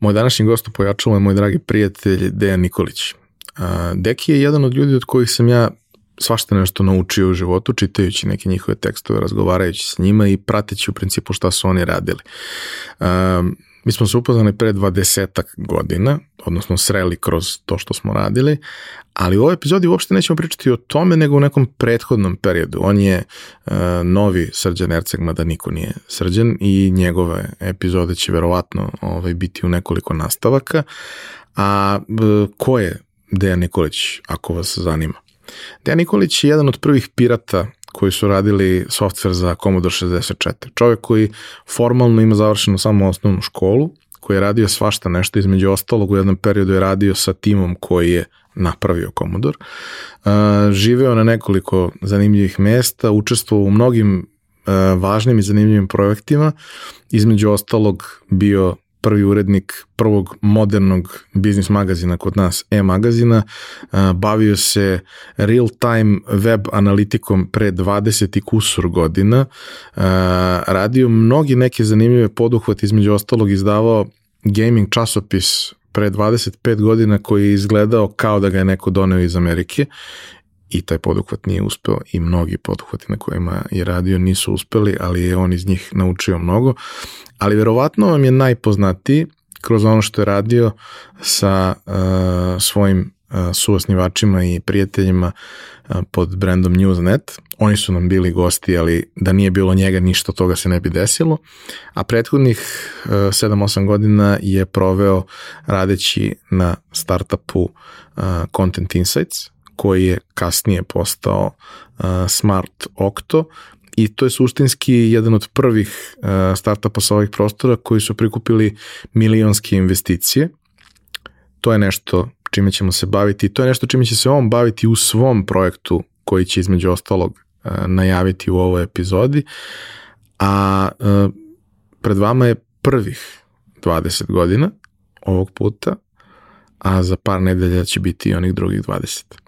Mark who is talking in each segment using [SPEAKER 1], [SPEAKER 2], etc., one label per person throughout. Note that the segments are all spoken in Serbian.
[SPEAKER 1] Moj današnji gost u pojačalu je moj dragi prijatelj Dejan Nikolić. Deki je jedan od ljudi od kojih sam ja svašta nešto naučio u životu, čitajući neke njihove tekstove, razgovarajući s njima i prateći u principu šta su oni radili. Mi smo se upoznali pre 20 godina, odnosno sreli kroz to što smo radili, ali u ovoj epizodi uopšte nećemo pričati o tome, nego u nekom prethodnom periodu. On je uh, novi Srđan Erceg, mada niko nije Srđan i njegove epizode će verovatno ovaj, biti u nekoliko nastavaka. A ko je Dejan Nikolić, ako vas zanima? Dejan Nikolić je jedan od prvih pirata koji su radili software za Commodore 64. Čovjek koji formalno ima završeno samo osnovnu školu, koji je radio svašta nešto, između ostalog u jednom periodu je radio sa timom koji je napravio Commodore. Uh, živeo na nekoliko zanimljivih mesta, učestvovao u mnogim uh, važnim i zanimljivim projektima, između ostalog bio prvi urednik prvog modernog biznis magazina kod nas, e-magazina, bavio se real-time web analitikom pre 20 i kusur godina, radio mnogi neke zanimljive poduhvate, između ostalog izdavao gaming časopis pre 25 godina koji je izgledao kao da ga je neko doneo iz Amerike i taj poduhvat nije uspeo i mnogi poduhvati na kojima je radio nisu uspeli, ali je on iz njih naučio mnogo. Ali verovatno vam je najpoznatiji kroz ono što je radio sa uh, svojim uh, suosnivačima i prijateljima uh, pod brandom Newsnet. Oni su nam bili gosti, ali da nije bilo njega ništa toga se ne bi desilo. A prethodnih uh, 7-8 godina je proveo radeći na startupu uh, Content Insights, koji je kasnije postao uh, Smart Octo i to je suštinski jedan od prvih uh, startupa sa ovih prostora koji su prikupili milionske investicije. To je nešto čime ćemo se baviti i to je nešto čime će se on baviti u svom projektu koji će između ostalog uh, najaviti u ovoj epizodi. A uh, pred vama je prvih 20 godina ovog puta, a za par nedelja će biti i onih drugih 20.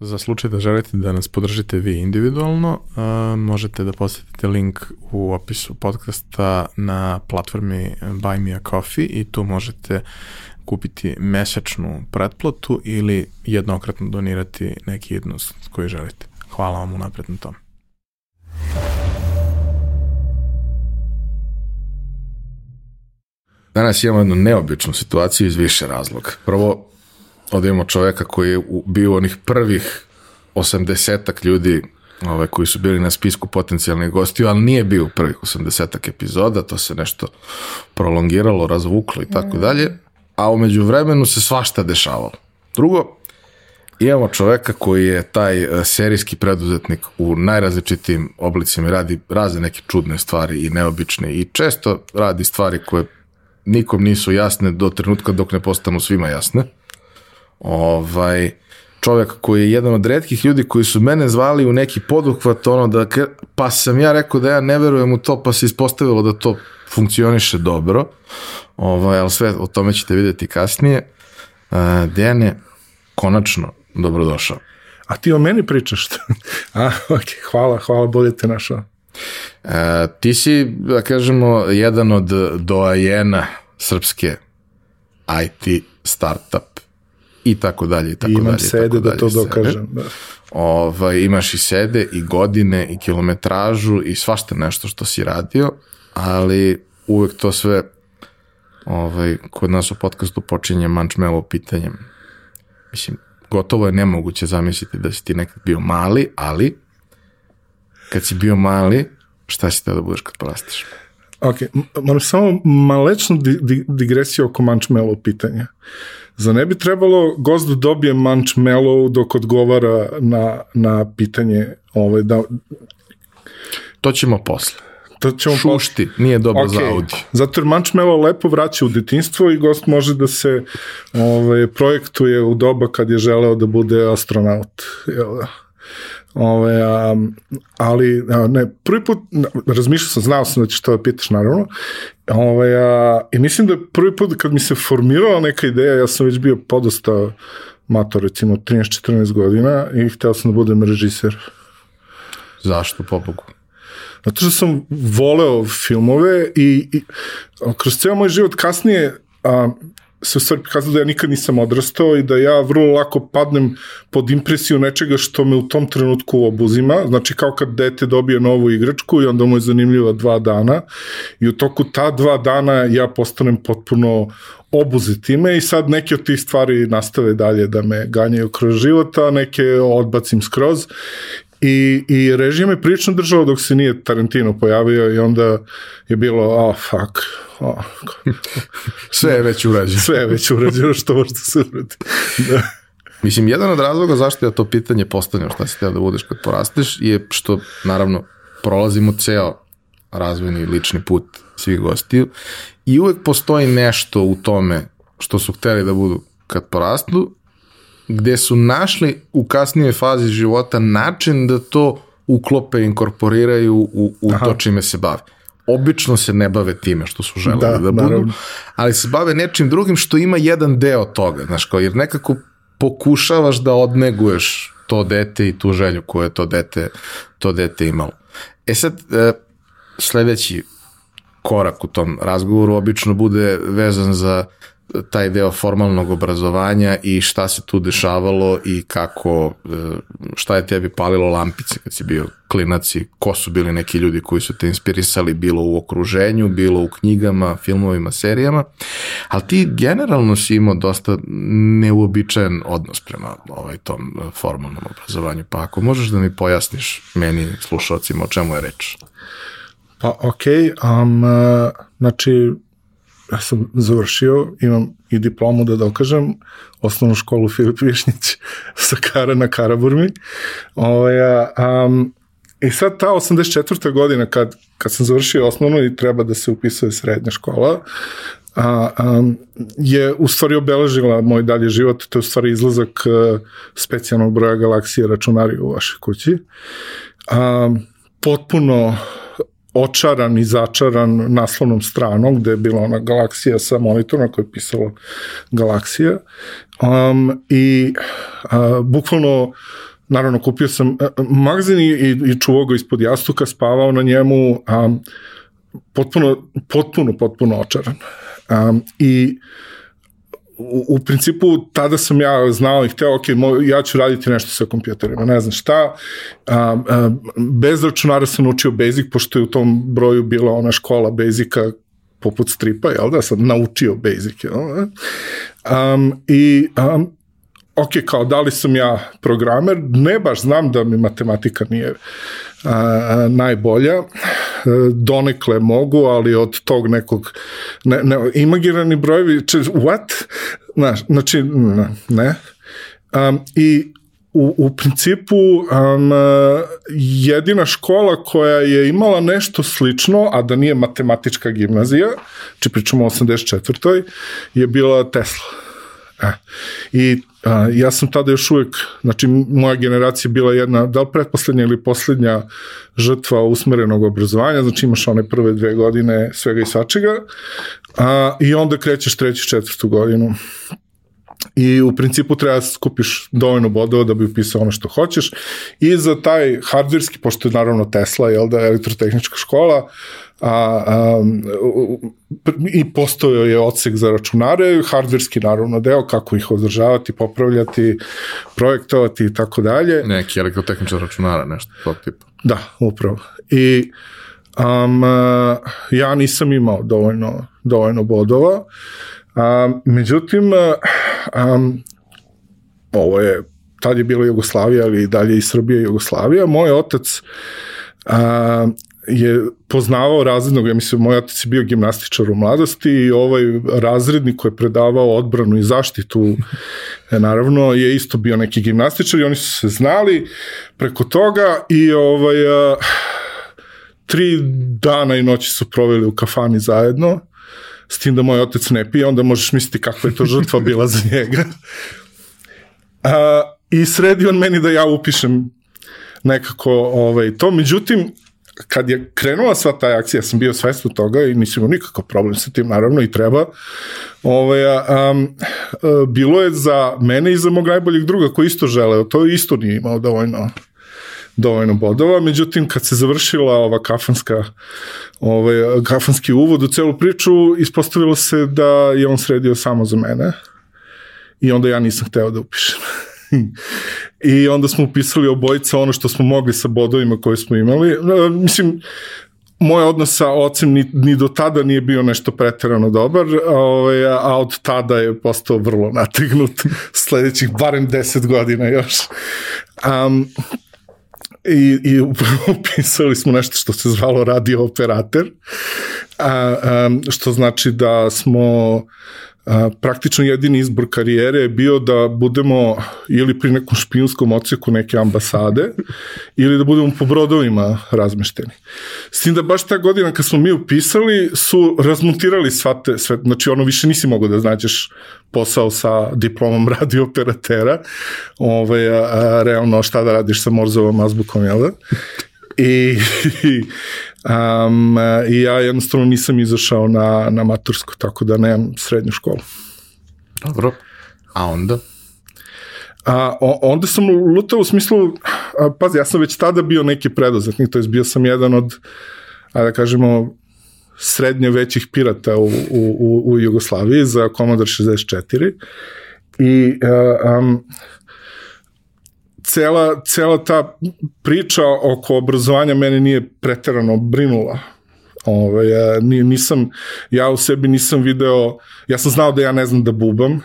[SPEAKER 1] Za slučaj da želite da nas podržite vi individualno, uh, možete da posetite link u opisu podcasta na platformi Buy Me a Coffee i tu možete kupiti mesečnu pretplatu ili jednokratno donirati neki jednost koji želite. Hvala vam unapred na tome. Danas imamo jednu neobičnu situaciju iz više razloga. Prvo, ovdje imamo čoveka koji je bio onih prvih osamdesetak ljudi ovaj, koji su bili na spisku potencijalnih gostiju, ali nije bio u prvih osamdesetak epizoda, to se nešto prolongiralo, razvuklo i tako dalje, a umeđu vremenu se svašta dešavalo. Drugo, imamo čoveka koji je taj e, serijski preduzetnik u najrazličitijim oblicima i radi razne neke čudne stvari i neobične i često radi stvari koje nikom nisu jasne do trenutka dok ne postanu svima jasne. Ovaj, čovjek koji je jedan od redkih ljudi koji su mene zvali u neki poduhvat, ono da, pa sam ja rekao da ja ne verujem u to, pa se ispostavilo da to funkcioniše dobro, ovaj, ali sve o tome ćete vidjeti kasnije. Uh, Dejane, konačno, dobrodošao.
[SPEAKER 2] A ti o meni pričaš? A, ok, hvala, hvala, bolje te našao.
[SPEAKER 1] Uh, ti si, da kažemo, jedan od doajena srpske IT startup i tako dalje i tako
[SPEAKER 2] Imam
[SPEAKER 1] dalje.
[SPEAKER 2] sede
[SPEAKER 1] tako
[SPEAKER 2] da
[SPEAKER 1] dalje,
[SPEAKER 2] to
[SPEAKER 1] sede.
[SPEAKER 2] dokažem. Da.
[SPEAKER 1] Ovaj, imaš i sede i godine i kilometražu i svašta nešto što si radio, ali uvek to sve ovaj, kod nas u podcastu počinje mančmelo pitanjem. Mislim, gotovo je nemoguće zamisliti da si ti nekad bio mali, ali kad si bio mali, šta si te da budeš kad porasteš?
[SPEAKER 2] Ok, moram samo malečnu di, di, digresiju oko Manchmellow pitanja. Za ne bi trebalo gost da dobije Manchmellow dok odgovara na, na pitanje ovaj, da,
[SPEAKER 1] To ćemo posle.
[SPEAKER 2] to ćemo
[SPEAKER 1] Šušti, nije dobro
[SPEAKER 2] Ok,
[SPEAKER 1] za audio.
[SPEAKER 2] Zato jer Manchmello lepo vraća u detinstvo i gost može da se ovaj, projektuje u doba kad je želeo da bude astronaut. Jel da? Ove, a, ali, a, ne, prvi put, razmišljao sam, znao sam da ćeš to da pitaš, naravno, Ove, a, i mislim da je prvi put kad mi se formirala neka ideja, ja sam već bio podosta mator, recimo 13-14 godina i hteo sam da budem režiser.
[SPEAKER 1] Zašto, pobogu?
[SPEAKER 2] Zato što sam voleo filmove i, i kroz ceo moj život kasnije a, se stvari pokazalo da ja nikad nisam odrastao i da ja vrlo lako padnem pod impresiju nečega što me u tom trenutku obuzima. Znači kao kad dete dobije novu igračku i onda mu je zanimljiva dva dana i u toku ta dva dana ja postanem potpuno obuzet time i sad neke od tih stvari nastave dalje da me ganjaju kroz život, a neke odbacim skroz I, i režim je prilično držao dok se nije Tarantino pojavio i onda je bilo, oh, fuck, oh,
[SPEAKER 1] Sve je već urađeno.
[SPEAKER 2] sve je već urađeno što može da se uradi. Da.
[SPEAKER 1] Mislim, jedan od razloga zašto ja to pitanje postavljam šta si teo da budeš kad porasteš je što, naravno, prolazimo ceo razvojni lični put svih gostiju i uvek postoji nešto u tome što su hteli da budu kad porastu, gde su našli u kasnijoj fazi života način da to uklope, inkorporiraju u, u to čime se bave. Obično se ne bave time što su želeli da,
[SPEAKER 2] Da,
[SPEAKER 1] budu,
[SPEAKER 2] naravno.
[SPEAKER 1] ali se bave nečim drugim što ima jedan deo toga, znaš, kao, jer nekako pokušavaš da odneguješ to dete i tu želju koju je to dete, to dete imalo. E sad, e, sledeći korak u tom razgovoru obično bude vezan za taj deo formalnog obrazovanja i šta se tu dešavalo i kako, e, šta je tebi palilo lampice kad si bio klinac i ko su bili neki ljudi koji su te inspirisali bilo u okruženju, bilo u knjigama, filmovima, serijama, ali ti generalno si imao dosta neuobičajen odnos prema ovaj tom e, formalnom obrazovanju, pa ako možeš da mi pojasniš meni, slušalcima, o čemu je reč?
[SPEAKER 2] Pa okej, um, uh, znači ja sam završio, imam i diplomu da dokažem, osnovnu školu Filip Višnjić sa Kara na Karaburmi. Ovaj, a, um, I sad ta 84. godina kad, kad sam završio osnovnu i treba da se upisuje srednja škola, a, a, je u stvari obeležila moj dalji život, to je u stvari izlazak a, specijalnog broja galaksije računari u vašoj kući. A, potpuno očaran i začaran naslovnom stranom gde je bila ona galaksija sa monitorom koja je pisalo galaksija um, i uh, bukvalno naravno kupio sam uh, magazin i, i, čuvao ga ispod jastuka, spavao na njemu um, potpuno, potpuno, potpuno očaran. Um, I u, u principu tada sam ja znao i hteo, ok, ja ću raditi nešto sa kompjuterima, ne znam šta. A, a, bez računara sam naučio Basic, pošto je u tom broju bila ona škola Basica poput stripa, jel da, sam naučio Basic, jel da? Um, I um, ok, kao da li sam ja programer, ne baš znam da mi matematika nije a, a, najbolja, donekle mogu, ali od tog nekog ne, ne, imagirani brojevi, če, what? Znaš, znači, ne. ne. Um, I u, u principu um, jedina škola koja je imala nešto slično, a da nije matematička gimnazija, či pričamo o 84. je bila Tesla. E. I a, ja sam tada još uvek, znači moja generacija bila jedna, da li pretposlednja ili poslednja žrtva usmerenog obrazovanja, znači imaš one prve dve godine svega i svačega, a, i onda krećeš treću, četvrtu godinu i u principu treba da skupiš dovoljno bodova da bi upisao ono što hoćeš i za taj hardverski, pošto je naravno Tesla, jel da, elektrotehnička škola, a, a, i postojao je odsek za računare, hardverski naravno deo, kako ih održavati, popravljati, projektovati i tako dalje.
[SPEAKER 1] Neki elektrotehničar računara, nešto tog tipa.
[SPEAKER 2] Da, upravo. I um, ja nisam imao dovoljno, dovoljno bodova, um, međutim, um, ovo je, tad je bila Jugoslavija, ali i dalje i Srbija i Jugoslavija. Moj otac um, je poznavao razrednog, ja mislim, moj otac je bio gimnastičar u mladosti i ovaj razrednik koji je predavao odbranu i zaštitu, e, naravno, je isto bio neki gimnastičar i oni su se znali preko toga i ovaj, a, tri dana i noći su proveli u kafani zajedno, s tim da moj otac ne pije, onda možeš misliti kakva je to žrtva bila za njega. A, I sredi on meni da ja upišem nekako ovaj, to, međutim, kad je krenula sva ta akcija, sam bio svestan toga i nisam imao nikakav problem sa tim, naravno i treba. Ovaj, um, bilo je za mene i za mog najboljeg druga koji isto želeo, to isto nije imao dovoljno dovoljno bodova, međutim kad se završila ova kafanska ovaj, kafanski uvod u celu priču, ispostavilo se da je on sredio samo za mene i onda ja nisam hteo da upišem. I onda smo upisali obojica ono što smo mogli sa bodovima koje smo imali. Mislim, moj odnos sa ocem ni, ni do tada nije bio nešto preterano dobar, ovaj, a od tada je postao vrlo nategnut sledećih barem 10 godina još. Um, i, i upisali smo nešto što se zvalo radio operator, a, a, što znači da smo praktično jedini izbor karijere je bio da budemo ili pri nekom špijunskom oceku neke ambasade ili da budemo po brodovima razmešteni. S tim da baš ta godina kad smo mi upisali su razmontirali sva te, sve, znači ono više nisi mogao da znađeš posao sa diplomom radiooperatera, ovaj, a, a, realno šta da radiš sa Morzovom azbukom, jel da? I, i, um, i ja jednostavno nisam izašao na, na matursku, tako da nemam srednju školu.
[SPEAKER 1] Dobro. A onda?
[SPEAKER 2] A, onda sam lutao u smislu, a, pazi, ja sam već tada bio neki preduzetnik, to je bio sam jedan od, a da kažemo, srednje većih pirata u, u, u Jugoslaviji za Commodore 64 i a, um, cela, cela ta priča oko obrazovanja mene nije preterano brinula. Ove, ja, nisam, ja u sebi nisam video, ja sam znao da ja ne znam da bubam,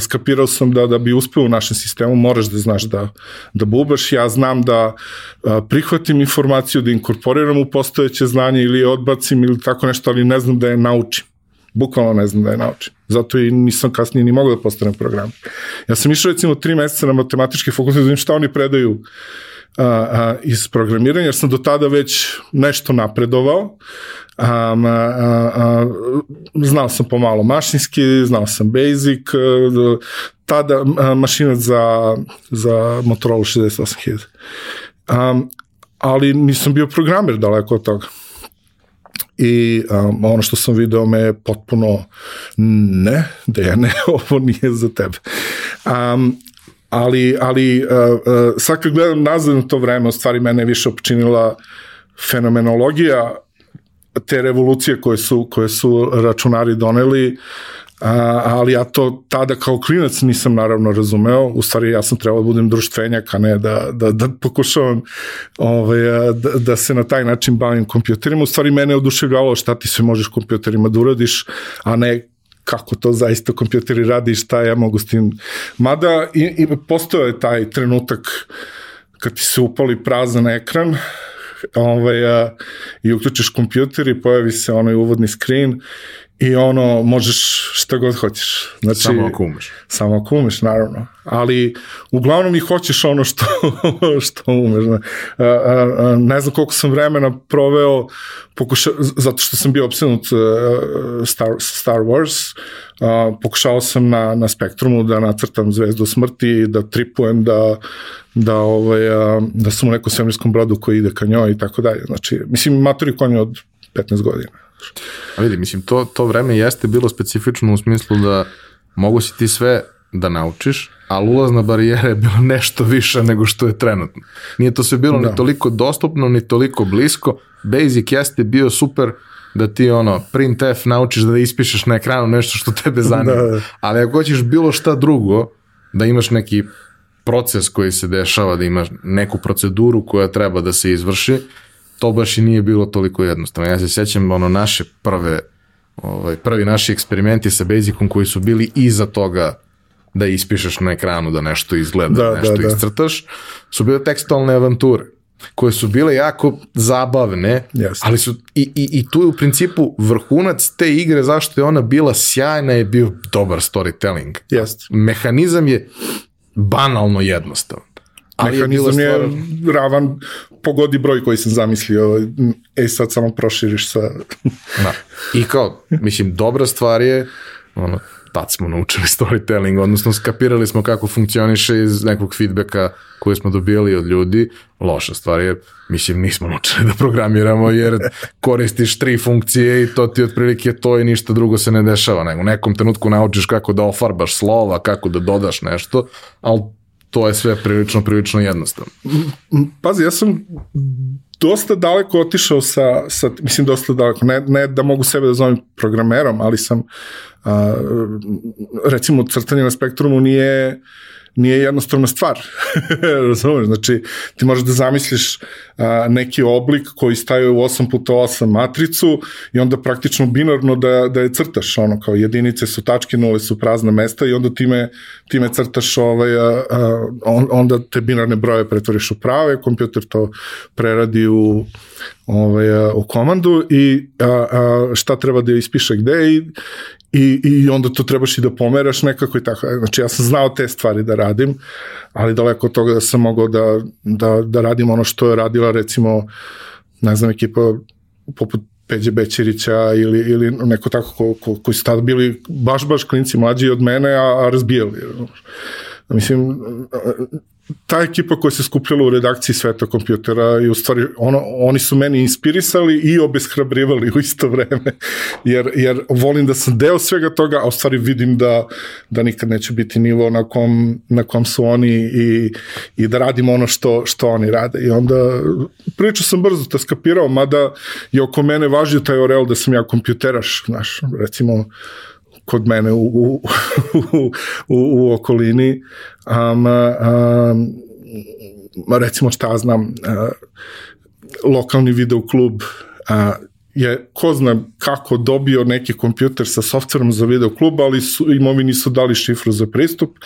[SPEAKER 2] skapirao sam da da bi uspeo u našem sistemu moraš da znaš da, da bubaš. Ja znam da a, prihvatim informaciju, da inkorporiram u postojeće znanje ili odbacim ili tako nešto, ali ne znam da je naučim. Bukvalno ne znam da je naučim. Zato i nisam kasnije ni mogao da postanem program. Ja sam išao recimo tri meseca na matematički fakultet da vidim šta oni predaju a, a, iz programiranja, jer sam do tada već nešto napredovao. A, a, a, znao sam pomalo mašinski, znao sam basic, a, tada a, mašinac za, za Motorola 68000. Um, ali nisam bio programer daleko od toga i um, ono što sam video me je potpuno ne, da ja ne, ovo nije za tebe. Um, ali, ali uh, uh, sad kad gledam nazad na to vreme, u stvari mene više opčinila fenomenologija te revolucije koje su, koje su računari doneli, a, ali ja to tada kao klinac nisam naravno razumeo, u stvari ja sam trebao da budem društvenjak, a ne da, da, da pokušavam ovaj, da, da se na taj način bavim kompjuterima, u stvari mene je oduševljavalo šta ti sve možeš kompjuterima da uradiš, a ne kako to zaista kompjuteri radi i šta ja mogu s tim. Mada i, i postoje je taj trenutak kad ti se upali prazan ekran ovaj, a, i uključiš kompjuter i pojavi se onaj uvodni screen i ono, možeš šta god hoćeš.
[SPEAKER 1] Znači, samo ako umeš.
[SPEAKER 2] Samo ako umeš, naravno. Ali uglavnom i hoćeš ono što, što umeš. Ne, znam koliko sam vremena proveo, pokuša, zato što sam bio opsednut Star, Star Wars, pokušao sam na, na spektrumu da nacrtam zvezdu smrti, da tripujem, da, da, ovaj, da sam u nekom svemirskom brodu koji ide ka njoj i tako dalje. Znači, mislim, maturi konju od 15 godina.
[SPEAKER 1] A vidi, mislim, to, to vreme jeste bilo specifično u smislu da mogu si ti sve da naučiš, ali ulazna barijera je bila nešto više nego što je trenutno. Nije to sve bilo da. ni toliko dostupno, ni toliko blisko. Basic jeste bio super da ti ono printf naučiš da ispišeš na ekranu nešto što tebe zanima. Da. Ali ako hoćeš bilo šta drugo, da imaš neki proces koji se dešava, da imaš neku proceduru koja treba da se izvrši, to baš i nije bilo toliko jednostavno. Ja se sjećam ono naše prve, ovaj, prvi naši eksperimenti sa Basicom koji su bili iza toga da ispišeš na ekranu da nešto izgleda, da, nešto da, da. iscrtaš, su bile tekstualne avanture. koje su bile jako zabavne,
[SPEAKER 2] Jeste.
[SPEAKER 1] ali su, i, i, i tu je u principu vrhunac te igre, zašto je ona bila sjajna, je bio dobar storytelling.
[SPEAKER 2] Jeste.
[SPEAKER 1] Mehanizam je banalno jednostavan. Ali je
[SPEAKER 2] Mehanizam je
[SPEAKER 1] stvar...
[SPEAKER 2] ravan pogodi broj koji sam zamislio, e sad samo proširiš sa...
[SPEAKER 1] Da. I kao, mislim, dobra stvar je, ono, tad smo naučili storytelling, odnosno skapirali smo kako funkcioniše iz nekog feedbacka koje smo dobijali od ljudi. Loša stvar je, mislim, nismo naučili da programiramo jer koristiš tri funkcije i to ti otprilike to i ništa drugo se ne dešava. Nego u nekom trenutku naučiš kako da ofarbaš slova, kako da dodaš nešto, ali to je sve prilično, prilično jednostavno.
[SPEAKER 2] Pazi, ja sam dosta daleko otišao sa, sa mislim dosta daleko, ne, ne da mogu sebe da zovem programerom, ali sam a, recimo crtanje na spektrumu nije nije jednostavna stvar. Razumeš? Znači, ti možeš da zamisliš a, neki oblik koji staje u 8 puta 8 matricu i onda praktično binarno da, da je crtaš, ono, kao jedinice su tačke, nule su prazna mesta i onda time, time crtaš ovaj, a, a, on, onda te binarne broje pretvoriš u prave, kompjuter to preradi u ovaj, u komandu i a, a, šta treba da ispiše gde i, i, i onda to trebaš i da pomeraš nekako i tako. Znači ja sam znao te stvari da radim, ali daleko od toga da sam mogao da, da, da radim ono što je radila recimo, ne znam, ekipa poput Peđe Bećerića ili, ili neko tako ko, ko, koji su tada bili baš, baš klinci mlađi od mene, a, a razbijali. Mislim, ta ekipa koja se skupljala u redakciji sveta kompjutera i u stvari ono, oni su meni inspirisali i obeshrabrivali u isto vreme jer, jer volim da sam deo svega toga a u stvari vidim da, da nikad neće biti nivo na kom, na kom su oni i, i da radim ono što, što oni rade. I onda priču sam brzo to skapirao mada je oko mene važio taj orel da sam ja kompjuteraš znaš, recimo kod mene u, u, u, u, okolini. Um, um, recimo šta znam, uh, lokalni videoklub uh, je ko zna kako dobio neki kompjuter sa softverom za video klub, ali su, im ovi nisu dali šifru za pristup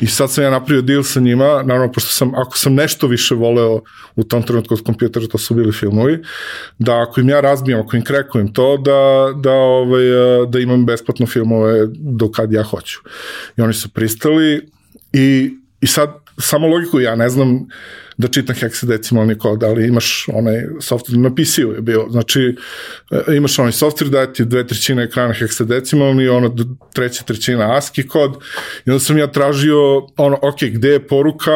[SPEAKER 2] i sad sam ja napravio deal sa njima, naravno pošto sam, ako sam nešto više voleo u tom trenutku od kompjutera, to su bili filmovi, da ako im ja razbijem, ako im krekujem to, da, da, ovaj, da imam besplatno filmove do kad ja hoću. I oni su pristali i, i sad samo logiku ja ne znam da čitam heksadecimalni kod, ali imaš onaj software? Na PC-u je bio, znači e, imaš onaj software da ti dve trećine ekrana heksadecimalni i ono treća trećina ASCII kod. I onda sam ja tražio ono, ok, gde je poruka?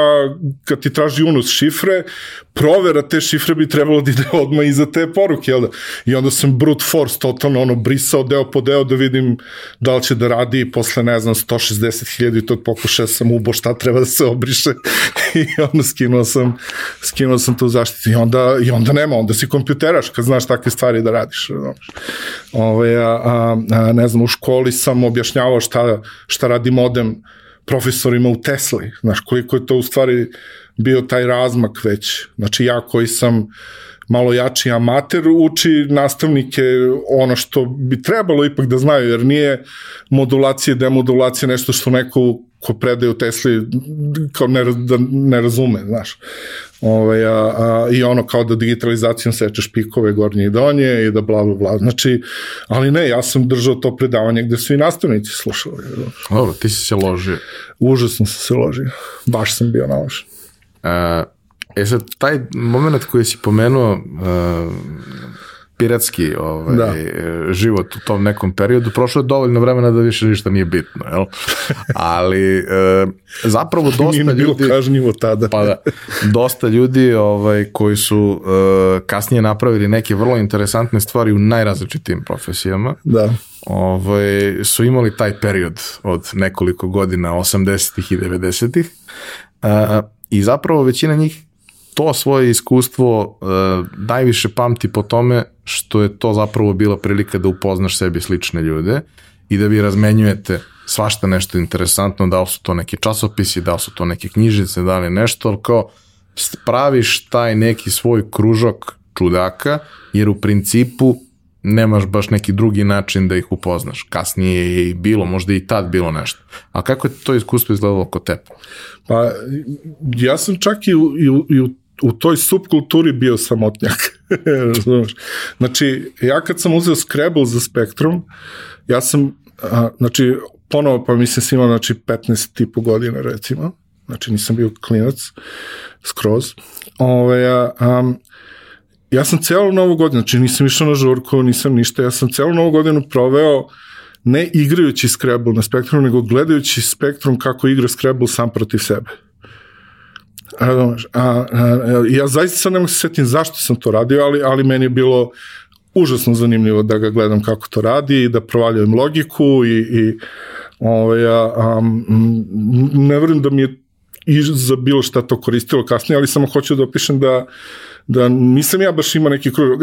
[SPEAKER 2] Kad ti traži unos šifre, provera te šifre bi trebalo da ide odmah iza te poruke, jel da? I onda sam brute force totalno ono brisao deo po deo da vidim da li će da radi i posle ne znam 160.000 i tog pokušaja sam ubo šta treba da se obriše. I onda skinuo sam skinuo sam tu zaštitu i onda, i onda nema, onda si kompjuteraš kad znaš takve stvari da radiš. Ove, a, a, a, ne znam, u školi sam objašnjavao šta, šta radi modem profesorima u Tesli, znaš, koliko je to u stvari bio taj razmak već. Znači ja koji sam malo jači amater uči nastavnike ono što bi trebalo ipak da znaju, jer nije modulacija demodulacija nešto što neko ko predaje u Tesli kao ne, da ne razume, znaš. Ove, a, a, I ono kao da digitalizacijom sečeš pikove gornje i donje i da bla bla bla. Znači, ali ne, ja sam držao to predavanje gde su i nastavnici slušali.
[SPEAKER 1] Dobro, ti si se ložio.
[SPEAKER 2] Užasno sam se ložio. Baš sam bio naložen.
[SPEAKER 1] E sad, taj moment koji si pomenuo, uh, piratski ovaj, da. život u tom nekom periodu, prošlo je dovoljno vremena da više ništa nije bitno, jel? Ali e, zapravo dosta nije
[SPEAKER 2] ljudi...
[SPEAKER 1] Nije
[SPEAKER 2] bilo kažnjivo tada.
[SPEAKER 1] pa da, dosta ljudi ovaj, koji su e, kasnije napravili neke vrlo interesantne stvari u najrazličitijim profesijama.
[SPEAKER 2] Da.
[SPEAKER 1] Ovaj, su imali taj period od nekoliko godina, 80-ih i 90-ih. E, I zapravo većina njih to svoje iskustvo uh, najviše pamti po tome što je to zapravo bila prilika da upoznaš sebi slične ljude i da vi razmenjujete svašta nešto interesantno, da li su to neki časopisi, da li su to neke knjižice, da li nešto, ali kao praviš taj neki svoj kružok čudaka, jer u principu nemaš baš neki drugi način da ih upoznaš. Kasnije je i bilo, možda i tad bilo nešto. A kako je to iskustvo izgledalo kod tebe?
[SPEAKER 2] Pa, ja sam čak i u, i u, i u u toj subkulturi bio samotnjak. Znači, ja kad sam uzeo Scrabble za Spektrum, ja sam, a, znači, ponovo, pa mislim sam imao, znači, 15 tipu godina, recimo, znači nisam bio klinac, skroz. Ove, a, um, ja sam celu novu godinu, znači nisam išao na žurku, nisam ništa, ja sam celu novu godinu proveo ne igrajući Scrabble na Spektrum, nego gledajući Spektrum kako igra Scrabble sam protiv sebe. A, a, a, ja zaista sad ne mogu se setim zašto sam to radio, ali, ali meni je bilo užasno zanimljivo da ga gledam kako to radi i da provaljujem logiku i, i ovaj, a, a, ne verujem da mi je i za bilo šta to koristilo kasnije, ali samo hoću da opišem da da nisam ja baš imao neki krug.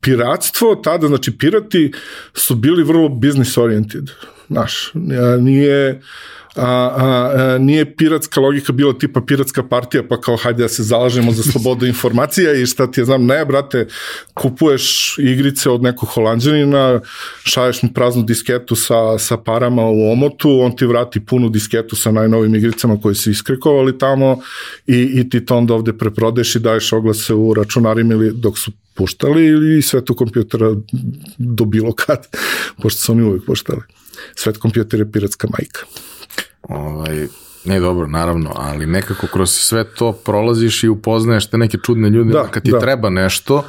[SPEAKER 2] Piratstvo tada, znači pirati su bili vrlo business oriented. Znaš, nije a, a, a, nije piratska logika bila tipa piratska partija, pa kao hajde da se zalažemo za slobodu informacija i šta ti je znam, ne brate, kupuješ igrice od nekog holandjanina, šalješ mu praznu disketu sa, sa parama u omotu, on ti vrati punu disketu sa najnovim igricama koje su iskrikovali tamo i, i ti to onda ovde preprodeš i daješ oglase u računarima ili dok su puštali i sve to kompjutera do bilo kad, pošto su oni uvijek puštali. Svet kompjuter je piratska majka.
[SPEAKER 1] Ovaj, ne dobro, naravno, ali nekako kroz sve to prolaziš i upoznaješ te neke čudne ljude, da, kad ti da. treba nešto,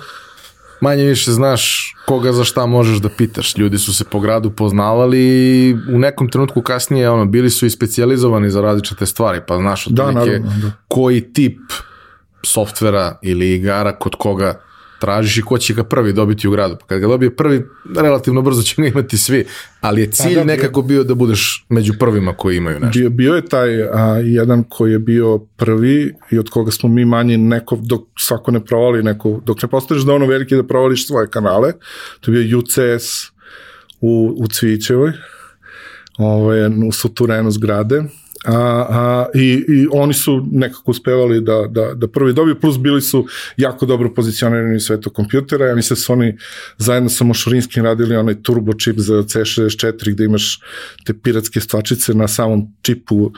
[SPEAKER 1] manje više znaš koga za šta možeš da pitaš. Ljudi su se po gradu poznavali i u nekom trenutku kasnije ono, bili su i specializovani za različite stvari, pa znaš od da, neke, da. koji tip softvera ili igara kod koga tražiš i ko će ga prvi dobiti u gradu. Pa kad ga dobije prvi, relativno brzo će ga imati svi, ali je pa cilj da, nekako bio da budeš među prvima koji imaju nešto.
[SPEAKER 2] Bio, bio je taj a, jedan koji je bio prvi i od koga smo mi manji neko, dok svako ne provali neko, dok ne postaneš da ono veliki da provališ svoje kanale, to je bio UCS u, u Cvićevoj, ovaj, u suturenu zgrade, a, a, i, i oni su nekako uspevali da, da, da prvi dobiju, plus bili su jako dobro pozicionirani u svetu kompjutera, ja mislim da su oni zajedno sa Mošurinskim radili onaj turbo čip za C64 gde imaš te piratske stvačice na samom čipu,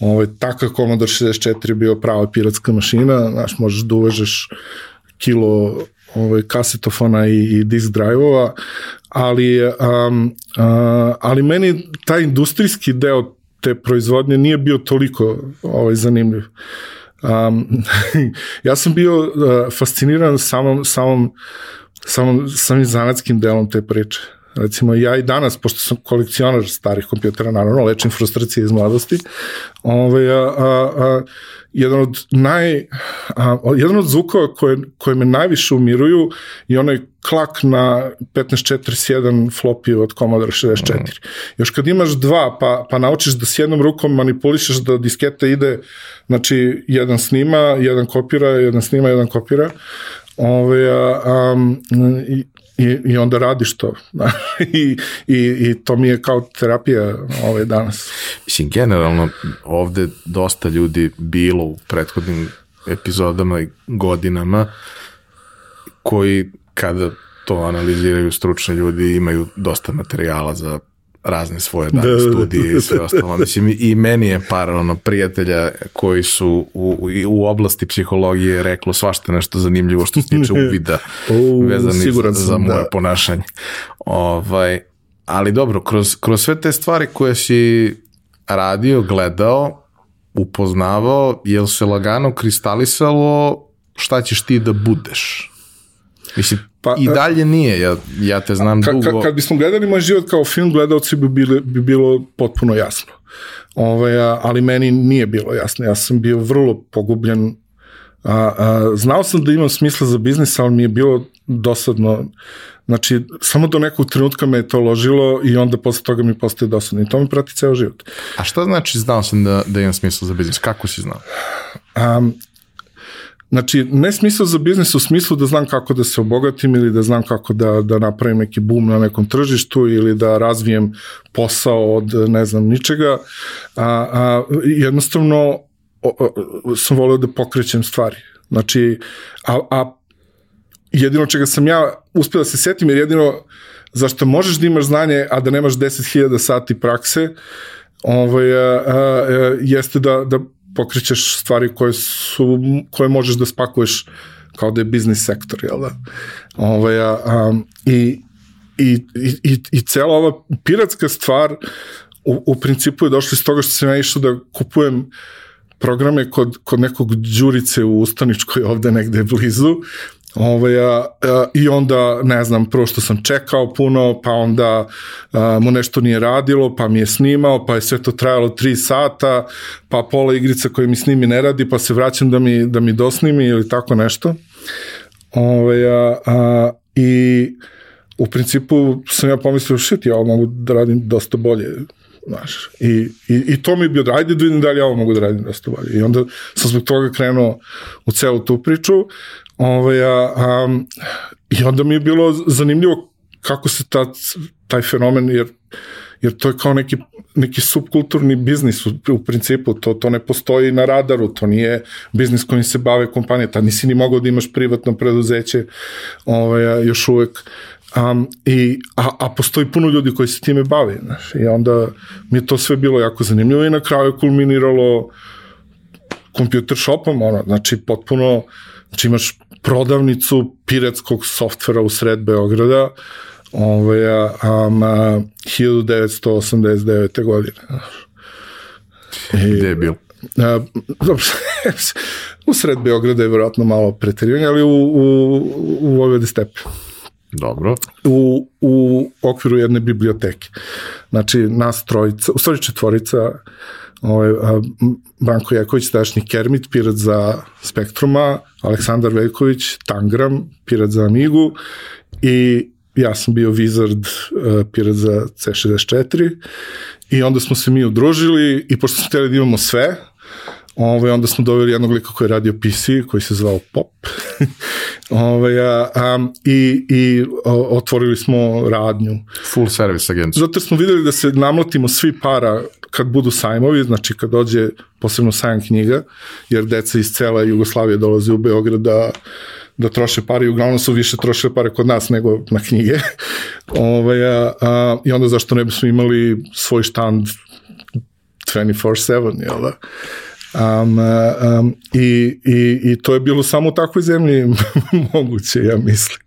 [SPEAKER 2] ovaj, takav Commodore 64 bio prava piratska mašina, znaš, možeš da uvežeš kilo ovaj, kasetofona i, i disk drive-ova, ali, um, uh, ali meni taj industrijski deo te proizvodnje nije bio toliko ovaj, zanimljiv. Um, ja sam bio uh, fasciniran samom, samom, samom, samim zanatskim delom te priče. Recimo, ja i danas, pošto sam kolekcionar starih kompjutera, naravno, lečim frustracije iz mladosti, ovaj, a, a, a, jedan od naj, a, jedan od zvukova koje, koje me najviše umiruju je onaj klak na 1541 floppy od Commodore 64. Mm. Još kad imaš dva, pa, pa naučiš da s jednom rukom manipulišeš da disketa ide, znači, jedan snima, jedan kopira, jedan snima, jedan kopira, Ove, a, um, i, i, onda radiš to. I, i, I to mi je kao terapija ove danas.
[SPEAKER 1] Mislim, generalno ovde dosta ljudi bilo u prethodnim epizodama i godinama koji kada to analiziraju stručni ljudi imaju dosta materijala za razne svoje dane, da, studije da, i sve ostalo. Mislim, i meni je par ono, prijatelja koji su u, u oblasti psihologije reklo svašta nešto zanimljivo što se tiče uvida vezani za, za moje da. ponašanje. Ovaj, ali dobro, kroz, kroz sve te stvari koje si radio, gledao, upoznavao, je se lagano kristalisalo šta ćeš ti da budeš? Mislim, pa, i dalje nije, ja, ja te znam ka, dugo.
[SPEAKER 2] Ka, kad bismo gledali moj život kao film, gledalci bi, bili, bi bilo potpuno jasno. Ove, ovaj, ali meni nije bilo jasno. Ja sam bio vrlo pogubljen. A, a, znao sam da imam smisla za biznis, ali mi je bilo dosadno. Znači, samo do nekog trenutka me je to ložilo i onda posle toga mi postaje dosadno. I to mi prati ceo život.
[SPEAKER 1] A šta znači znao sam da, da imam smisla za biznis? Kako si znao?
[SPEAKER 2] Um, Znači, ne smisao za biznis u smislu da znam kako da se obogatim ili da znam kako da, da napravim neki boom na nekom tržištu ili da razvijem posao od ne znam ničega. A, a, jednostavno o, o, sam volio da pokrećem stvari. Znači, a, a jedino čega sam ja uspio da se setim, jer jedino zašto možeš da imaš znanje, a da nemaš 10.000 sati prakse, ovaj, a, a, jeste da, da pokrećeš stvari koje su, koje možeš da spakuješ kao da je biznis sektor, jel da? Ovaj, a, a, i, i, i, i cela ova piratska stvar u, u principu je došla iz toga što sam ja išao da kupujem programe kod, kod nekog đurice u Ustaničkoj ovde negde blizu Ovaj, a, a, I onda, ne znam, prvo što sam čekao puno, pa onda a, mu nešto nije radilo, pa mi je snimao, pa je sve to trajalo tri sata, pa pola igrica koje mi snimi ne radi, pa se vraćam da mi, da mi dosnimi ili tako nešto. Ovaj, a, a, I u principu sam ja pomislio, shit, ja ovo mogu da radim dosta bolje znaš, i, i, i to mi je bio, ajde da vidim da li ja ovo mogu da radim dosta bolje. I onda sam zbog toga krenuo u celu tu priču, Ovaj, a, a, I onda mi je bilo zanimljivo kako se ta, taj fenomen, jer, jer to je kao neki, neki subkulturni biznis u, u principu, to, to ne postoji na radaru, to nije biznis kojim se bave kompanije, ta nisi ni mogao da imaš privatno preduzeće ovaj, još uvek. Um, i, a, a postoji puno ljudi koji se time bave, znaš, i onda mi je to sve bilo jako zanimljivo i na kraju kulminiralo computer shopom, ono, znači potpuno, znači imaš prodavnicu piratskog softvera u sred Beograda ovaj, a, a, 1989. godine.
[SPEAKER 1] I, Gde je bil?
[SPEAKER 2] A, dobro, u sred Beograda je vjerojatno malo preterivanje, ali u, u, u Vojvode stepe.
[SPEAKER 1] Dobro.
[SPEAKER 2] U, u okviru jedne biblioteke. Znači, nas trojica, u stvari četvorica, ovaj, Branko Jeković, tadašnji Kermit, pirat za Spektruma, Aleksandar Veljković, Tangram, pirat za Amigu i ja sam bio Wizard, uh, pirat za C64 i onda smo se mi udružili i pošto smo htjeli da imamo sve, Ovaj, onda smo doveli jednog lika koji je radio PC, koji se zvao Pop. ovaj, a, a, i, I otvorili smo radnju.
[SPEAKER 1] Full service agenciju.
[SPEAKER 2] Zato smo videli da se namlatimo svi para kad budu sajmovi, znači kad dođe posebno sajam knjiga, jer deca iz cela Jugoslavije dolaze u Beograd da da troše pare i uglavnom su više trošile pare kod nas nego na knjige. Ove, ovaj, a, a, I onda zašto ne bismo imali svoj štand 24-7, jel da? Um, um, i, i, I to je bilo samo u takvoj zemlji moguće, ja mislim.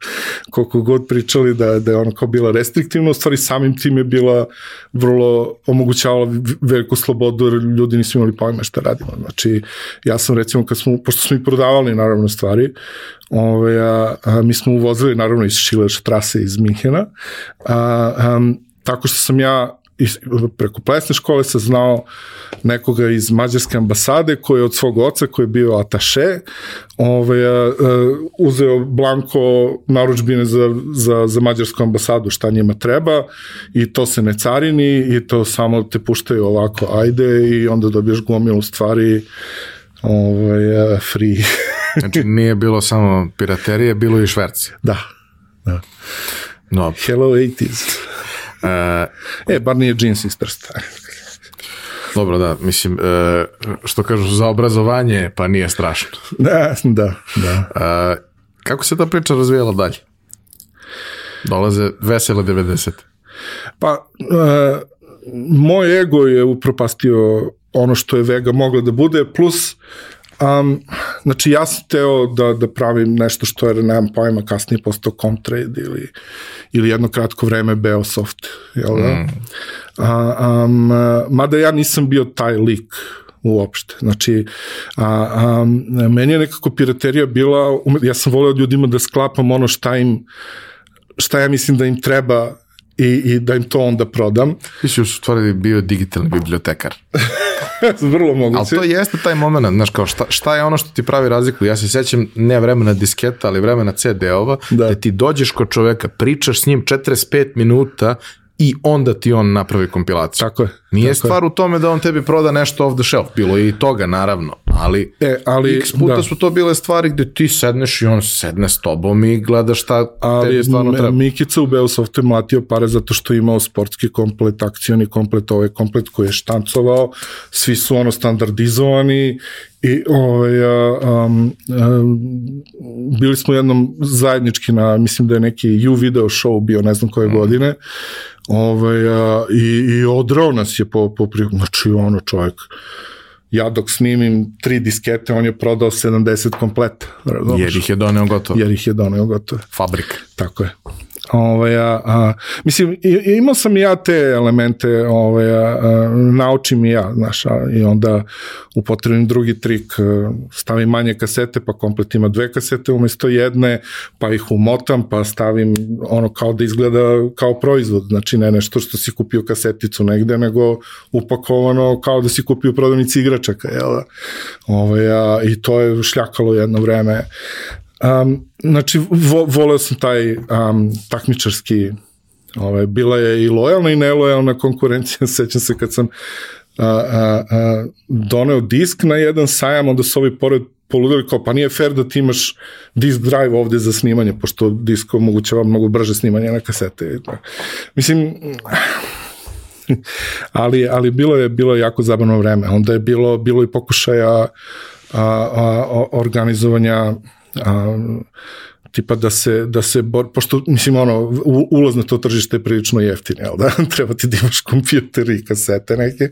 [SPEAKER 2] Koliko god pričali da, da je ona kao bila restriktivna, u stvari samim tim je bila vrlo omogućavala veliku slobodu, jer ljudi nisu imali pojma šta radimo. Znači, ja sam recimo, kad smo, pošto smo i prodavali naravno stvari, Ove, ovaj, a, a, mi smo uvozili naravno iz Schiller trase iz Minhena, a, a, tako što sam ja preko plesne škole sam znao nekoga iz mađarske ambasade koji je od svog oca koji je bio ataše ovaj, uh, uzeo blanko naručbine za, za, za mađarsku ambasadu šta njima treba i to se ne carini i to samo te puštaju ovako ajde i onda dobiješ gomilu stvari ovaj, uh, free
[SPEAKER 1] znači nije bilo samo piraterije bilo i šverci
[SPEAKER 2] da, da.
[SPEAKER 1] No.
[SPEAKER 2] Hello 80s. Uh, e, bar nije džins iz.
[SPEAKER 1] Dobro, da, mislim, uh, što kažu za obrazovanje, pa nije strašno.
[SPEAKER 2] Da, da, da.
[SPEAKER 1] Uh, kako se ta priča razvijala dalje? Dolaze vesele 90.
[SPEAKER 2] Pa, uh, moj ego je upropastio ono što je Vega mogla da bude, plus Um, znači ja sam teo da, da pravim nešto što je, nemam pojma, kasnije postao Comtrade ili, ili jedno kratko vreme Beosoft, jel da? Mm. A, um, mada ja nisam bio taj lik uopšte. Znači, a, a, meni je nekako piraterija bila, ja sam voleo ljudima da sklapam ono šta im, šta ja mislim da im treba i, i da im to onda prodam.
[SPEAKER 1] Ti si u stvari bio digitalni bibliotekar.
[SPEAKER 2] Vrlo moguće.
[SPEAKER 1] Ali to jeste taj moment, znaš, kao šta, šta je ono što ti pravi razliku? Ja se sjećam, ne vremena disketa, ali vremena CD-ova, da. da ti dođeš kod čoveka, pričaš s njim 45 minuta i onda ti on napravi kompilaciju.
[SPEAKER 2] Tako je.
[SPEAKER 1] Nije
[SPEAKER 2] tako
[SPEAKER 1] stvar je. u tome da on tebi proda nešto off the shelf, bilo je i toga naravno, ali,
[SPEAKER 2] e, ali
[SPEAKER 1] x puta da. su to bile stvari gde ti sedneš i on sedne s tobom i gleda šta ali, tebi stvarno treba.
[SPEAKER 2] Mikica u Beosoftu je mlatio pare zato što je imao sportski komplet, akcioni komplet, ovaj komplet koji je štancovao, svi su ono standardizovani i ovaj, um, um, bili smo jednom zajednički na, mislim da je neki U video show bio, ne znam koje mm. godine, ovaj, a, i, i odrao nas je po, po znači ono čovjek ja dok snimim tri diskete, on je prodao 70 kompleta. Razumeš?
[SPEAKER 1] Jer ih je doneo gotovo.
[SPEAKER 2] Jer ih je doneo gotovo.
[SPEAKER 1] Fabrik.
[SPEAKER 2] Tako je. Ovaj, a, a, mislim, i, imao sam ja te elemente, ovaj, a, a, naučim i ja, znaš, a, i onda upotrebim drugi trik, a, stavim manje kasete, pa komplet ima dve kasete umesto jedne, pa ih umotam, pa stavim ono kao da izgleda kao proizvod, znači ne nešto što si kupio kaseticu negde, nego upakovano kao da si kupio prodavnici igračaka, jel da? Ovaj, a, I to je šljakalo jedno vreme. Um, znači, vo, voleo sam taj um, takmičarski, ovaj, bila je i lojalna i nelojalna konkurencija, sećam se kad sam a, a, a, doneo disk na jedan sajam, onda su ovi pored poludili kao, pa nije fair da ti imaš disk drive ovde za snimanje, pošto disk omogućava mnogo brže snimanje na kasete. Mislim, ali, ali bilo je bilo je jako zabavno vreme. Onda je bilo, bilo i pokušaja a, a, organizovanja a, tipa da se, da se bor, pošto, mislim, ono, ulaz na to tržište je prilično jeftin, jel da? Treba ti da imaš kompjuter i kasete neke.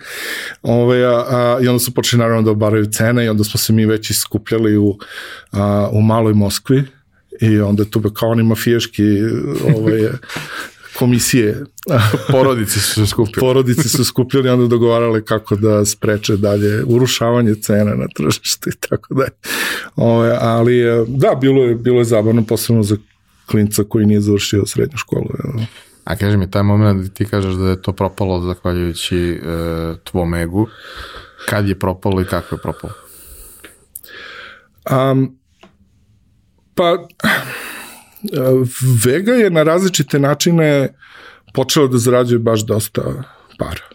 [SPEAKER 2] Ove, a, a, I onda su počeli naravno da obaraju cene i onda smo se mi već iskupljali u, a, u maloj Moskvi i onda tu kao oni mafijaški ovaj, komisije
[SPEAKER 1] porodice su se skupili.
[SPEAKER 2] porodice su skupili onda dogovarale kako da spreče dalje urušavanje cena na tržištu i tako dalje. Ove, ali da, bilo je, bilo je zabavno posebno za klinca koji nije završio srednju školu.
[SPEAKER 1] A kaži mi, taj moment da ti kažeš da je to propalo zahvaljujući e, tvom egu, kad je propalo i kako je propalo?
[SPEAKER 2] Um, pa, Vega je na različite načine počela da zarađuje baš dosta para.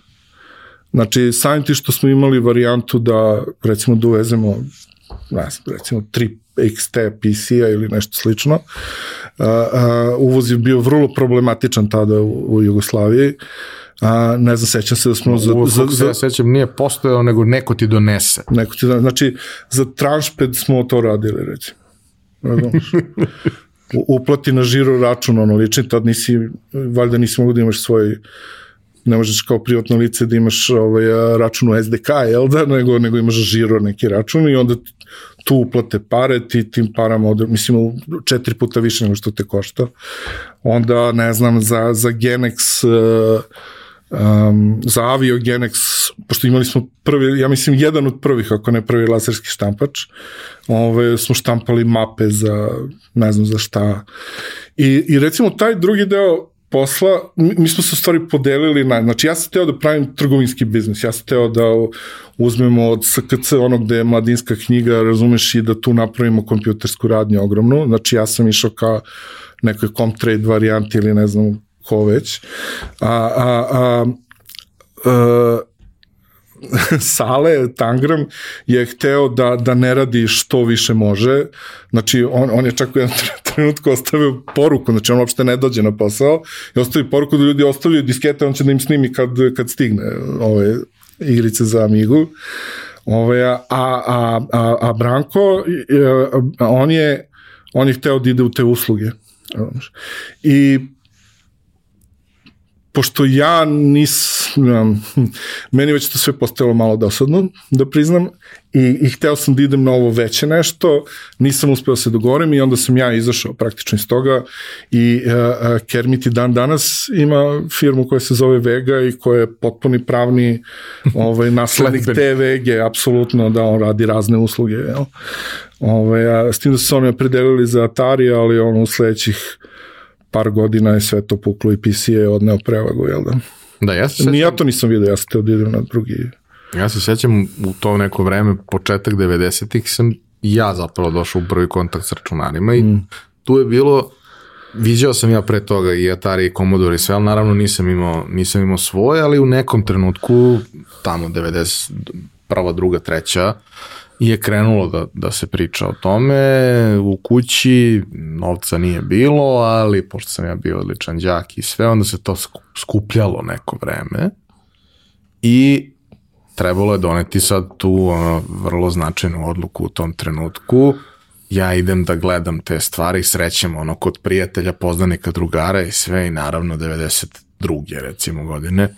[SPEAKER 2] Znači, samim ti što smo imali varijantu da, recimo, da uvezemo, ne znam, recimo, 3 XT PC-a ili nešto slično, uvoz je bio vrlo problematičan tada u, u Jugoslaviji, a, ne znam, sećam se da smo...
[SPEAKER 1] Za, za, za, ja sećam, nije postojao, nego neko ti donese.
[SPEAKER 2] Neko ti donese. Znači, za tranšped smo to radili, recimo. Razumiješ? uplati na žiro račun, ono lični, tad nisi, valjda nisi mogu da imaš svoj ne možeš kao privatno lice da imaš ovaj, račun u SDK, jel da, nego, nego imaš žiro neki račun i onda tu uplate pare, ti tim parama, od, mislim, četiri puta više nego što te košta. Onda, ne znam, za, za Genex uh, um, za Aviogenex, pošto imali smo prvi, ja mislim jedan od prvih, ako ne prvi laserski štampač, ove, smo štampali mape za, ne znam za šta. I, i recimo taj drugi deo posla, mi, mi smo se u stvari podelili na, znači ja sam teo da pravim trgovinski biznis, ja sam teo da uzmemo od SKC onog gde je mladinska knjiga, razumeš i da tu napravimo kompjutersku radnju ogromnu, znači ja sam išao ka nekoj Comtrade varijanti ili ne znam ko već. A, a, a, a Sale Tangram je hteo da, da ne radi što više može. Znači, on, on je čak u jednom trenutku ostavio poruku, znači on uopšte ne dođe na posao i ostavi poruku da ljudi ostavljaju diskete, on će da im snimi kad, kad stigne ove igrice za Amigu. Ove, a, a, a, a Branko, on je, on je hteo da ide u te usluge. I pošto ja nisam, meni već to sve postalo malo dosadno, da priznam, i, i hteo sam da idem na ovo veće nešto, nisam uspeo se dogovorim i onda sam ja izašao praktično iz toga i uh, uh, Kermit i dan danas ima firmu koja se zove Vega i koja je potpuni pravni ovaj, naslednik te Vege, apsolutno da on radi razne usluge. Jel? Ovaj, a, s tim da su se oni predelili za Atari, ali on u sledećih par godina je sve to puklo i PC je odneo prevagu, jel da?
[SPEAKER 1] Da, ja se sećam...
[SPEAKER 2] Ni ja to nisam vidio, ja sam te da idem na drugi...
[SPEAKER 1] Ja se sećam u to neko vreme, početak 90-ih sam ja zapravo došao u prvi kontakt s računarima i mm. tu je bilo viđao sam ja pre toga i Atari i Commodore i sve, ali naravno nisam imao, nisam imao svoje, ali u nekom trenutku, tamo 90, prva, druga, treća, je krenulo da, da se priča o tome, u kući novca nije bilo, ali pošto sam ja bio odličan đak i sve, onda se to skupljalo neko vreme. I trebalo je doneti sad tu ono, vrlo značajnu odluku u tom trenutku, ja idem da gledam te stvari, srećem ono kod prijatelja, poznanika, drugara i sve i naravno 92. recimo godine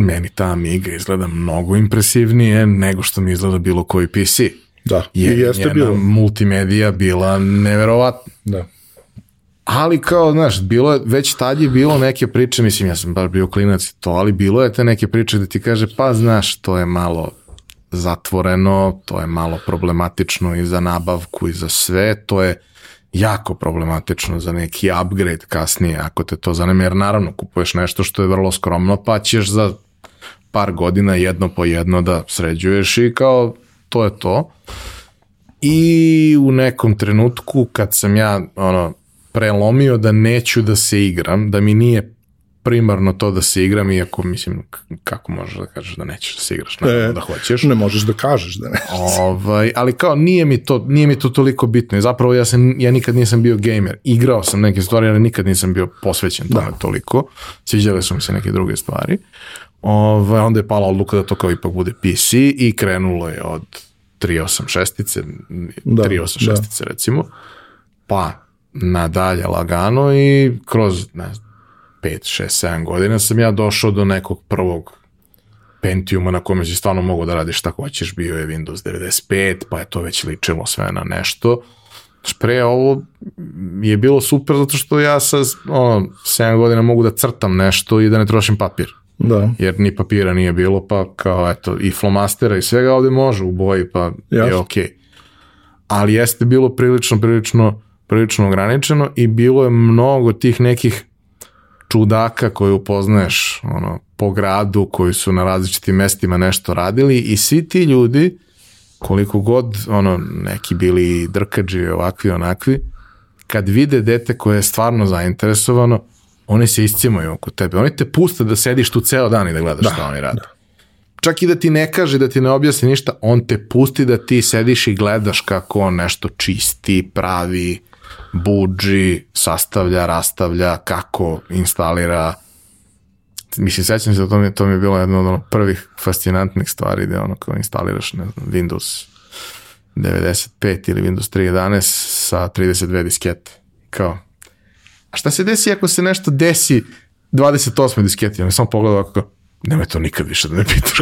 [SPEAKER 1] meni ta Amiga izgleda mnogo impresivnije nego što mi izgleda bilo koji PC.
[SPEAKER 2] Da,
[SPEAKER 1] Jer
[SPEAKER 2] i jeste
[SPEAKER 1] njena
[SPEAKER 2] bilo.
[SPEAKER 1] multimedija bila neverovatna.
[SPEAKER 2] Da.
[SPEAKER 1] Ali kao, znaš, bilo je, već tad je bilo neke priče, mislim, ja sam baš bio klinac i to, ali bilo je te neke priče da ti kaže, pa znaš, to je malo zatvoreno, to je malo problematično i za nabavku i za sve, to je jako problematično za neki upgrade kasnije, ako te to zanima, jer naravno kupuješ nešto što je vrlo skromno, pa ćeš za par godina jedno po jedno da sređuješ i kao, to je to. I u nekom trenutku kad sam ja ono, prelomio da neću da se igram, da mi nije primarno to da se igram, iako mislim, kako možeš da kažeš da nećeš da se igraš, naravno
[SPEAKER 2] E,
[SPEAKER 1] da hoćeš.
[SPEAKER 2] Ne možeš da kažeš da ne.
[SPEAKER 1] Ovaj, ali kao nije mi to nije mi to toliko bitno. I zapravo ja sam ja nikad nisam bio gamer. Igrao sam neke stvari, ali nikad nisam bio posvećen tome toliko. Sviđale su mi se neke druge stvari. Ovaj, onda je pala odluka da to kao ipak bude PC i krenulo je od 386-ice,
[SPEAKER 2] Da,
[SPEAKER 1] 386-ice recimo, pa nadalje lagano i kroz ne znam, 5, 6, 7 godina sam ja došao do nekog prvog Pentiuma na kome si stvarno mogu da radiš šta hoćeš, bio je Windows 95, pa je to već ličilo sve na nešto. Pre ovo je bilo super zato što ja sa ono, 7 godina mogu da crtam nešto i da ne trošim papir.
[SPEAKER 2] Da.
[SPEAKER 1] Jer ni papira nije bilo, pa kao eto, i flomastera i svega ovde može u boji, pa je
[SPEAKER 2] Jasno.
[SPEAKER 1] okej. Ali jeste bilo prilično, prilično, prilično ograničeno i bilo je mnogo tih nekih čudaka koje upoznaješ ono, po gradu, koji su na različitim mestima nešto radili i svi ti ljudi, koliko god ono, neki bili drkađi, ovakvi, onakvi, kad vide dete koje je stvarno zainteresovano, oni se iscimaju oko tebe. Oni te puste da sediš tu ceo dan i da gledaš šta oni rade. Čak i da ti ne kaže, da ti ne objasni ništa, on te pusti da ti sediš i gledaš kako on nešto čisti, pravi, buđi, sastavlja, rastavlja, kako instalira. Mislim, sećam se da to mi, to mi je bilo jedna od ono prvih fascinantnih stvari gde ono kao instaliraš ne znam, Windows 95 ili Windows 3.11 sa 32 diskete. Kao, a šta se desi ako se nešto desi 28 disketi? Ja sam pogledao ovako nemoj to nikad više da me pitaš.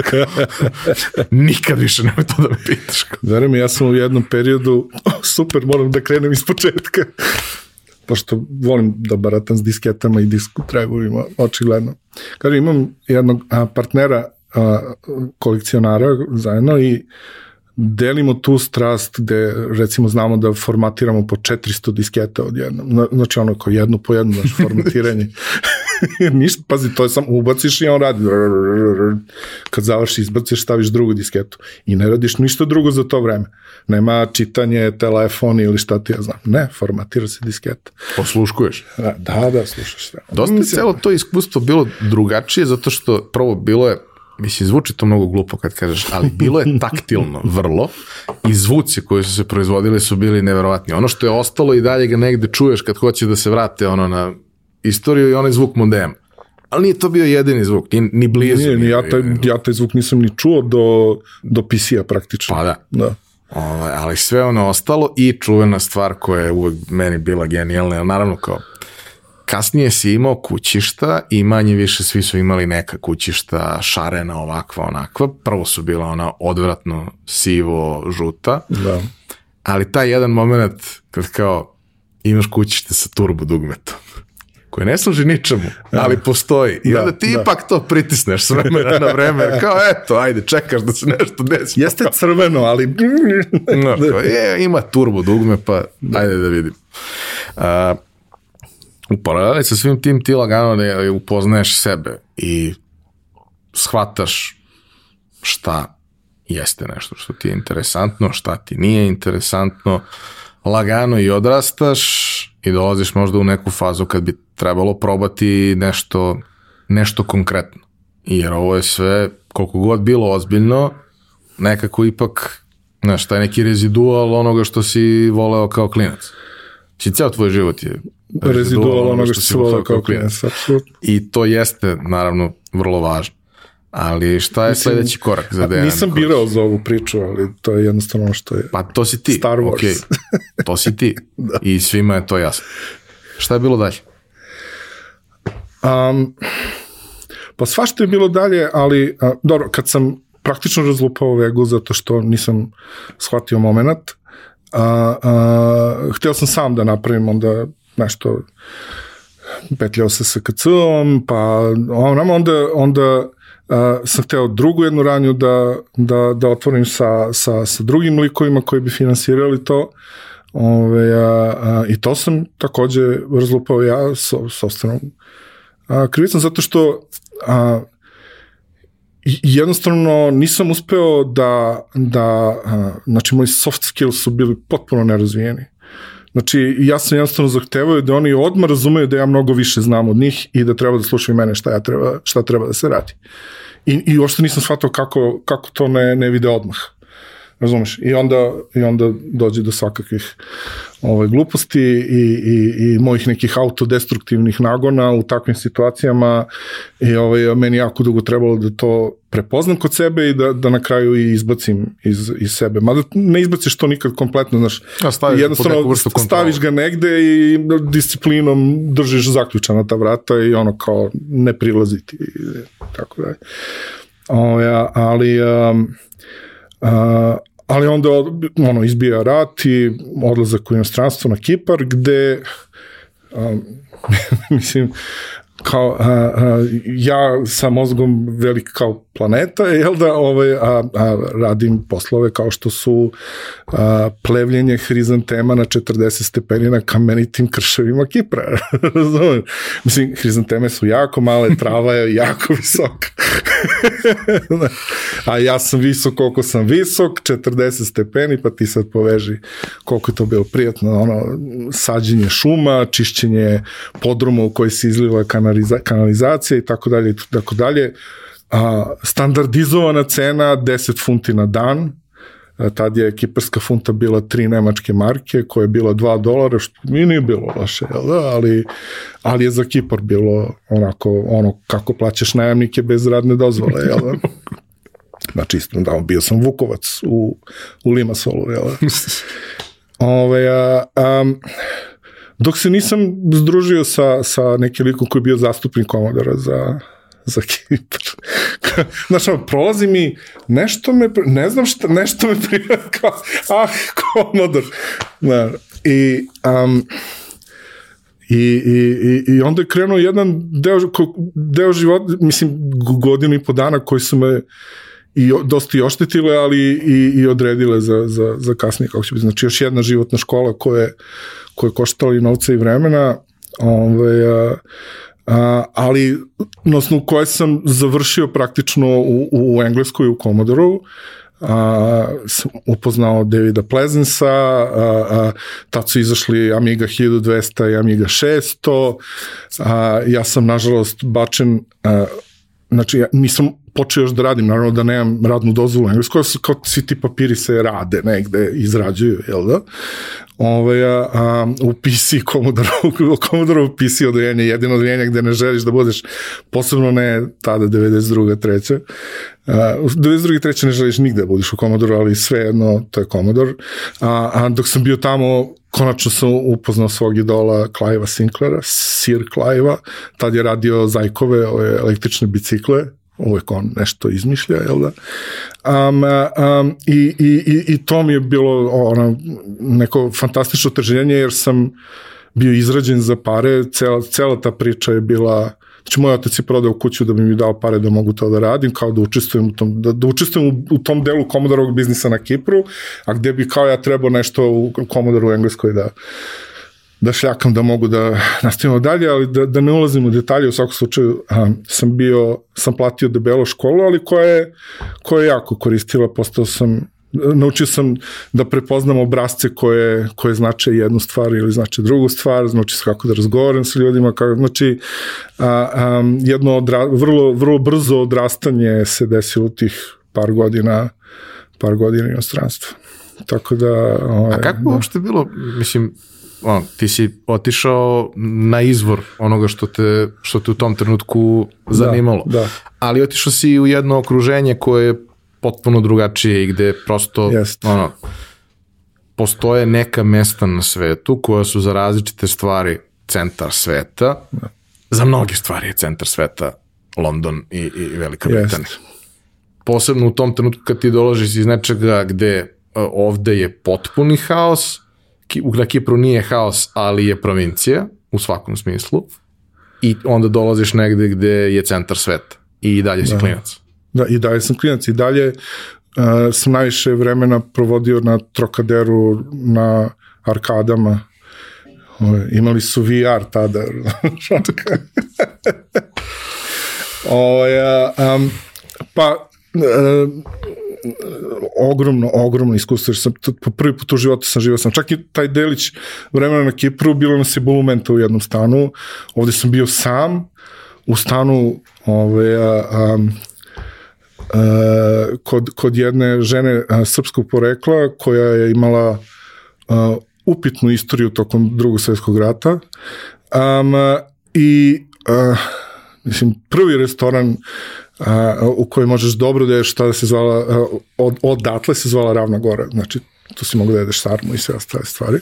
[SPEAKER 1] Nikad više nemoj to da me pitaš.
[SPEAKER 2] Mi, ja sam u jednom periodu, super, moram da krenem iz početka, pošto volim da baratam s disketama i disk drive-ovima, očigledno. Kaže, imam jednog partnera, a, kolekcionara zajedno i delimo tu strast gde recimo znamo da formatiramo po 400 disketa odjednom. Na- Znači ono kao jednu po jednu znači formatiranje. Ništa, pazi, to je samo ubaciš i on radi. Kad završi, izbaciš, staviš drugu disketu. I ne radiš ništa drugo za to vreme. Nema čitanje, telefon ili šta ti ja znam. Ne, formatira se disketa.
[SPEAKER 1] Posluškuješ.
[SPEAKER 2] Da, da, slušaš sve.
[SPEAKER 1] Dosta je celo to iskustvo bilo drugačije zato što prvo bilo je Mislim, zvuči to mnogo glupo kad kažeš, ali bilo je taktilno vrlo i zvuci koji su se proizvodili su bili neverovatni. Ono što je ostalo i dalje ga negde čuješ kad hoće da se vrate ono na istoriju i onaj zvuk modem. Ali nije to bio jedini zvuk, ni, ni blizu.
[SPEAKER 2] Nije, ni ja, taj, ja taj zvuk nisam ni čuo do, do PC-a praktično.
[SPEAKER 1] Pa da.
[SPEAKER 2] Da.
[SPEAKER 1] Ovaj, ali sve ono ostalo i čuvena stvar koja je uvek meni bila genijalna, naravno kao kasnije si imao kućišta i manje više svi su imali neka kućišta šarena ovakva onakva. Prvo su bila ona odvratno sivo žuta,
[SPEAKER 2] Da.
[SPEAKER 1] ali taj jedan moment kad kao imaš kućište sa turbo dugmetom koje ne služi ničemu, ali postoji. I
[SPEAKER 2] Da,
[SPEAKER 1] onda ti
[SPEAKER 2] da.
[SPEAKER 1] ipak to pritisneš s vremena na vreme, kao eto, ajde, čekaš da se nešto desi.
[SPEAKER 2] Jeste crveno, ali...
[SPEAKER 1] No, kao, je, ima turbo dugme, pa ajde da vidim. Uh, u paraleli sa svim tim ti lagano ne upoznaješ sebe i shvataš šta jeste nešto što ti je interesantno, šta ti nije interesantno, lagano i odrastaš i dolaziš možda u neku fazu kad bi trebalo probati nešto, nešto konkretno. Jer ovo je sve, koliko god bilo ozbiljno, nekako ipak, znaš, taj neki rezidual onoga što si voleo kao klinac. Či ceo tvoj život je
[SPEAKER 2] Rezidual onoga što se volao kao klinac, apsolutno.
[SPEAKER 1] I to jeste, naravno, vrlo važno. Ali šta je sledeći korak za Dejan?
[SPEAKER 2] Nisam
[SPEAKER 1] Nikolić?
[SPEAKER 2] birao za ovu priču, ali to je jednostavno ono što je...
[SPEAKER 1] Pa to si ti.
[SPEAKER 2] Star Wars.
[SPEAKER 1] okej. To si ti. I svima je to jasno. Šta je bilo dalje?
[SPEAKER 2] Um, Pa svašta je bilo dalje, ali a, dobro, kad sam praktično razlupao vegu zato što nisam shvatio moment, a, a, hteo sam sam da napravim onda nešto petljao se sa KC-om, pa onam, onda, onda uh, sam hteo drugu jednu ranju da, da, da otvorim sa, sa, sa drugim likovima koji bi finansirali to. Ove, a, a, I to sam takođe razlupao ja so, sobstvenom krivicom, zato što a, jednostavno nisam uspeo da, da a, znači moji soft skills su bili potpuno nerazvijeni. Znači, ja sam jednostavno zahtevao da oni odmah razumeju da ja mnogo više znam od njih i da treba da slušaju mene šta, ja treba, šta treba da se radi. I, i uopšte nisam shvatao kako, kako to ne, ne vide odmah. Razumeš? I onda, i onda dođe do svakakvih ovaj, gluposti i, i, i mojih nekih autodestruktivnih nagona u takvim situacijama i ovaj, meni jako dugo trebalo da to prepoznam kod sebe i da, da na kraju i izbacim iz, iz sebe. Mada ne izbaciš to nikad kompletno, znaš,
[SPEAKER 1] staviš
[SPEAKER 2] jednostavno staviš ga negde i disciplinom držiš zaključana ta vrata i ono kao ne prilaziti i tako da. O, ja, ali um, uh, ali onda ono, izbija rat i odlazak u inostranstvo na Kipar, gde um, mislim, kao, a, a, ja sa mozgom velik kao planeta, jel da, ovaj, a, a radim poslove kao što su a, plevljenje hrizantema na 40 stepeni na kamenitim krševima Kipra. Razumem? Mislim, hrizanteme su jako male, trava je jako visoka. a ja sam visok koliko sam visok, 40 stepeni, pa ti sad poveži koliko je to bilo prijatno, ono, sađenje šuma, čišćenje podruma u koji se izliva kanaliza, kanalizacija i tako dalje i tako dalje a, standardizovana cena 10 funti na dan, a, tad je kiparska funta bila tri nemačke marke, koja je bila 2 dolara, što mi nije bilo loše, jel da? ali, ali je za Kipar bilo onako, ono kako plaćaš najamnike bez radne dozvole, jel da? Znači, isto, da, bio sam Vukovac u, u Limasolu, jel da? Ove, a, a, dok se nisam združio sa, sa nekim likom koji je bio zastupnik Komodora za, za Kipar. Znaš, ono, prolazi mi, nešto me, ne znam šta, nešto me prija kao, ah, komodor. Da, I, um, I, i, i, I onda je krenuo jedan deo, deo života, mislim, godinu i po dana koji su me i dosta i oštetile, ali i, i odredile za, za, za kasnije, kako će biti. Znači, još jedna životna škola koja, koja je koštala i novca i vremena, ovaj, a, a, ali na osnovu koje sam završio praktično u, u Engleskoj u Commodore-u, a, sam upoznao Davida Plezensa, a, a, tad su izašli Amiga 1200 i Amiga 600, a, ja sam nažalost bačen, a, znači ja nisam počeo još da radim, naravno da nemam radnu dozvolu u Engleskoj, kao svi ti papiri se rade negde, izrađuju, jel da? Ove, a, a, u PC Commodore, u Commodore PC odeljenje, jedino odeljenje gde ne želiš da budeš, posebno ne tada 92. treća, u 92. treće ne želiš nigde da budiš u Commodore, ali sve jedno, to je Commodore. A, a dok sam bio tamo, konačno sam upoznao svog idola Clive Sinclaira, Sir Clive-a, tad je radio Zajkove, ove električne bicikle, uvek on nešto izmišlja, jel da? Um, um, i, i, I to mi je bilo ono, neko fantastično trženje, jer sam bio izrađen za pare, cela, cela ta priča je bila Znači, moj otac je prodao kuću da bi mi dao pare da mogu to da radim, kao da učestvujem u tom, da, da učestvujem u, u tom delu komodorovog biznisa na Kipru, a gde bi kao ja trebao nešto u komodoru u Engleskoj da, da šljakam da mogu da nastavimo dalje, ali da, da ne ulazim u detalje, u svakom slučaju a, sam bio, sam platio debelo školu, ali koja je, koja je jako koristila, postao sam naučio sam da prepoznam obrazce koje, koje znače jednu stvar ili znače drugu stvar, znači kako da razgovaram sa ljudima, kako, znači a, a, jedno odra, vrlo, vrlo brzo odrastanje se desilo u tih par godina par godina inostranstva. Tako da...
[SPEAKER 1] Ovaj, A kako da. uopšte bilo, mislim, on, ti si otišao na izvor onoga što te, što te u tom trenutku zanimalo.
[SPEAKER 2] Da, da.
[SPEAKER 1] Ali otišao si u jedno okruženje koje je potpuno drugačije i gde prosto
[SPEAKER 2] Jest.
[SPEAKER 1] ono, postoje neka mesta na svetu koja su za različite stvari centar sveta. Da. Za mnoge stvari je centar sveta London i, i Velika Britanija. Posebno u tom trenutku kad ti dolaziš iz nečega gde uh, ovde je potpuni haos, na Kipru nije haos, ali je provincija u svakom smislu i onda dolaziš negde gde je centar sveta i dalje si da. klinac.
[SPEAKER 2] Da, i dalje sam klinac i dalje uh, sam najviše vremena provodio na Trokaderu, na arkadama. Ove, imali su VR tada. Ove, um, pa uh, ogromno, ogromno iskustvo, jer sam po prvi put u životu sam živao sam. Čak i taj delić vremena na Kipru, bilo nas je bulumenta u jednom stanu, ovde sam bio sam, u stanu ove, a, a, a, kod, kod jedne žene a, srpskog porekla koja je imala a, upitnu istoriju tokom drugog svetskog rata um, i a, mislim, prvi restoran a, u kojoj možeš dobro da ješ šta da se zvala, od, odatle se zvala Ravna Gora, znači tu si mogu da jedeš sarmu i sve ostale stvari.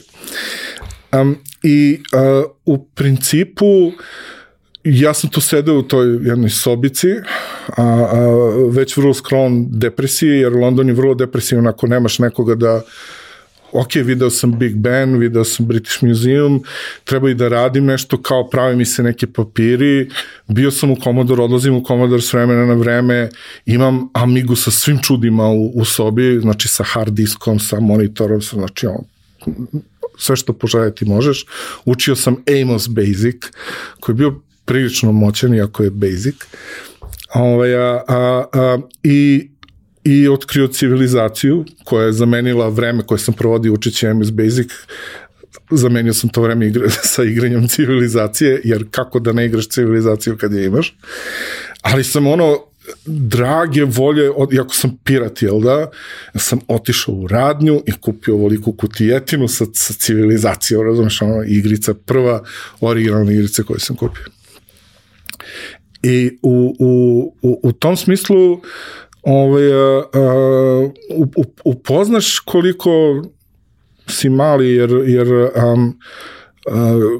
[SPEAKER 2] Um, I a, u principu ja sam tu sedeo u toj jednoj sobici, a, a, već vrlo sklon depresiji, jer London je vrlo depresivan ako nemaš nekoga da ok, video sam Big Ben, video sam British Museum, treba i da radim nešto, kao pravi mi se neke papiri, bio sam u Commodore, odlazim u Commodore s vremena na vreme, imam Amigu sa svim čudima u, u sobi, znači sa hard diskom, sa monitorom, sa, znači on, sve što poželjeti možeš. Učio sam Amos Basic, koji je bio prilično moćan, iako je Basic. Ovaj, a, a, a, I i otkrio civilizaciju koja je zamenila vreme koje sam provodio učeći MS Basic zamenio sam to vreme igra, sa igranjem civilizacije, jer kako da ne igraš civilizaciju kad je imaš. Ali sam ono, drage volje, od, iako sam pirat, jel da, sam otišao u radnju i kupio ovoliku kutijetinu sa, sa civilizacijom, razumeš, ono, igrica, prva originalna igrica koju sam kupio. I u, u, u, u tom smislu ovaj, a, a, upoznaš koliko si mali, jer, jer um,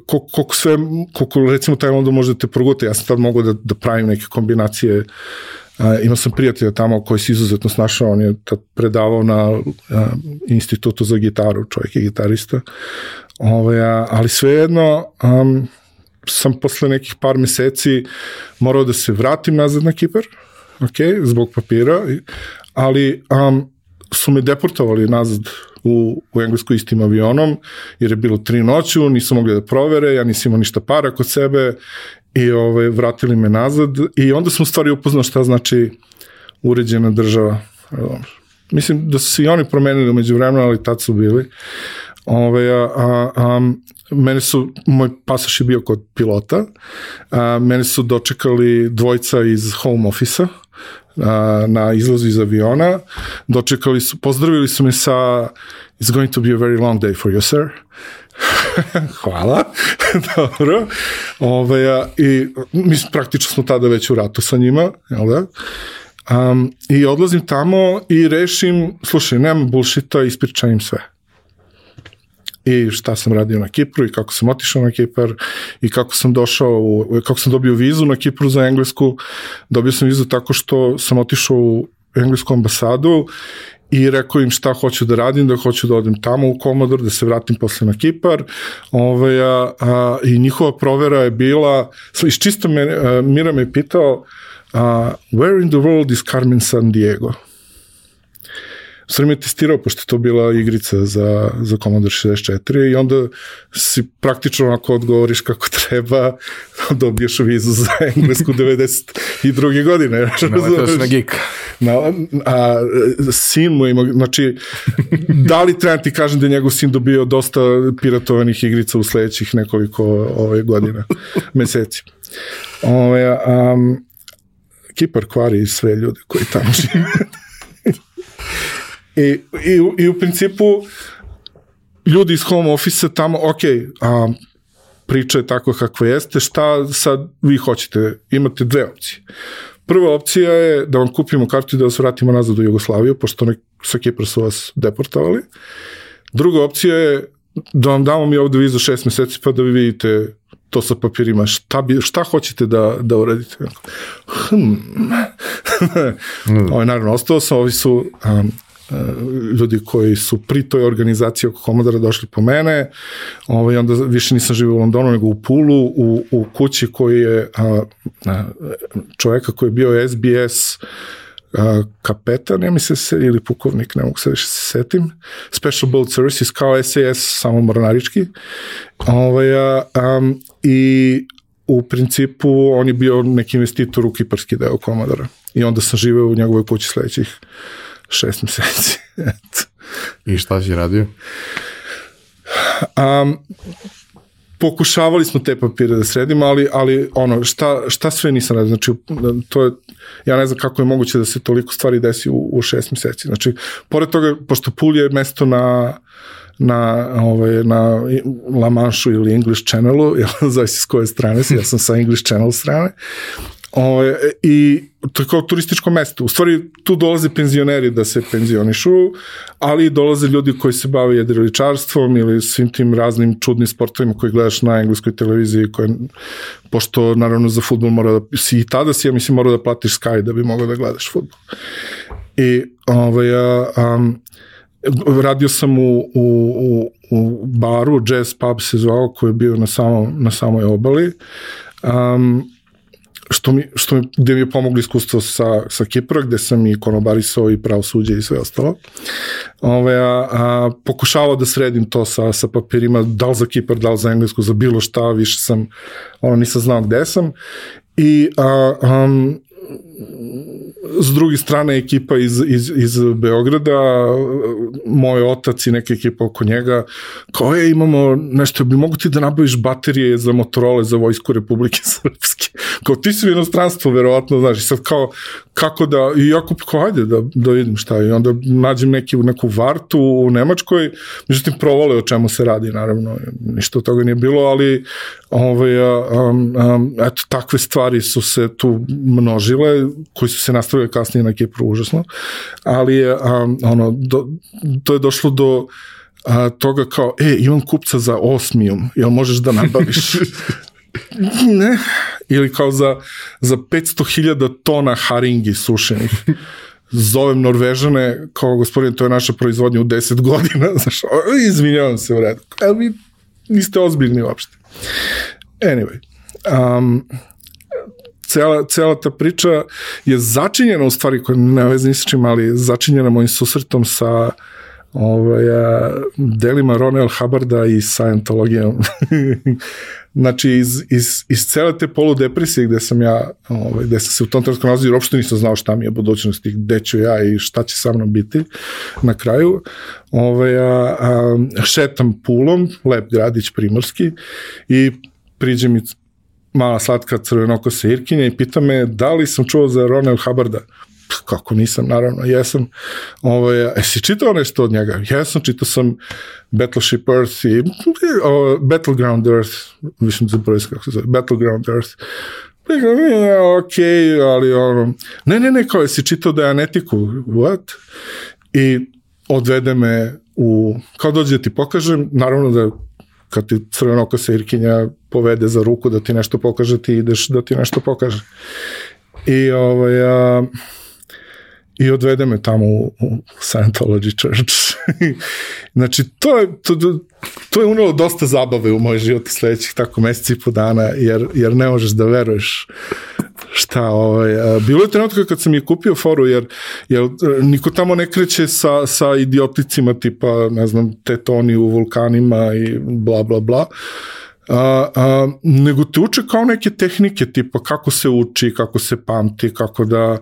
[SPEAKER 2] koliko, koliko sve, koliko recimo taj London može da te progute, ja sam tad mogao da, da pravim neke kombinacije. Uh, imao sam prijatelja tamo koji se izuzetno snašao, on je tad predavao na uh, institutu za gitaru, čovjek je gitarista. Ove, ovaj, ali svejedno, um, sam posle nekih par meseci morao da se vratim nazad na Kipar, ok, zbog papira, ali um, su me deportovali nazad u, u Englesku istim avionom, jer je bilo tri noću, nisu mogli da provere, ja nisam imao ništa para kod sebe i ove, ovaj, vratili me nazad i onda sam u stvari upoznao šta znači uređena država. Mislim da su se i oni promenili umeđu vremena, ali tad su bili. Ove, a, a, a, mene su, moj pasaš je bio kod pilota, a, mene su dočekali dvojca iz home office-a, na izlazu iz aviona, dočekali su, pozdravili su me sa It's going to be a very long day for you, sir. Hvala. Dobro. Ove, a, I mi praktično smo tada već u ratu sa njima, jel da? Um, I odlazim tamo i rešim, slušaj, nema bullshita, ispričam sve i šta sam radio na Kipru i kako sam otišao na Kipar i kako sam došao, u, kako sam dobio vizu na Kipru za Englesku. Dobio sam vizu tako što sam otišao u englesku ambasadu i rekao im šta hoću da radim, da hoću da odem tamo u Komodor, da se vratim posle na Kipar. Ove, ovaj, a, a, I njihova provera je bila, iz čisto me, a, Mira me pitao, a, where in the world is Carmen San Diego? Sam je testirao, pošto je to bila igrica za, za Commodore 64 i onda si praktično ako odgovoriš kako treba, dobiješ vizu za englesku 92. godine.
[SPEAKER 1] Naletaš na geek.
[SPEAKER 2] Na, a, sin mu ima, znači, da li treba ti kažem da je njegov sin dobio dosta piratovanih igrica u sledećih nekoliko ove, godina, meseci. Ove, um, Kipar kvari sve ljude koji tamo žive. I, i, I u principu ljudi iz home office tamo, ok, a, priča je tako kakva jeste, šta sad vi hoćete? Imate dve opcije. Prva opcija je da vam kupimo kartu i da vas vratimo nazad u Jugoslaviju, pošto oni sa Kipra su vas deportovali. Druga opcija je da vam damo mi ovde vizu šest meseci pa da vi vidite to sa papirima, šta, bi, šta hoćete da, da uradite? Hm. mm. Ovo je naravno ostao sam, ovi su um, ljudi koji su pri toj organizaciji oko Komodora došli po mene, ovaj, onda više nisam živio u Londonu nego u Pulu, u, u kući koji je a, a, čoveka koji je bio SBS a, kapetan, ja mislim se, ili pukovnik, ne mogu se više se setim, Special Boat Services kao SAS, samo mornarički. Ovaj, a, a, I u principu on je bio neki investitor u kiparski deo Komodora. I onda sam živeo u njegovoj kući sledećih šest meseci.
[SPEAKER 1] I šta si radio?
[SPEAKER 2] Um, pokušavali smo te papire da sredimo, ali, ali ono, šta, šta sve nisam radio, znači, to je, ja ne znam kako je moguće da se toliko stvari desi u, u šest meseci. Znači, pored toga, pošto Pul je mesto na, na, ovaj, na La Manšu ili English Channelu, ja, zavisi s koje strane si, ja sam sa English Channel strane, O, ovaj, I to je kao turističko mesto. U stvari, tu dolaze penzioneri da se penzionišu, ali dolaze ljudi koji se bave jedriličarstvom ili svim tim raznim čudnim sportovima koji gledaš na engleskoj televiziji, koje, pošto naravno za futbol mora da, si i tada si, ja mislim, mora da platiš Sky da bi mogao da gledaš futbol. I ovaj, um, radio sam u, u, u, u baru, Jazz Pub se zvao, koji je bio na, samo, na samoj obali. Um, što mi, što mi, gde mi je pomoglo iskustvo sa, sa Kipra, gde sam i konobarisao i pravosuđe i sve ostalo. Ove, a, a, pokušavao da sredim to sa, sa papirima, da li za Kipar, da li za Englesku, za bilo šta, više sam, ono, nisam znao gde sam. I a, um, s druge strane ekipa iz, iz, iz Beograda, moj otac i neka ekipa oko njega, kao je imamo nešto, bi mogu ti da nabaviš baterije za Motorola za Vojsku Republike Srpske. Kao ti su inostranstvo, verovatno, znaš, sad kao, kako da, i jako, kao, ajde da, da vidim šta. I onda nađem neki, neku vartu u Nemačkoj, međutim provale o čemu se radi, naravno, ništa od toga nije bilo, ali ovaj, um, um, eto, takve stvari su se tu množile, koji su se nastavili kasnije na Kipru užasno, ali je um, ono, do, to je došlo do a, toga kao, e, imam kupca za osmijum, jel možeš da nabaviš? ne, ili kao za, za 500.000 tona haringi sušenih. Zovem Norvežane, kao gospodin, to je naša proizvodnja u 10 godina, znaš, izvinjavam se u redu. Ali vi niste ozbiljni uopšte. Anyway, um, cela, cela ta priča je začinjena u stvari koja ne veze ni čim, ali začinjena mojim susretom sa ovaj, delima Ronel Hubarda i Scientologijom. znači, iz, iz, iz cele te poludepresije gde sam ja, ovaj, gde sam se u tom trenutku nalazio, uopšte nisam znao šta mi je budućnost i gde ću ja i šta će sa mnom biti na kraju. Ovaj, a, a, šetam pulom, lep gradić primorski i priđe mi mala slatka crvenokosa Irkinja i pita me da li sam čuo za Ronald Hubarda. Kako nisam, naravno, jesam. Ovo, jesi čitao nešto od njega? Jesam, čitao sam Battleship Earth i o, Battleground Earth, mislim da zaboravim kako se zove, Battleground Earth. Ok, ali ono, ne, ne, ne, kao jesi čitao Dianetiku, what? I odvede me u, kao dođe da ti pokažem, naravno da kad ti crvenoka Irkinja povede za ruku da ti nešto pokaže, ti ideš da ti nešto pokaže. I ovaj, a, i odvede me tamo u, u Scientology Church. znači, to je, to, to je unelo dosta zabave u moj život sledećih tako meseci i po dana, jer, jer ne možeš da veruješ šta, ovaj, bilo je trenutka kad sam je kupio foru, jer, jer e, niko tamo ne kreće sa, sa idioticima tipa, ne znam, tetoni u vulkanima i bla, bla, bla. A, a, nego te uče kao neke tehnike tipa kako se uči, kako se pamti, kako da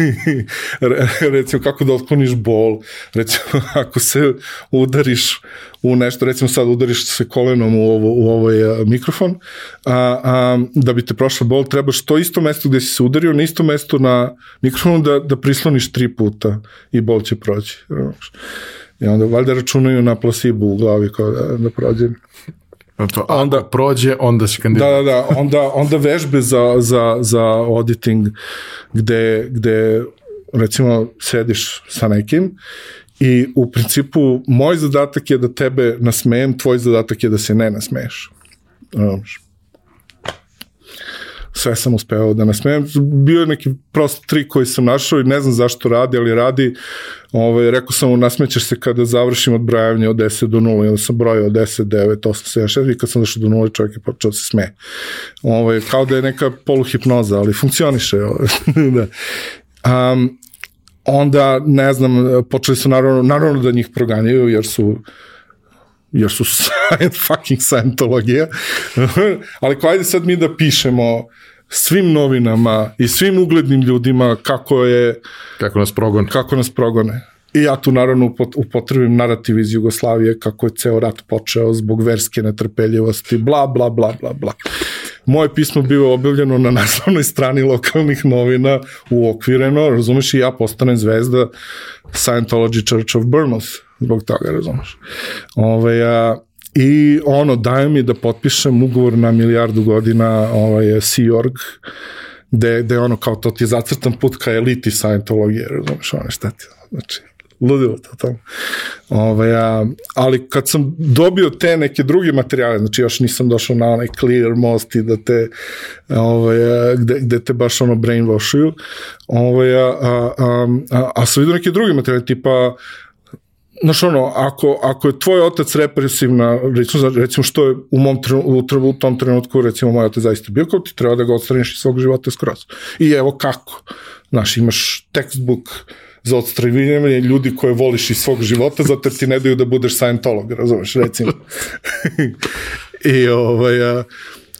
[SPEAKER 2] recimo kako da otkloniš bol, recimo ako se udariš u nešto, recimo sad udariš se kolenom u, ovo, u ovaj a, mikrofon, a, a, da bi te prošla bol, trebaš to isto mesto gde si se udario, na isto mesto na mikrofonu da, da prisloniš tri puta i bol će proći. I onda valjda računaju na plasibu u glavi kao da, da prođe.
[SPEAKER 1] To, onda prođe, onda se kandidati.
[SPEAKER 2] Da, da, da, onda, onda vežbe za, za, za auditing gde, gde recimo sediš sa nekim I u principu moj zadatak je da tebe nasmejem, tvoj zadatak je da se ne nasmeješ. Sve sam uspeo da nasmejem. Bio je neki prost trik koji sam našao i ne znam zašto radi, ali radi. Ovaj, rekao sam mu, nasmećeš se kada završim odbrajanje od 10 do 0 i onda sam brojao od 10, 9, 8, 7, 6 i kad sam došao do 0 čovjek je počeo da se sme. Ovaj, kao da je neka poluhipnoza, ali funkcioniše. Ovaj, da. Um, onda, ne znam, počeli su naravno, naravno da njih proganjaju, jer su jer su fucking scientologija, ali ko ajde sad mi da pišemo svim novinama i svim uglednim ljudima kako je...
[SPEAKER 1] Kako nas progone.
[SPEAKER 2] Kako nas progone. I ja tu naravno upotrebim narativ iz Jugoslavije kako je ceo rat počeo zbog verske netrpeljivosti, bla, bla, bla, bla, bla. Moje pismo bilo objavljeno na naslovnoj strani lokalnih novina uokvireno, razumeš, i ja postanem zvezda Scientology Church of Burmouth zbog toga, razumeš. Ove, a, I ono, daje mi da potpišem ugovor na milijardu godina ovaj, Sea Org, gde, gde ono kao to ti zacrtan put ka eliti Scientologije, razumeš, ono šta ti, znači, ludilo to tamo. Ove, a, ali kad sam dobio te neke druge materijale, znači još nisam došao na onaj clear most i da te ove, gde, gde te baš ono brainwashuju, ove, a, a, a, a, a sam vidio neke druge materijale, tipa znaš ono, ako, ako je tvoj otac represivna, recimo, recimo što je u, mom u, u tom trenutku, recimo moj otac zaista bio, kao ti treba da ga odstraniš iz svog života skroz. I evo kako. Znaš, imaš textbook za odstranjivanje ljudi koje voliš iz svog života, zato ti ne daju da budeš Scientolog, razumeš, recimo. I ovaj, a,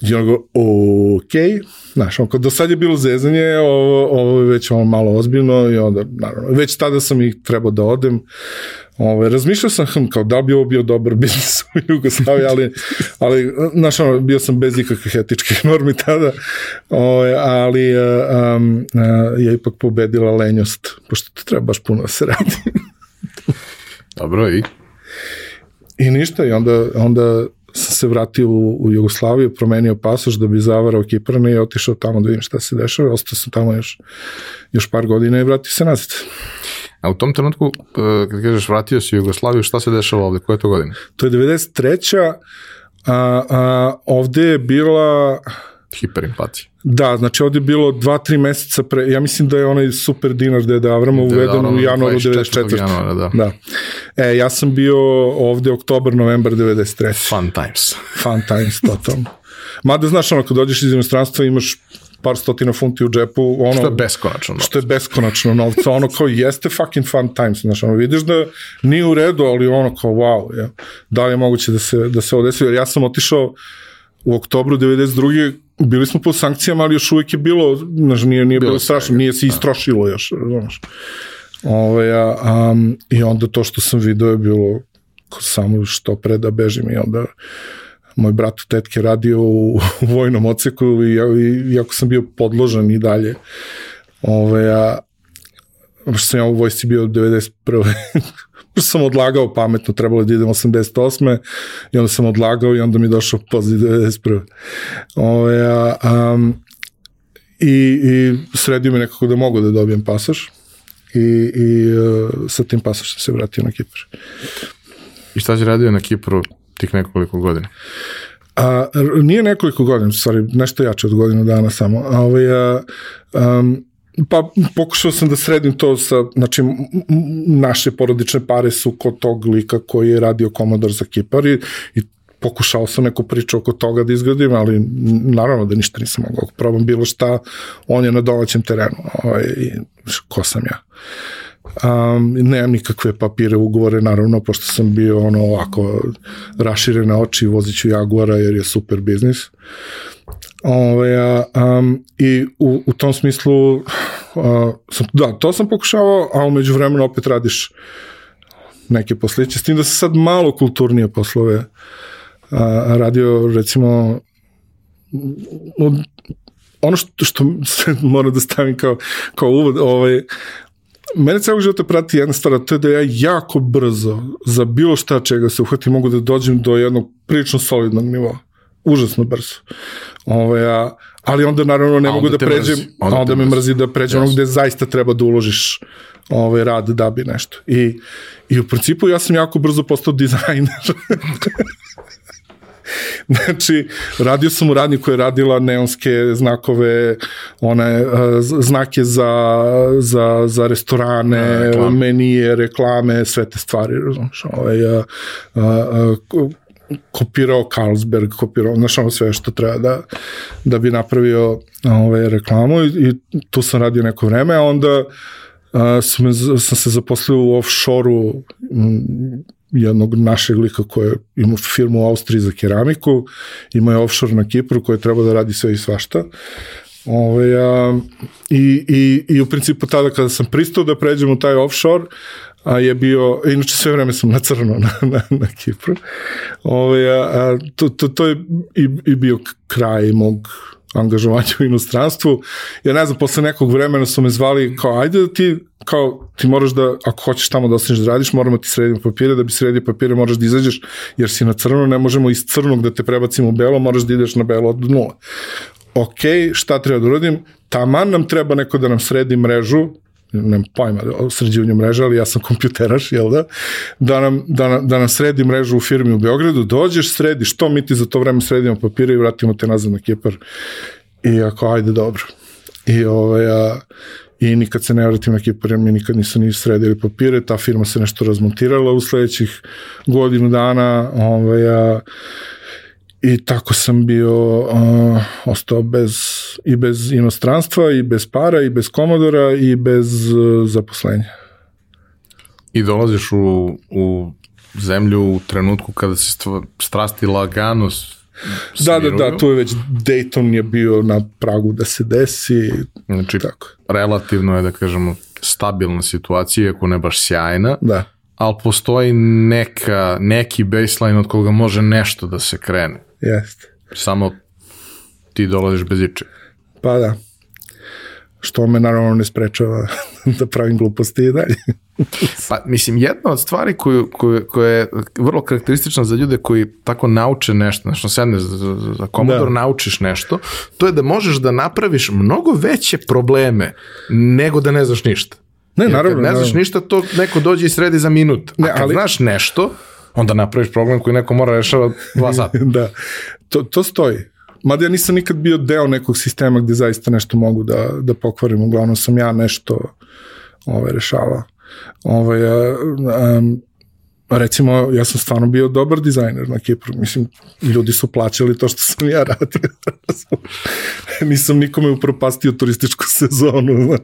[SPEAKER 2] i on go, okay. Znaš, on, do sad je bilo zezanje, ovo, ovo je već malo ozbiljno i onda, naravno, već tada sam ih trebao da odem, Ove, razmišljao sam hm, kao da bi ovo bio dobar biznis u Jugoslaviji, ali, ali znaš, ono, bio sam bez ikakvih etičkih normi tada, ove, ali um, je ipak pobedila lenjost, pošto to treba baš puno da se radi.
[SPEAKER 1] Dobro, i?
[SPEAKER 2] I ništa, i onda, onda sam se vratio u, u Jugoslaviju, promenio pasoš da bi zavarao Kiprane i otišao tamo da vidim šta se dešava, ostao sam tamo još, još par godina i vratio se nazad.
[SPEAKER 1] A u tom trenutku, e, kad kažeš vratio si Jugoslaviju, šta se dešava ovde? Koje je to godine?
[SPEAKER 2] To je 93. A, a, ovde je bila...
[SPEAKER 1] Hiperinflacija.
[SPEAKER 2] Da, znači ovde je bilo 2-3 meseca pre, ja mislim da je onaj super dinar Deda Avrama uveden u januaru 94.
[SPEAKER 1] Januara, da.
[SPEAKER 2] da. E, ja sam bio ovde oktobar, novembar 93.
[SPEAKER 1] Fun times.
[SPEAKER 2] Fun times, totalno. Mada, znaš, ono, kad dođeš iz inostranstva imaš par stotina funti u džepu, ono...
[SPEAKER 1] Što je beskonačno
[SPEAKER 2] novca. Što je beskonačno novca, ono kao jeste fucking fun times, znaš, ono vidiš da nije u redu, ali ono kao wow, ja. da li je moguće da se, da se odesi, jer ja sam otišao u oktobru 92 bili smo pod sankcijama, ali još uvijek je bilo, znaš, nije, nije bilo, bilo strašno, nije se da. istrošilo još, znaš. Ove, a, a, I onda to što sam video je bilo samo što pre da bežim i onda moj brat u tetke radio u, u vojnom oceku i, i iako sam bio podložan i dalje ove, a što sam ja u vojsci bio 91. što sam odlagao pametno, trebalo da idem 88. i onda sam odlagao i onda mi došao poziv 91. Ove, a, a, i, i sredio me nekako da mogu da dobijem pasoš i, i uh, sa tim pasošem se vratio na Kipar.
[SPEAKER 1] I šta si radio na Kipru tih nekoliko godina?
[SPEAKER 2] A, nije nekoliko godina, stvari, nešto jače od godinu dana samo. A, ovaj, a, um, pa pokušao sam da sredim to sa, znači, naše porodične pare su kod tog lika koji je radio komodor za Kipar i, i pokušao sam neku priču oko toga da izgradim, ali naravno da ništa nisam mogao. Probam bilo šta, on je na domaćem terenu. Ovaj, ko sam ja? Um, nemam nikakve papire, ugovore, naravno, pošto sam bio ono ovako raširene oči, vozit ću Jaguara jer je super biznis. Ove, um, I u, u tom smislu, uh, sam, da, to sam pokušavao, a umeđu vremenu opet radiš neke posliće, s tim da se sad malo kulturnije poslove a, radio, recimo, od, ono što, što se mora da stavim kao, kao uvod, ovaj, mene celog života prati jedna stvar, to je da ja jako brzo za bilo šta čega se uhvatim mogu da dođem do jednog prilično solidnog nivoa. užasno brzo. Ove, a, ali onda naravno ne
[SPEAKER 1] A
[SPEAKER 2] mogu da pređem,
[SPEAKER 1] mrzi.
[SPEAKER 2] onda,
[SPEAKER 1] Onda
[SPEAKER 2] me
[SPEAKER 1] mrzi.
[SPEAKER 2] mrzi da pređem ono gde zaista treba da uložiš ovaj rad da bi nešto. I, I u principu ja sam jako brzo postao dizajner. Znači, radio sam u radnji koja je radila neonske znakove, one z- znake za, za, za restorane,
[SPEAKER 1] reklame.
[SPEAKER 2] menije, reklame, sve te stvari, razumiješ, ovaj, uh, uh, ko- kopirao Carlsberg, kopirao, znaš, ono sve što treba da, da bi napravio ovaj, reklamu i, i tu sam radio neko vreme, a onda uh, sam, me z- sam se zaposlio u offshore-u jednog našeg lika koji ima firmu u Austriji za keramiku, ima je offshore na Kipru koji treba da radi sve i svašta. Ove, a, i, i, I u principu tada kada sam pristao da pređem u taj offshore, a je bio, inače sve vreme sam na crno na, na, na Kipru, Ove, a, a, to, to, to je i, i bio kraj mog angažovanja u inostranstvu, jer ne znam, posle nekog vremena su me zvali kao, ajde da ti, kao, ti moraš da, ako hoćeš tamo da ostaneš da radiš, moramo ti srediti papire, da bi sredio papire moraš da izađeš, jer si na crno, ne možemo iz crnog da te prebacimo u belo, moraš da ideš na belo od nula. Ok, šta treba da uradim? Taman nam treba neko da nam sredi mrežu, nemam pojma o sređivanju mreža, ali ja sam kompjuteraš, jel da? Da nam, da, nam, da nam sredi mrežu u firmi u Beogradu, dođeš, središ to, mi ti za to vreme sredimo papire i vratimo te nazad na Kipar. I ako, ajde, dobro. I, ovaj, a, i nikad se ne vratim na Kipar, jer mi nikad nisu ni sredili papire, ta firma se nešto razmontirala u sledećih godinu dana, ovaj, a, i tako sam bio uh, ostao bez i bez inostranstva i bez para i bez komodora i bez uh, zaposlenja.
[SPEAKER 1] I dolaziš u, u zemlju u trenutku kada se strasti lagano s-
[SPEAKER 2] Da, da, da, tu je već Dayton je bio na pragu da se desi,
[SPEAKER 1] Znači,
[SPEAKER 2] tako.
[SPEAKER 1] relativno je, da kažemo, stabilna situacija, iako ne baš sjajna,
[SPEAKER 2] Da.
[SPEAKER 1] ali postoji neka, neki baseline od koga može nešto da se krene.
[SPEAKER 2] Jeste.
[SPEAKER 1] Samo ti dolaziš bez ičega.
[SPEAKER 2] Pa da. Što me naravno ne sprečava da pravim gluposti i dalje.
[SPEAKER 1] Pa, mislim, jedna od stvari koju, koju, koja je vrlo karakteristična za ljude koji tako nauče nešto, znači sedne za, za, za Commodore,
[SPEAKER 2] Da.
[SPEAKER 1] naučiš nešto, to je da možeš da napraviš mnogo veće probleme nego da ne znaš ništa.
[SPEAKER 2] Ne,
[SPEAKER 1] Jer
[SPEAKER 2] naravno.
[SPEAKER 1] Kad ne znaš
[SPEAKER 2] naravno.
[SPEAKER 1] ništa, to neko dođe i sredi za minut. A
[SPEAKER 2] Ne,
[SPEAKER 1] kad
[SPEAKER 2] ali-
[SPEAKER 1] znaš nešto, onda napraviš problem koji neko mora rešava dva sata.
[SPEAKER 2] da, to, to stoji. Mada ja nisam nikad bio deo nekog sistema gde zaista nešto mogu da, da pokvarim. Uglavnom sam ja nešto ove, rešavao. Ove, a, um, recimo, ja sam stvarno bio dobar dizajner na Kipru. Mislim, ljudi su plaćali to što sam ja radio. nisam nikome upropastio turističku sezonu. znaš.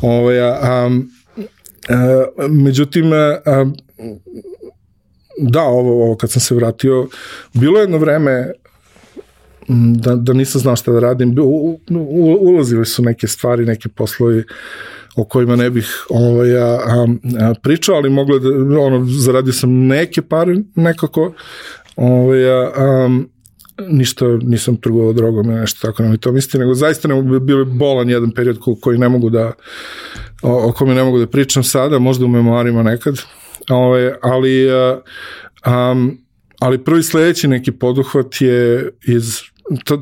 [SPEAKER 2] Ove, a, a, međutim, a, da, ovo, ovo kad sam se vratio, bilo je jedno vreme da, da nisam znao šta da radim, u, u, u, ulazili su neke stvari, neke poslovi o kojima ne bih ovaj, a, a, a, pričao, ali moglo je da, ono, zaradio sam neke pare nekako, ovaj, a, a, ništa nisam trgovao drogom ili nešto tako, ne mi to misli, nego zaista ne bio je bolan jedan period ko, koji ne mogu da, o, o kome ne mogu da pričam sada, možda u memoarima nekad, ovaj, ali um, ali prvi sledeći neki poduhvat je iz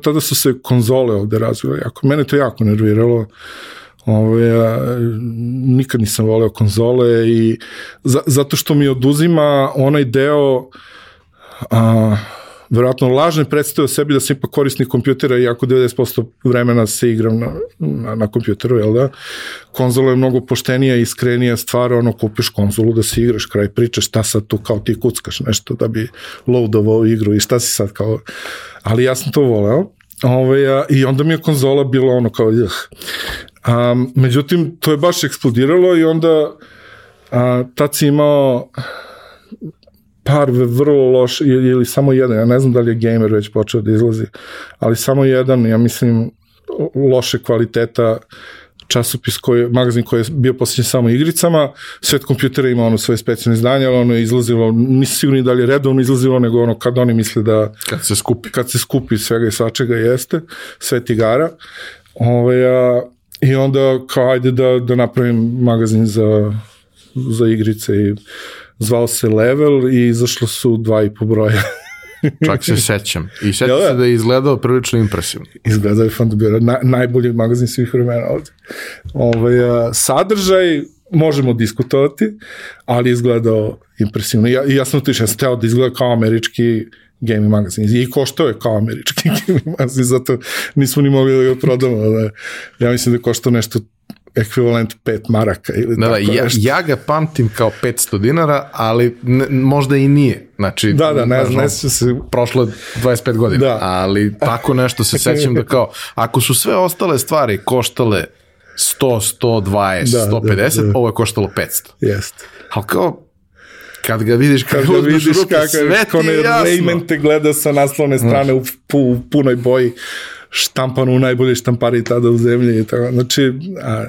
[SPEAKER 2] tada su se konzole ovde razvile jako. Mene to jako nerviralo. Ove, a, nikad nisam voleo konzole i za, zato što mi oduzima onaj deo a, verovatno lažne predstave o sebi da sam ipak korisnik kompjutera iako 90% vremena se igram na, na, na kompjuteru, jel da? Konzola je mnogo poštenija i iskrenija stvar, ono, kupiš konzolu da se igraš, kraj priče, šta sad tu kao ti kuckaš nešto da bi loadovao igru i šta si sad kao... Ali ja sam to voleo. Ove, a, I onda mi je konzola bila ono kao, jh. Um, međutim, to je baš eksplodiralo i onda a, tad si imao par vrlo loš, ili samo jedan, ja ne znam da li je gamer već počeo da izlazi, ali samo jedan, ja mislim, loše kvaliteta časopis koji, magazin koji je bio posvećen samo igricama, svet kompjutera ima ono svoje specijalne izdanje, ali ono je izlazilo, nisi sigurni da li je redovno izlazilo, nego ono kad oni misle da
[SPEAKER 1] Kad se skupi.
[SPEAKER 2] kad se skupi svega i svačega jeste, svet igara. Ove, a, I onda kao ajde da, da napravim magazin za, za igrice i zvao se Level i izašlo su dva i po broja
[SPEAKER 1] čak se sećam. I sećam
[SPEAKER 2] da?
[SPEAKER 1] se da je izgledao prilično impresivno.
[SPEAKER 2] Izgledao je fond bio na, najbolji magazin svih vremena ovde. Ovaj, a, sadržaj možemo diskutovati, ali izgledao impresivno. Ja, ja sam otišao, ja sam teo da izgleda kao američki gaming magazin. I koštao je kao američki gaming magazin, zato nismo ni mogli da ga prodamo. Da, ja mislim da je koštao nešto ekvivalent 5 maraka ili
[SPEAKER 1] Da, da,
[SPEAKER 2] tako
[SPEAKER 1] ja,
[SPEAKER 2] nešto.
[SPEAKER 1] ja ga pamtim kao 500 dinara, ali ne, možda i nije. Znači,
[SPEAKER 2] Da, da, ne, ne
[SPEAKER 1] ono,
[SPEAKER 2] sjećam se
[SPEAKER 1] prošlo je 25 godina,
[SPEAKER 2] Da.
[SPEAKER 1] ali tako nešto se sećam da kao, ako su sve ostale stvari koštale 100, 120,
[SPEAKER 2] Da, da,
[SPEAKER 1] 150,
[SPEAKER 2] da.
[SPEAKER 1] ovo je koštalo 500.
[SPEAKER 2] Jeste.
[SPEAKER 1] Ali kao, kad ga vidiš, kad,
[SPEAKER 2] Kad
[SPEAKER 1] ga u
[SPEAKER 2] vidiš kakav,
[SPEAKER 1] sve ti je jasno.
[SPEAKER 2] Rayman te gleda sa naslovne strane u, pu, u punoj boji štampano u najbolje štampari tada u zemlji i tako. Znači, a,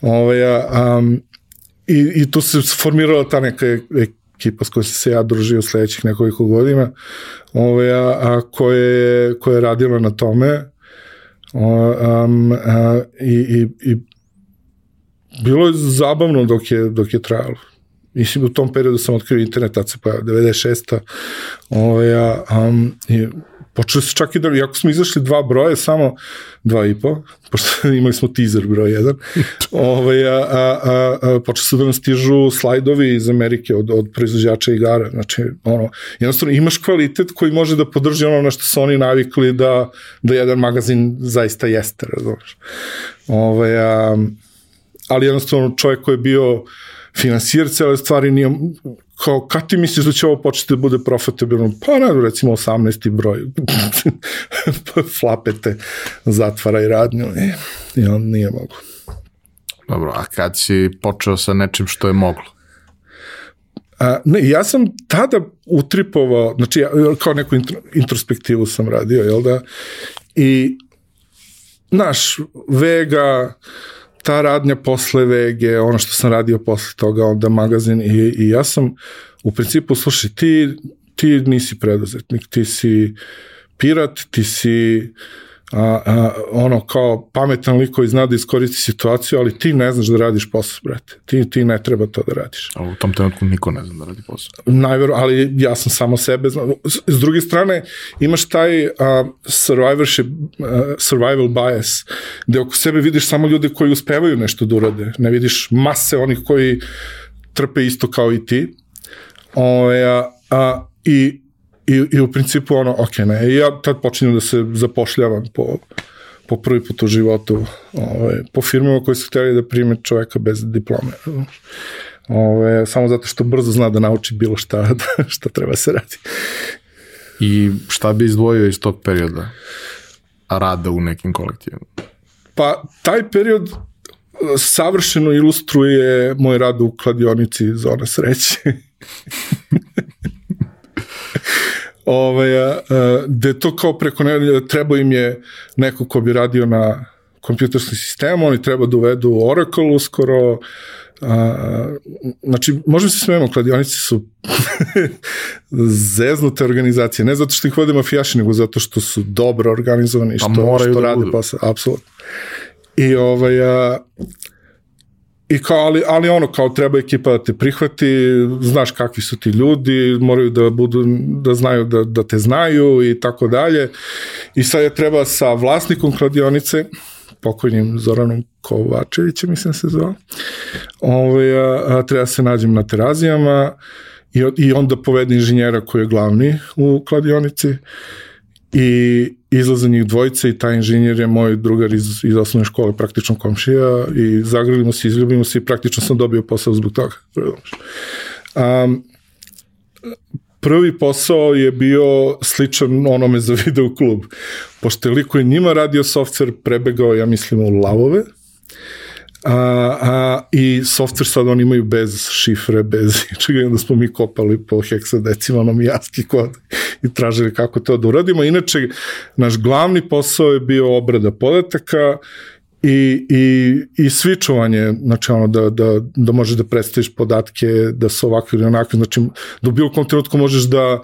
[SPEAKER 2] ovaj, a, um, i, i tu se formirala ta neka ekipa s kojom sam se ja družio sledećih nekoliko godina, ovaj, a, a koje, je- je radila na tome o, um, a, i, i, i bilo je zabavno dok je, dok je trajalo. Mislim, u tom periodu sam otkrio internet, tad se pojavio 96. Ovaj, a, um, i počeli su čak i da, iako smo izašli dva broja, samo dva i po, pošto imali smo teaser broj jedan, ovaj, a, a, a, a, počeli su da nam stižu slajdovi iz Amerike od, od proizvođača igara. Znači, ono, jednostavno imaš kvalitet koji može da podrži ono na što su oni navikli da, da jedan magazin zaista jeste, razumeš. Ovaj, a, ali jednostavno čovjek koji je bio financijer cele stvari nije, kao, kad ti misliš da će ovo početi da bude profitabilno? Pa ne, recimo 18. broj. Flapete, zatvara i radnju. I, i on nije mogo.
[SPEAKER 1] Dobro, a kad si počeo sa nečim što je moglo?
[SPEAKER 2] A, ne, ja sam tada utripovao, znači ja, kao neku intro, introspektivu sam radio, jel da? I, naš, Vega, ta radnja posle Vege, ono što sam radio posle toga, onda magazin i, i ja sam u principu, slušaj, ti, ti nisi preduzetnik, ti si pirat, ti si a, a, ono kao pametan lik koji zna da iskoristi situaciju, ali ti ne znaš da radiš posao, brate. Ti, ti ne treba to da radiš
[SPEAKER 1] A u tom trenutku niko ne zna da radi posao.
[SPEAKER 2] najveru, ali ja sam samo sebe znao. S, s druge strane, imaš taj uh, survivorship, uh, survival bias, gde oko sebe vidiš samo ljude koji uspevaju nešto da urade. Ne vidiš mase onih koji trpe isto kao i ti. O, a, a, i, i, I u principu ono, ok, ne, i ja tad počinjem da se zapošljavam po, po prvi put u životu ove, po firmama koji su htjeli da prime čoveka bez diplome. Ove, samo zato što brzo zna da nauči bilo šta, da, šta treba se radi.
[SPEAKER 1] I šta bi izdvojio iz tog perioda rada u nekim kolektivima?
[SPEAKER 2] Pa taj period e, savršeno ilustruje moj rad u kladionici Zona sreće. Ove, a, a, gde to kao preko ne, treba im je neko ko bi radio na kompjuterskom sistemu, oni treba da uvedu Oracle uskoro, a, znači, možemo se smemo, kladionice su zeznute organizacije, ne zato što ih vode mafijaši, nego zato što su dobro organizovani i
[SPEAKER 1] Pa
[SPEAKER 2] što,
[SPEAKER 1] moraju
[SPEAKER 2] što
[SPEAKER 1] da
[SPEAKER 2] rade posao, apsolutno. I ovaj, a, I kao, ali, ali ono, kao treba ekipa da te prihvati, znaš kakvi su ti ljudi, moraju da budu, da znaju da, da te znaju i tako dalje. I sad je treba sa vlasnikom kladionice, pokojnim Zoranom Kovačevićem, mislim se zvao, ovaj, a, treba se nađem na terazijama i, i onda povede inženjera koji je glavni u kladionici i izlaze njih dvojice i taj inženjer je moj drugar iz, iz osnovne škole, praktično komšija i zagrlimo se, izljubimo se i praktično sam dobio posao zbog toga. Um, prvi posao je bio sličan onome za video klub. Pošto je liko je njima radio software, prebegao, ja mislim, u lavove, a, a, i software sad oni imaju bez šifre, bez čega i onda smo mi kopali po heksadecimalnom jaski kod i tražili kako to da uradimo. Inače, naš glavni posao je bio obrada podataka i, i, i svičovanje, znači ono da, da, da možeš da predstaviš podatke, da su ovakvi ili onakvi, znači da u bilo kom trenutku možeš da,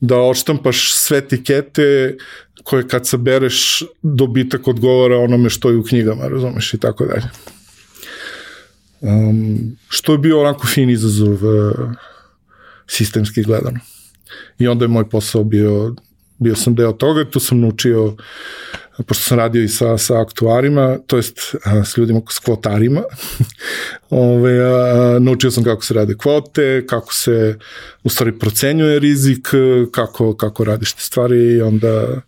[SPEAKER 2] da odštampaš sve etikete koje kad sabereš dobitak odgovara onome što je u knjigama, razumeš, i tako dalje. Um, što je bio onako fin izazov uh, sistemski gledano. i onda je moj posao bio, bio sam deo toga, tu sam naučio pošto sam radio i sa, sa aktuarima, to jest a, s ljudima, s kvotarima, ove, a, naučio sam kako se rade kvote, kako se u stvari procenjuje rizik, kako, kako radiš te stvari i onda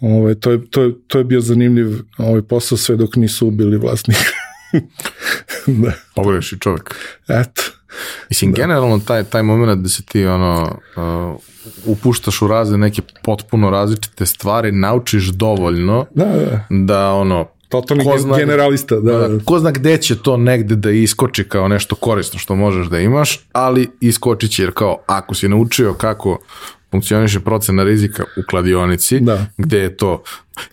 [SPEAKER 2] ove, to, je, to, je, to je bio zanimljiv ovaj posao sve dok nisu ubili vlasnika.
[SPEAKER 1] da. Pogreši čovjek.
[SPEAKER 2] Eto.
[SPEAKER 1] Mislim, da. generalno taj, taj moment da se ti ono, uh, upuštaš u razne neke potpuno različite stvari, naučiš dovoljno
[SPEAKER 2] da, da.
[SPEAKER 1] da ono,
[SPEAKER 2] Totalni ko zna, generalista, da. da.
[SPEAKER 1] Ko zna gde će to negde da iskoči kao nešto korisno što možeš da imaš, ali iskoči će jer kao ako si naučio kako funkcioniše procena rizika u kladionici, da. gde je to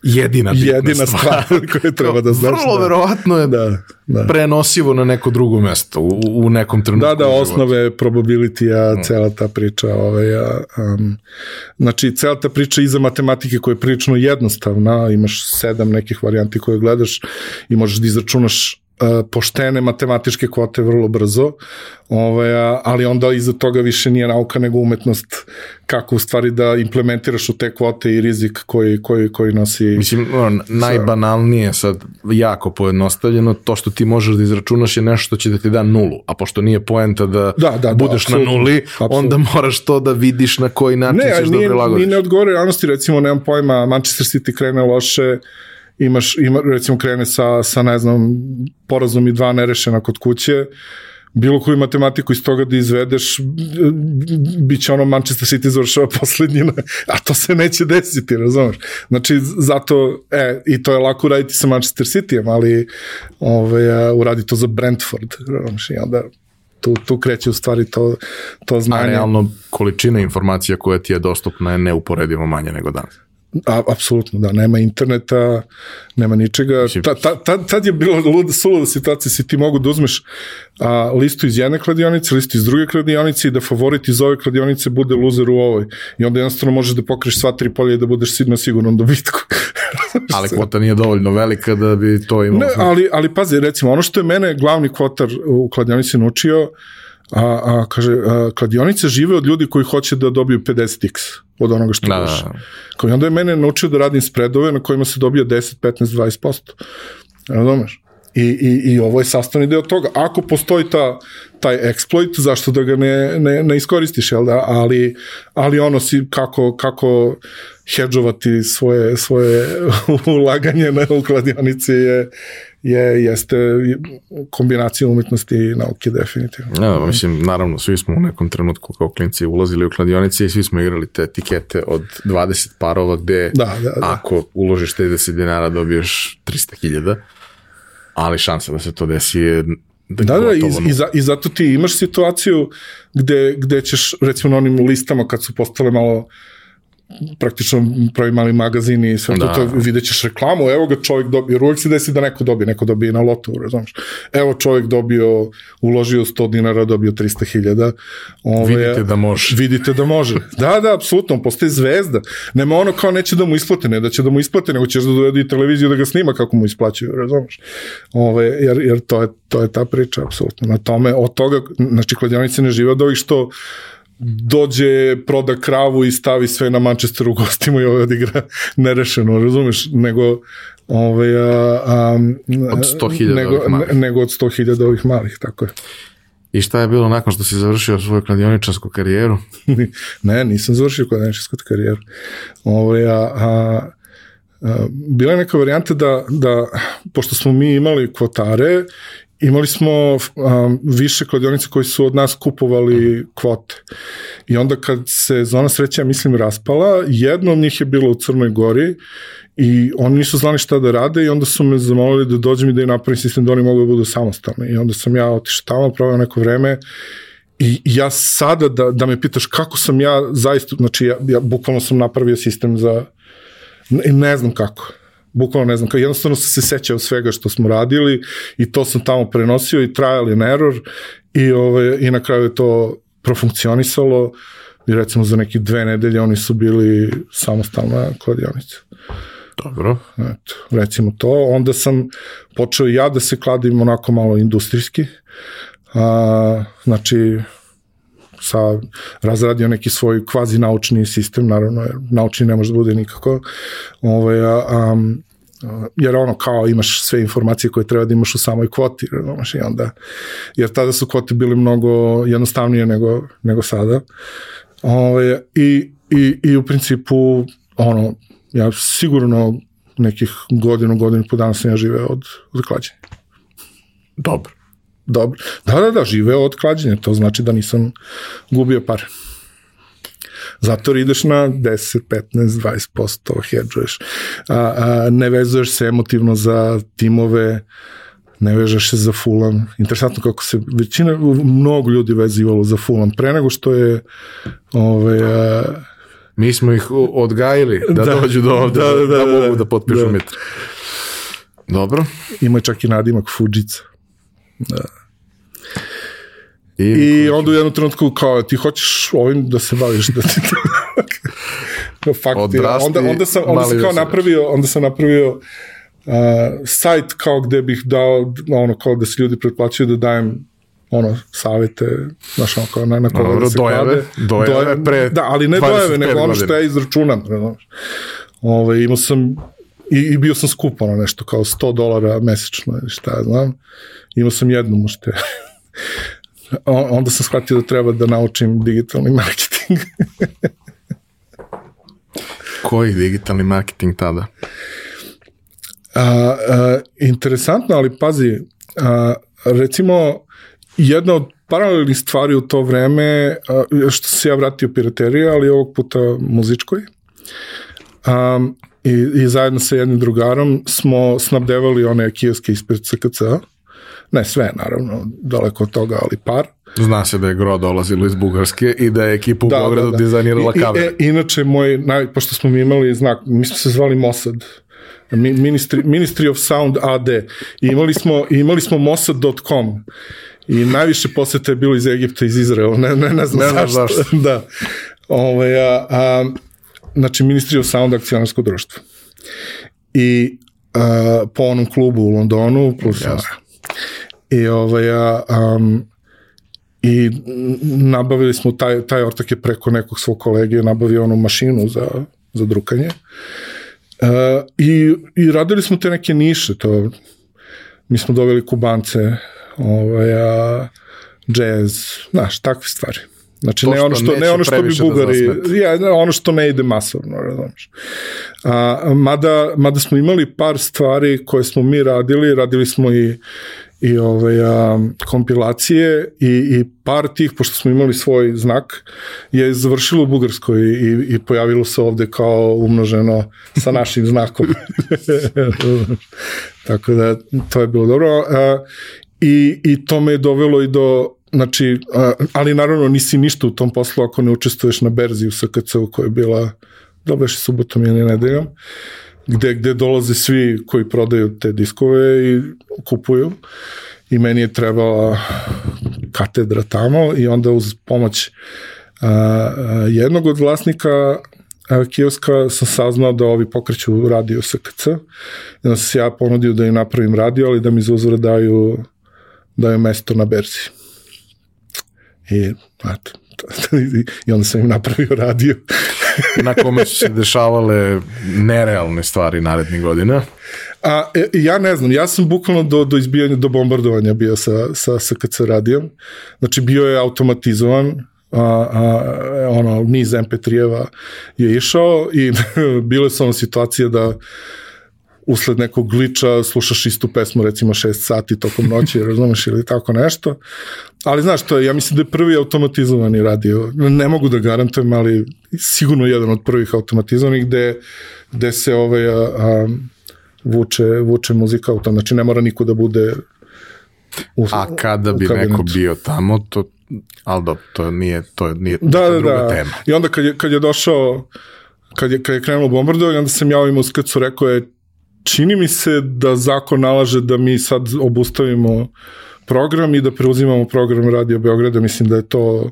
[SPEAKER 1] jedina bitna
[SPEAKER 2] jedina stvar, stvar koju treba da znaš.
[SPEAKER 1] Vrlo da. verovatno je da, da. prenosivo na neko drugo mesto u, u nekom trenutku.
[SPEAKER 2] Da, da, osnove probability-a, mm. cela ta priča. Ovaj, um, znači, cela ta priča iza matematike koja je prilično jednostavna, imaš sedam nekih varijanti koje gledaš i možeš da izračunaš poštene matematičke kvote vrlo brzo, ovaj, ali onda iza toga više nije nauka nego umetnost kako u stvari da implementiraš u te kvote i rizik koji, koji, koji nosi...
[SPEAKER 1] Mislim, on, najbanalnije sad, jako pojednostavljeno, to što ti možeš da izračunaš je nešto što će da ti da nulu, a pošto nije poenta da, da, da, da budeš da, na nuli, absolutno. onda moraš to da vidiš na koji način ne, ćeš da nije, da prilagodiš.
[SPEAKER 2] Ne, nije ne odgovore recimo, nemam pojma, Manchester City krene loše, imaš, ima, recimo krene sa, sa ne znam, porazom i dva nerešena kod kuće, bilo koju matematiku iz toga da izvedeš, bit će ono Manchester City završava poslednji, a to se neće desiti, razumeš? Znači, zato, e, i to je lako uraditi sa Manchester Cityjem, ali ove, ovaj, uradi to za Brentford, razumeš? I onda tu, tu kreće u stvari to, to znanje. A
[SPEAKER 1] realno, količina informacija koja ti je dostupna je neuporedivo manje nego danas.
[SPEAKER 2] A, apsolutno, da, nema interneta, nema ničega. Ta, ta, ta, tad je bilo luda, suluda situacija, si ti mogu da uzmeš a, listu iz jedne kladionice, listu iz druge kladionice i da favorit iz ove kladionice bude luzer u ovoj. I onda jednostavno možeš da pokriš sva tri polja i da budeš sigurno sigurnom dobitku.
[SPEAKER 1] ali kvota nije dovoljno velika da bi to imao.
[SPEAKER 2] Ne, ali, ali pazi, recimo, ono što je mene glavni kvotar u kladionici naučio, a, a kaže, a, kladionice žive od ljudi koji hoće da dobiju 50x od onoga što da, da, da. Kao i onda je mene naučio da radim spredove na kojima se dobija 10, 15, 20%. Razumeš? I, i, I ovo je sastavni deo toga. Ako postoji ta, taj exploit, zašto da ga ne, ne, ne iskoristiš, jel da? Ali, ali ono si kako, kako hedžovati svoje, svoje ulaganje na ukladionici je, je, jeste kombinacija umetnosti i nauke definitivno.
[SPEAKER 1] Ja, mislim, naravno, svi smo u nekom trenutku kao klinci ulazili u kladionice i svi smo igrali te etikete od 20 parova gde da, da, da. ako uložiš 30 dinara dobiješ 300.000, ali šansa da se to desi je
[SPEAKER 2] Da, da, da i, i, za, i zato ti imaš situaciju gde, gde ćeš, recimo na onim listama kad su postale malo praktično pravi mali magazin i sve da. to, to vidjet ćeš reklamu, evo ga čovjek dobio, jer uvijek se desi da neko dobije, neko dobije na lotu, razumiješ. Evo čovjek dobio, uložio 100 dinara, dobio 300.000.
[SPEAKER 1] Ove, vidite da može.
[SPEAKER 2] Vidite da može. Da, da, apsolutno, postoji zvezda. Nema ono kao neće da mu isplate, ne da će da mu isplate, nego ćeš da dovedi televiziju da ga snima kako mu isplaćaju, razumiješ. Ove, jer, jer to je, to je ta priča, apsolutno. Na tome, od toga, znači, kladionice ne žive od ovih što dođe, proda kravu i stavi sve na Manchesteru gostima i ovaj odigra nerešeno, razumeš, nego ovaj, a, a,
[SPEAKER 1] od 100.000 nego,
[SPEAKER 2] ne, nego od 100.000 ovih malih, tako je.
[SPEAKER 1] I šta je bilo nakon što si završio svoju kladioničarsku karijeru?
[SPEAKER 2] ne, nisam završio kladioničarsku karijeru. Ovaj, a, a, bila je neka varijanta da, da, pošto smo mi imali kvotare imali smo um, više kladionica koji su od nas kupovali kvote. I onda kad se zona sreća, mislim, raspala, jedno od njih je bilo u Crnoj Gori i oni nisu znali šta da rade i onda su me zamolili da dođem i da im napravim sistem da oni mogu da budu samostalni. I onda sam ja otišao tamo, pravio neko vreme I ja sada da, da me pitaš kako sam ja zaista, znači ja, ja bukvalno sam napravio sistem za, ne, ne znam kako bukvalno ne znam, kao jednostavno sam se sećao svega što smo radili i to sam tamo prenosio i trial and error i, ove, i na kraju je to profunkcionisalo i recimo za neke dve nedelje oni su bili samostalna kladionica.
[SPEAKER 1] Dobro.
[SPEAKER 2] Eto, recimo to. Onda sam počeo ja da se kladim onako malo industrijski. A, znači, sa, razradio neki svoj kvazi naučni sistem, naravno, jer naučni ne može da bude nikako, ovaj, a, a, jer ono kao imaš sve informacije koje treba da imaš u samoj kvoti, razumeš, i onda, jer tada su kvote bili mnogo jednostavnije nego, nego sada. Ove, ovaj, i, i, I u principu, ono, ja sigurno nekih godinu, godinu po dana sam ja živeo od, od klađenja.
[SPEAKER 1] Dobro.
[SPEAKER 2] Dobro. Da, da, da, živeo od klađenja, to znači da nisam gubio pare. Zato ideš na 10, 15, 20%, hedžuješ. A, a, ne vezuješ se emotivno za timove, ne vežeš se za Fulham. Interesantno kako se većina, mnogo ljudi vezivalo za Fulham pre nego što je ove, a,
[SPEAKER 1] Mi smo ih odgajili da, da dođu do ovde, da, da, da, da mogu da potpišu da. metar. Dobro.
[SPEAKER 2] Ima čak i nadimak Fujica. Da. I, I onda u jednom trenutku kao ti hoćeš ovim da se baviš da ti no, fakt Odrasti, onda, onda sam, onda sam kao napravio onda sam napravio uh, sajt kao gde bih dao ono kao da se ljudi pretplaćaju da dajem ono, savete, znaš, ono, kao na, na koga da se dojave, klade.
[SPEAKER 1] Dojave, dojave pre
[SPEAKER 2] Da, ali ne dojave, nego ono što ja izračunam, znaš. Ove, imao sam, i, i bio sam skup, ono, nešto kao 100 dolara mesečno, šta ja znam. Imao sam jednu mušte. onda sam shvatio da treba da naučim digitalni marketing.
[SPEAKER 1] Koji digitalni marketing tada?
[SPEAKER 2] A, a, interesantno, ali pazi, a, recimo, jedna od paralelnih stvari u to vreme, a, što se ja vratio pirateriju, ali ovog puta muzičkoj, um, i, i zajedno sa jednim drugarom smo snabdevali one kioske ispred CKC, ne sve naravno, daleko od toga, ali par.
[SPEAKER 1] Zna se da je gro dolazilo iz Bugarske i da je ekipa u da, Beogradu da, da. dizajnirala kavere.
[SPEAKER 2] I, e, inače, moj, naj, pošto smo mi imali znak, mi smo se zvali Mossad, Ministry, Ministry of Sound AD, i imali smo, imali smo mossad.com i najviše posete je bilo iz Egipta, iz Izraela, ne, ne, ne znam ne zašto. zašto. da. Ove, ovaj, a, a, znači, Ministry of Sound akcionarsko društvo. I a, po onom klubu u Londonu, plus Jasne. I ovaj, a, um, i nabavili smo, taj, taj ortak je preko nekog svog kolege nabavio onu mašinu za, za drukanje. Uh, i, I radili smo te neke niše, to mi smo doveli kubance, ovaj, a, jazz, znaš, takve stvari. Znači, ne ono što, ne ono što bi da Bugari, da ja, ono što ne ide masovno, razumiješ. A, mada, mada smo imali par stvari koje smo mi radili, radili smo i i ovaj, a, kompilacije i, i par tih, pošto smo imali svoj znak, je završilo u Bugarskoj i, i pojavilo se ovde kao umnoženo sa našim znakom. Tako da to je bilo dobro. A, i, I to me je dovelo i do znači, ali naravno nisi ništa u tom poslu ako ne učestvuješ na berzi u SKC-u koja je bila da beše subotom ili nedeljom gde, gde dolaze svi koji prodaju te diskove i kupuju i meni je trebala katedra tamo i onda uz pomoć a, a, jednog od vlasnika kioska sam saznao da ovi pokreću radio SKC i onda sam se ja ponudio da im napravim radio, ali da mi za daju, daju mesto na berzi. I, eto, i onda sam im napravio radio.
[SPEAKER 1] na kome su se dešavale nerealne stvari narednih godina.
[SPEAKER 2] A, e, ja ne znam, ja sam bukvalno do, do izbijanja, do bombardovanja bio sa, sa SKC radijom. Znači, bio je automatizovan, a, a, ono, niz MP3-eva je išao i bile su ono situacije da usled nekog gliča slušaš istu pesmu recimo 6 sati tokom noći, razumeš ili tako nešto. Ali znaš, to je, ja mislim da je prvi automatizovani radio. Ne mogu da garantujem, ali sigurno jedan od prvih automatizovanih gde, gde se ovaj, a, a, vuče, vuče muzika u tom. Znači ne mora niko da bude
[SPEAKER 1] u, A kada bi neko bio tamo, to ali da, to nije, to nije
[SPEAKER 2] da,
[SPEAKER 1] da, druga
[SPEAKER 2] da.
[SPEAKER 1] tema.
[SPEAKER 2] I onda kad je, kad je došao kad je, kad je krenulo bombardovanje, onda sam ja ovim uskrcu rekao je čini mi se da zakon nalaže da mi sad obustavimo program i da preuzimamo program Radio Beograda, mislim da je to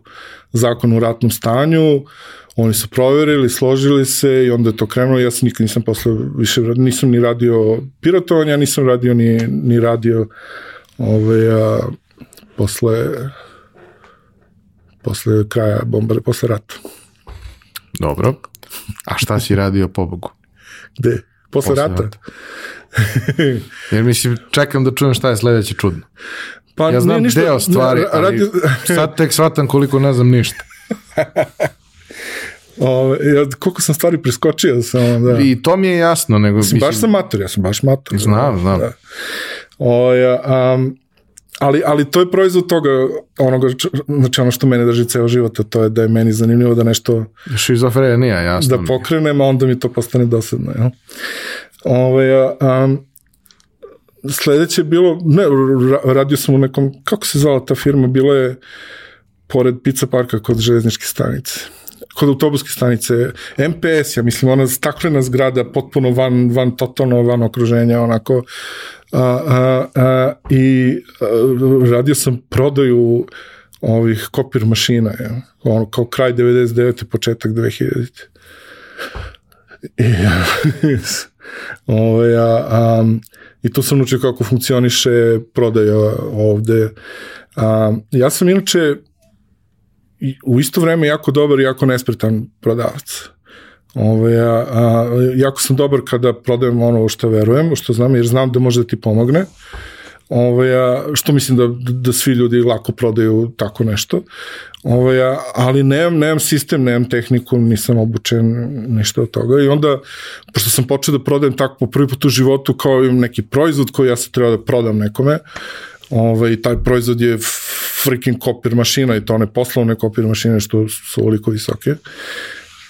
[SPEAKER 2] zakon u ratnom stanju, oni su proverili, složili se i onda je to krenulo, ja sam nikad nisam posle više, nisam ni radio piratovanja, nisam radio ni, ni radio ove, a, posle posle kraja bomba, posle rata.
[SPEAKER 1] Dobro. A šta si radio pobogu?
[SPEAKER 2] Gde? Posle,
[SPEAKER 1] Posle
[SPEAKER 2] rata?
[SPEAKER 1] rata. Jer mislim, čekam da čujem šta je sledeće čudno.
[SPEAKER 2] Pa
[SPEAKER 1] Ja znam
[SPEAKER 2] ništa-
[SPEAKER 1] deo stvari,
[SPEAKER 2] ne,
[SPEAKER 1] ali sad tek shvatam koliko ne znam ništa.
[SPEAKER 2] Ove, ja, koliko sam stvari preskočio samo, da.
[SPEAKER 1] I to mi je jasno, nego...
[SPEAKER 2] Mislim, baš sam mator, ja sam baš mator.
[SPEAKER 1] Znam, znam.
[SPEAKER 2] Da. O, ja, um, ali, ali to je proizvod toga, onoga, znači ono što mene drži ceo život, a to je da je meni zanimljivo da nešto
[SPEAKER 1] Šizofrenija, jasno.
[SPEAKER 2] da pokrenem, a onda mi to postane dosadno. Jel? Ove, um, sledeće je bilo, ne, ra- radio sam u nekom, kako se zvala ta firma, bilo je pored pizza parka kod železničke stanice kod autobuske stanice, MPS, ja mislim, ona staklena zgrada, potpuno van, van totalno, van okruženja, onako, a, a, a, i a, radio sam prodaju ovih kopir mašina, ja. ono, kao kraj 99. početak 2000. I, Ove, a, a, I tu sam učio kako funkcioniše prodaja ovde. A, ja sam inače u isto vreme jako dobar i jako nespretan prodavac. Ove, a, a, jako sam dobar kada prodajem ono što verujem, što znam, jer znam da može da ti pomogne. Ove, a, što mislim da, da svi ljudi lako prodaju tako nešto. Ove, a, ali nemam, nemam sistem, nemam tehniku, nisam obučen, ništa od toga. I onda, pošto sam počeo da prodajem tako po prvi put u životu kao neki proizvod koji ja sam trebao da prodam nekome, ovaj, taj proizvod je freaking kopir mašina i to one poslovne kopir mašine što su ovoliko visoke.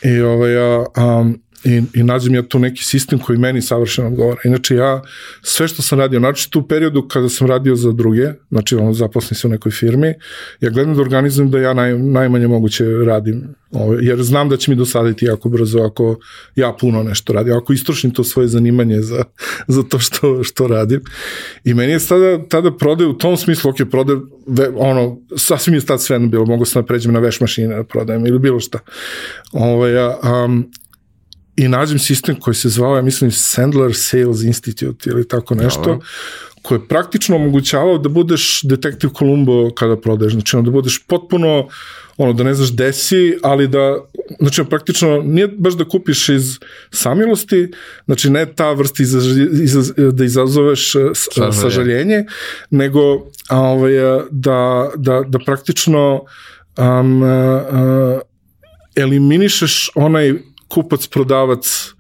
[SPEAKER 2] I, ovaj, ja, um, i, i nađem ja tu neki sistem koji meni savršeno odgovara. Inače ja sve što sam radio, znači tu periodu kada sam radio za druge, znači ono zaposlim se u nekoj firmi, ja gledam da organizujem da ja naj, najmanje moguće radim, ovaj, jer znam da će mi dosaditi jako brzo ako ja puno nešto radim, ako istrošim to svoje zanimanje za, za to što, što radim. I meni je tada, tada prodaj u tom smislu, ok, prodaj, ve, ono, sasvim je tad sve bilo, mogu sam da pređem na veš mašine da prodajem ili bilo šta. Ovaj, ja, um, i nađem sistem koji se zvao, ja mislim, Sandler Sales Institute ili tako nešto,
[SPEAKER 1] Dobro.
[SPEAKER 2] koji je praktično omogućavao da budeš detektiv Columbo kada prodaješ, znači da budeš potpuno ono, da ne znaš gde si, ali da, znači praktično nije baš da kupiš iz samilosti, znači ne ta vrsta izaz, izaz, da izazoveš eh, s-
[SPEAKER 1] Sažaljenje.
[SPEAKER 2] sažaljenje, nego a, ovaj, da, da, da praktično um, uh, eliminišeš onaj kupac-prodavac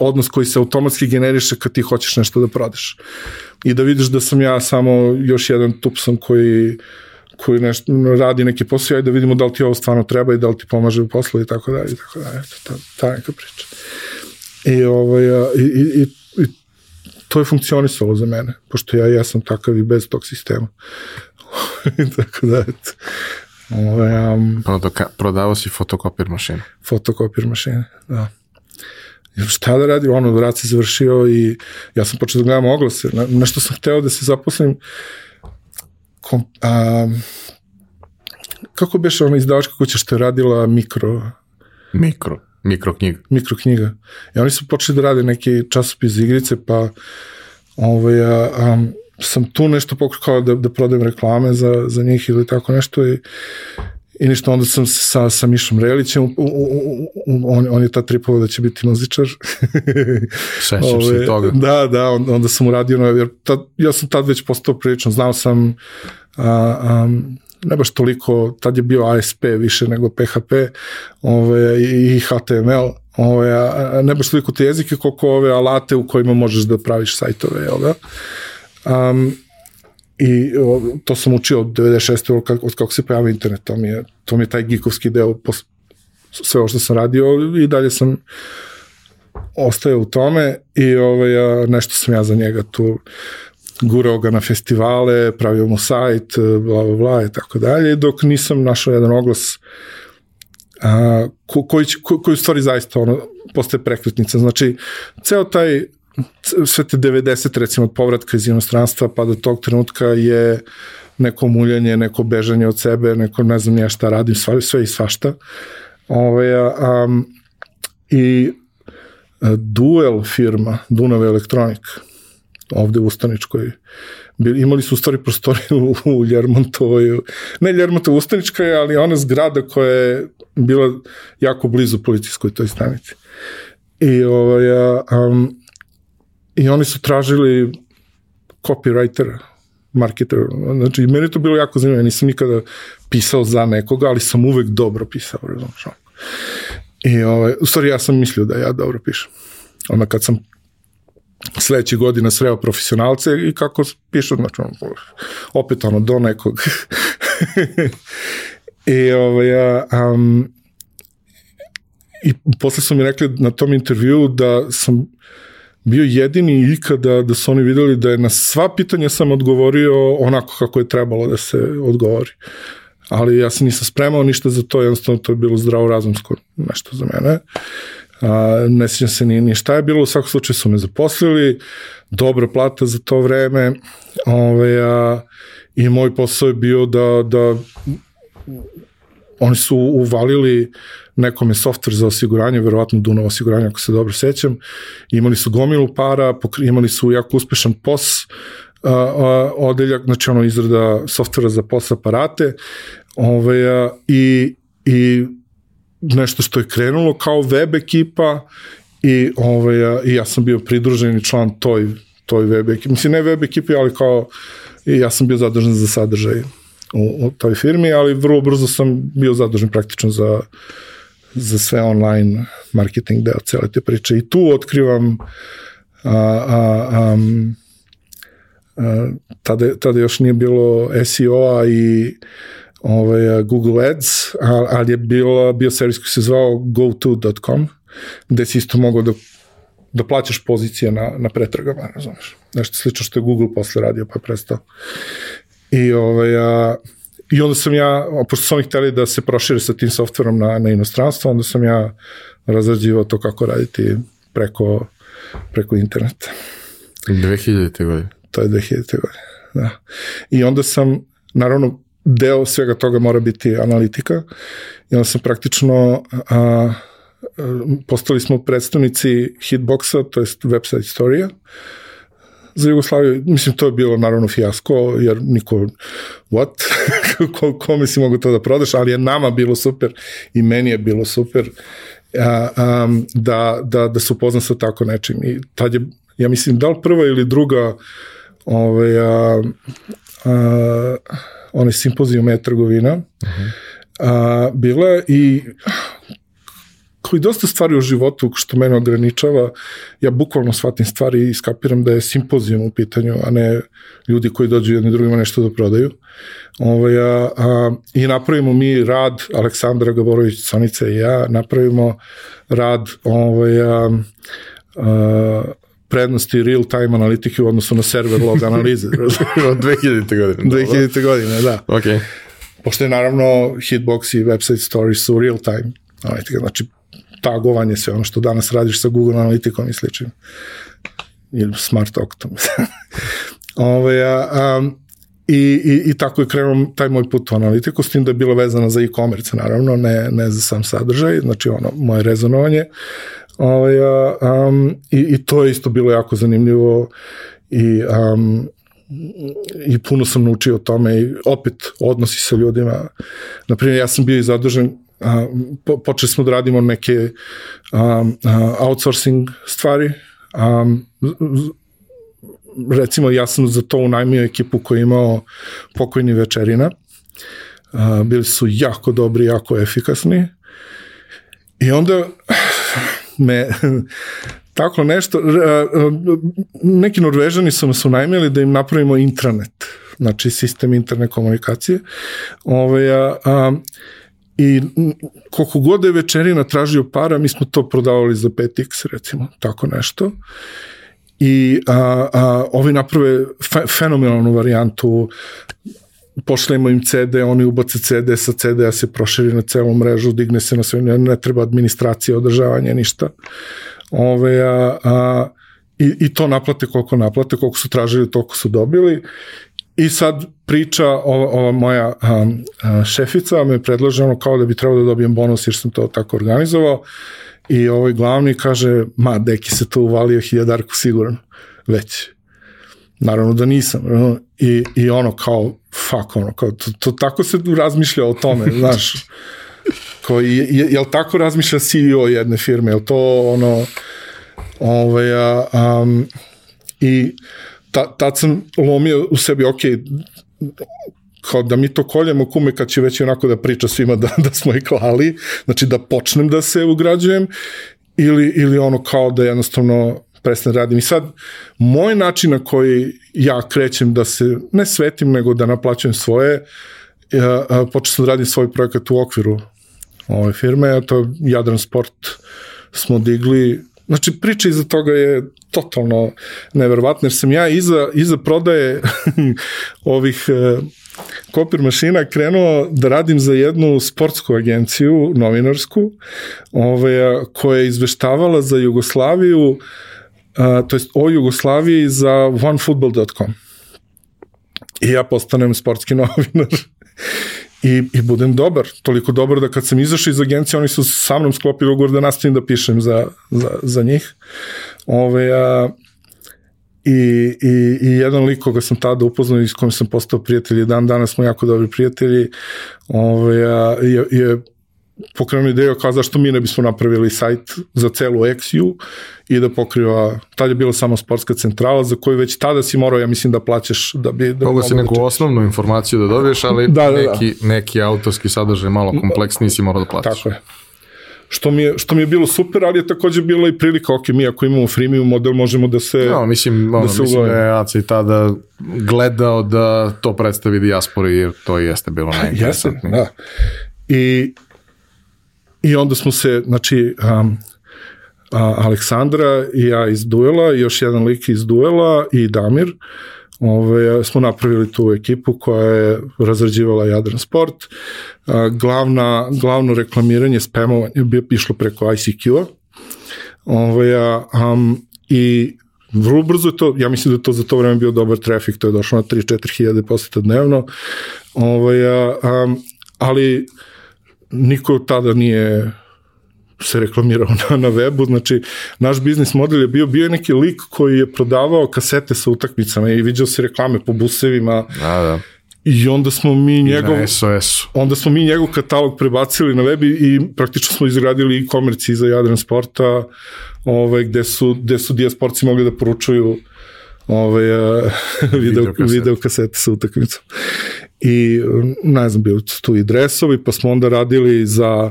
[SPEAKER 2] odnos koji se automatski generiše kad ti hoćeš nešto da prodaš. I da vidiš da sam ja samo još jedan tupson koji koji nešto radi neki posao i da vidimo da li ti ovo stvarno treba i da li ti pomaže u poslu i tako dalje i tako dalje. Eto, ta, ta neka priča. I, ovaj, i, i, i, i to je funkcionisalo za mene, pošto ja jesam takav i bez tog sistema. tako da. Ovaj, um,
[SPEAKER 1] Prodoka, prodavao si fotokopir mašinu.
[SPEAKER 2] fotokopir mašine, da. Jer šta da radi, ono, rad se završio i ja sam počeo da gledam oglase. Na, nešto sam hteo da se zaposlim kom, a, kako beše ona izdavačka kuća što je radila mikro,
[SPEAKER 1] Mikro. Mikro knjiga.
[SPEAKER 2] mikro knjiga. I oni su počeli da rade neki časopis igrice, pa ovaj, a, a, sam tu nešto pokušao da, da prodajem reklame za, za njih ili tako nešto i, i ništa, onda sam se sa, sa Mišom Relićem, u, u, u, on, on je tad tripovao da će biti muzičar.
[SPEAKER 1] Sećam se
[SPEAKER 2] Ove,
[SPEAKER 1] i toga.
[SPEAKER 2] Da, da, on- onda sam uradio, na, jer tad, ja sam tad već postao prilično, znao sam a, a, ne baš toliko, tad je bio ASP više nego PHP ove, i HTML, ove, a ne baš toliko te jezike koliko ove alate u kojima možeš da praviš sajtove, jel da? Um, I o, to sam učio od 96. od, kako- od kako se pojavio internet, to mi je, to mi je taj geekovski deo pos, sve ovo što sam radio i dalje sam ostaje u tome i ovaj, nešto sam ja za njega tu gurao ga na festivale, pravio mu sajt, bla, bla, bla i tako dalje, dok nisam našao jedan oglas a, ko, koji, ko, koji u stvari zaista ono, postaje prekretnica. Znači, ceo taj sve te 90 recimo od povratka iz inostranstva pa do tog trenutka je neko muljanje, neko bežanje od sebe, neko ne znam ja šta radim, sve, sve i svašta. Ove, a, um, I a, Duel firma, Dunav Electronic, ovde u Ustaničkoj. Imali su u stvari prostoriju u Ljermontovoj, ne Ljermontova Ustanička je, ali ona zgrada koja je bila jako blizu policijskoj toj stanici. I, ovaj, um, I oni su tražili copywritera, marketera. Znači, meni je to bilo jako zanimljivo. Nisam nikada pisao za nekoga, ali sam uvek dobro pisao, razumiješ. I, ovaj, u stvari, ja sam mislio da ja dobro pišem. Onda kad sam sledeće godine sreo profesionalce i kako pišu, znači, opet ono, do nekog. I, ovaj, ja, um, i posle su mi rekli na tom intervju da sam bio jedini ikada da su oni videli da je na sva pitanja sam odgovorio onako kako je trebalo da se odgovori. Ali ja se nisam spremao ništa za to, jednostavno to je bilo zdravo razumsko nešto za mene. A, ne sjećam se ni, ni šta je bilo, u svakom slučaju su me zaposlili, dobra plata za to vreme, ove, a, i moj posao je bio da, da oni su uvalili nekome softver za osiguranje, verovatno Dunav osiguranje, ako se dobro sećam. Imali su gomilu para, imali su jako uspešan POS a, odeljak, znači ono izrada softvera za POS aparate ovaj, a, i, i nešto što je krenulo kao web ekipa i, ovaj, a, i ja sam bio pridruženi član toj, toj web ekipi. Mislim, ne web ekipi, ali kao ja sam bio zadržan za sadržaj u, u toj firmi, ali vrlo brzo sam bio zadužen praktično za, za sve online marketing deo cele te priče. I tu otkrivam a, a, a, a, tada, tada još nije bilo SEO-a i ovaj, Google Ads, ali je bilo, bio servis koji se zvao goto.com, gde si isto mogao da da plaćaš pozicije na, na pretragama, razumeš? Nešto slično što je Google posle radio, pa je prestao. I, ovaj, a, I onda sam ja, pošto su oni hteli da se prošire sa tim softverom na, na inostranstvo, onda sam ja razrađivao to kako raditi preko, preko interneta.
[SPEAKER 1] 2000. godine.
[SPEAKER 2] To je 2000. godine, da. I onda sam, naravno, deo svega toga mora biti analitika i onda sam praktično a, postali smo predstavnici Hitboxa, to jest website istorija, za Jugoslaviju. Mislim, to je bilo naravno fijasko, jer niko, what? ko, kome si mogu to da prodaš, ali je nama bilo super i meni je bilo super a, a, da, da, da se upoznam sa tako nečim. I tad je, ja mislim, da li prva ili druga ovaj, a, a, onaj simpozijum e-trgovina uh -huh. a, bila i kao i dosta stvari u životu što mene ograničava, ja bukvalno shvatim stvari i skapiram da je simpozijum u pitanju, a ne ljudi koji dođu jedni drugima nešto da prodaju. Ove, ovaj, a, a, I napravimo mi rad, Aleksandra Gaborović, Sonica i ja, napravimo rad ovaj, a, a, prednosti real-time analitike u odnosu na server log analize.
[SPEAKER 1] Od 2000. godine.
[SPEAKER 2] 2000. godine, da.
[SPEAKER 1] Ok.
[SPEAKER 2] Pošto je naravno Hitbox i Website Stories su real-time analitika, znači tagovanje, sve ono što danas radiš sa Google analitikom i sličnim. Ili smart oktom. Ove, a, a, i, i, I tako je krenuo taj moj put u analitiku, s tim da je bilo vezano za e-commerce, naravno, ne, ne za sam sadržaj, znači ono, moje rezonovanje. Ove, a, um, i, I to je isto bilo jako zanimljivo i um, i puno sam naučio o tome i opet odnosi sa ljudima. Naprimjer, ja sam bio i zadužen a, po, počeli smo da radimo neke a, a, outsourcing stvari. A, recimo, ja sam za to unajmio ekipu koja je imao pokojni večerina. A, bili su jako dobri, jako efikasni. I onda me tako nešto, neki norvežani su nas unajmili da im napravimo intranet, znači sistem interne komunikacije. Ove, a, a, I koliko god je večerina tražio para, mi smo to prodavali za 5x, recimo, tako nešto. I a, a, ovi naprave fe, fenomenalnu varijantu, pošlemo im CD, oni ubace CD, sa CD-a se proširi na celu mrežu, digne se na sve, ne, ne treba administracija, održavanje, ništa. Ove, a, a, i, I to naplate koliko naplate, koliko su tražili, toliko su dobili I sad priča ova, ova moja a, a, šefica me predlaže ono kao da bi trebalo da dobijem bonus jer sam to tako organizovao i ovaj glavni kaže, ma deki se to uvalio hiljadarku sigurno, već. Naravno da nisam. I, i ono kao, fuck, ono, kao, to, to tako se razmišlja o tome, znaš. Kao, je, je, jel tako razmišlja CEO jedne firme? Jel to ono, ovaj, a, um, i ta, tad sam lomio u sebi, ok, kao da mi to koljemo kume kad će već onako da priča svima da, da smo i klali, znači da počnem da se ugrađujem ili, ili ono kao da jednostavno prestane radim. I sad, moj način na koji ja krećem da se, ne svetim, nego da naplaćujem svoje, ja, počeo sam da radim svoj projekat u okviru ove firme, a to Jadran Sport smo digli, znači priča iza toga je totalno neverovatna, jer sam ja iza, iza prodaje ovih e, kopir mašina krenuo da radim za jednu sportsku agenciju, novinarsku, ovaj, koja je izveštavala za Jugoslaviju, a, to jest o Jugoslaviji za onefootball.com. I ja postanem sportski novinar i, i budem dobar, toliko dobar da kad sam izašao iz agencije, oni su sa mnom sklopili ugovor da nastavim da pišem za, za, za njih. Ove, a, i, i, i jedan lik koga sam tada upoznao i s kojim sam postao prijatelj, dan danas smo jako dobri prijatelji, ove, a, je, je pokrenuo ideju kao zašto mi ne bismo napravili sajt za celu XU i da pokriva, tada je bila samo sportska centrala za koju već tada si morao, ja mislim da plaćaš da bi... Da
[SPEAKER 1] Mogu si neku da osnovnu informaciju da dobiješ, ali da, da, da. neki, neki autorski sadržaj malo kompleksniji si morao da plaćaš.
[SPEAKER 2] Tako je. Što mi, je, što mi je bilo super, ali je takođe bila i prilika, ok, mi ako imamo freemium model, možemo da se...
[SPEAKER 1] No, mislim, ono, da se mislim da je Aca i tada gledao da to predstavi dijaspori, jer to jeste bilo najinteresantnije.
[SPEAKER 2] Jeste, da. I I onda smo se, znači, um, a, Aleksandra i ja iz Duela, i još jedan lik iz Duela i Damir, ove, smo napravili tu ekipu koja je razrađivala Jadran Sport. A, glavna, glavno reklamiranje, spamovanje je išlo preko ICQ-a. Ove, um, I vrlo brzo je to, ja mislim da je to za to vreme bio dobar trafik, to je došlo na 3-4 hiljade poseta dnevno. Ove, um, ali niko tada nije se reklamirao na, na webu, znači naš biznis model je bio, bio je neki lik koji je prodavao kasete sa utakmicama i viđao se reklame po busevima.
[SPEAKER 1] Da, da.
[SPEAKER 2] I onda smo mi njegov onda smo mi njegov katalog prebacili na web i, praktično smo izgradili e-commerce za Jadran Sporta, ovaj gde su gde su dijasporci mogli da poručuju ovaj video video kasete, video kasete sa utakmicom. I ne znam, su tu i dresovi, pa smo onda radili za,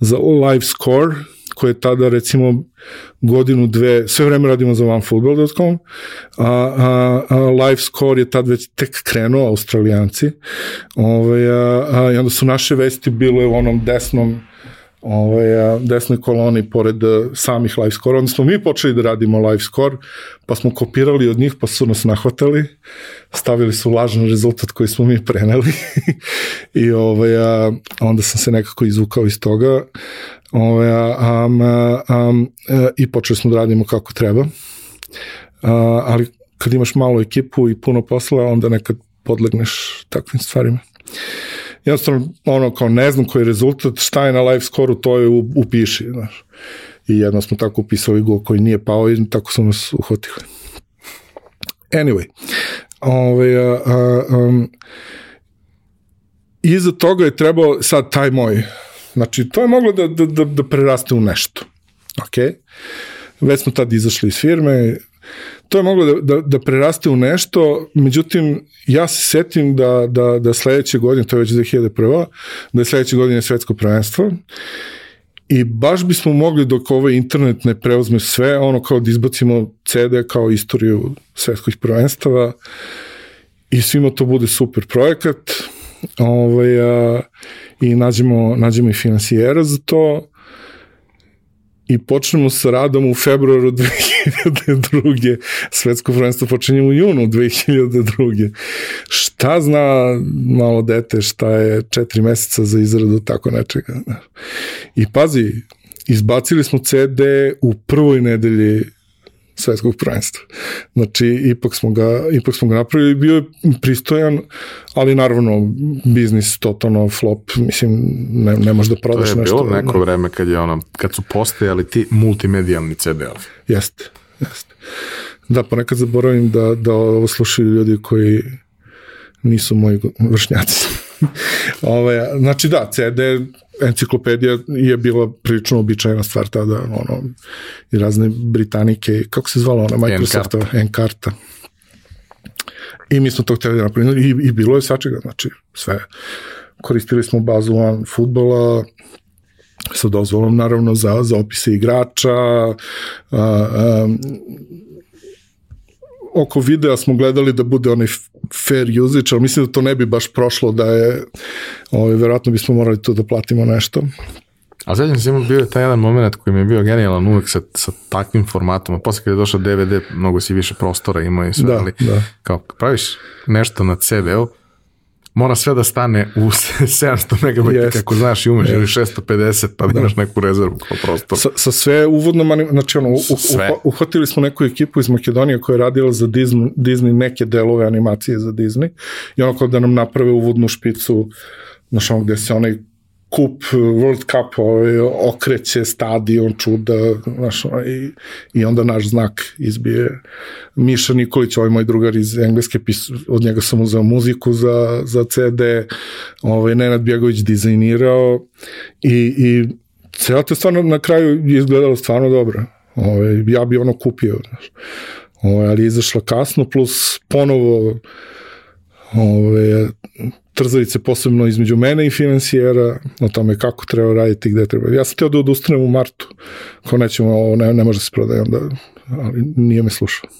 [SPEAKER 2] za live score, koje je tada recimo godinu, dve, sve vreme radimo za onefootball.com, a, a, a live score je tad već tek krenuo, australijanci, Ove, a, a, i onda su naše vesti bile u onom desnom ovaj, desnoj koloni pored e, samih live score. Onda smo mi počeli da radimo live score, pa smo kopirali od njih, pa su nas nahvatali, stavili su lažan rezultat koji smo mi preneli i ovaj, onda sam se nekako izvukao iz toga ovaj, a, a, i počeli smo da radimo kako treba. A, ali kad imaš malu ekipu i puno posla, onda nekad podlegneš takvim stvarima jednostavno, ono, kao ne znam koji je rezultat, šta je na live skoru, to je upiši, znaš. I jedno smo tako upisali gol koji nije pao i tako su nas uhvatili. Anyway, ovaj, a, a, um, iza toga je trebao sad taj moj, znači to je moglo da, da, da, da preraste u nešto. Ok? Već smo tad izašli iz firme, to je moglo da, da, da preraste u nešto, međutim, ja se setim da, da, da sledeće godine, to je već 2001. da je sledeće godine svetsko prvenstvo i baš bismo mogli dok ovaj internet ne preuzme sve, ono kao da izbacimo CD kao istoriju svetskih prvenstava i svima to bude super projekat ovaj, a, i nađemo, nađemo i finansijera za to i počnemo sa radom u februaru 2002. Svetsko prvenstvo počinje u junu 2002. Šta zna malo dete šta je četiri meseca za izradu tako nečega. I pazi, izbacili smo CD u prvoj nedelji svetskog prvenstva. Znači, ipak smo ga, ipak smo ga napravili, bio je pristojan, ali naravno, biznis totalno flop, mislim, ne, ne možeš da prodaš nešto.
[SPEAKER 1] To je bilo nešto, neko ne. vreme kad je ono, kad su postojali ti multimedijalni CD-ovi.
[SPEAKER 2] Jeste, jeste. Da, ponekad zaboravim da, da ovo slušaju ljudi koji nisu moji vršnjaci. Ove, znači da, CD enciklopedija je bila prilično običajna stvar tada, ono, i razne britanike, kako se zvala ona, Microsoftova, Encarta. I mi smo to hteli da napravimo i, i bilo je svačega, znači sve. Koristili smo bazu van futbola, sa dozvolom naravno za, za opise igrača, a, a, oko videa smo gledali da bude onaj fair usage, ali mislim da to ne bi baš prošlo da je, ovaj, verovatno bismo morali tu da platimo nešto.
[SPEAKER 1] A sećam se imao bio je taj jedan moment koji mi je bio genijalan uvek sa, sa takvim formatom, a posle kada je došao DVD mnogo si više prostora imao i sve,
[SPEAKER 2] Da,
[SPEAKER 1] ali
[SPEAKER 2] da.
[SPEAKER 1] kao praviš nešto na CD-u, mora sve da stane u 700 megabajta
[SPEAKER 2] Jest.
[SPEAKER 1] kako znaš i umeš ili 650 pa da imaš neku rezervu kao prostor.
[SPEAKER 2] Sa, sa sve uvodnom, anim- znači ono,
[SPEAKER 1] Sve.
[SPEAKER 2] uhvatili smo neku ekipu iz Makedonije koja je radila za Disney, Disney neke delove animacije za Disney i ono kao da nam naprave uvodnu špicu, znaš ono gde se onaj kup uh, World Cup ovaj, okreće stadion čuda znaš, ono, i, i onda naš znak izbije Miša Nikolić, ovaj moj drugar iz Engleske od njega sam uzeo muziku za, za CD ovaj, Nenad Bjegović dizajnirao i, i cela ta stvarno na kraju je izgledalo stvarno dobro ovaj, ja bi ono kupio znaš. Ovaj, ali je izašla kasno plus ponovo ove, trzavice posebno između mene i financijera o tome kako treba raditi i gde treba. Ja sam teo da odustanem u martu, kao nećemo, ovo ne, ne može se prodaje onda, ali nije me slušao.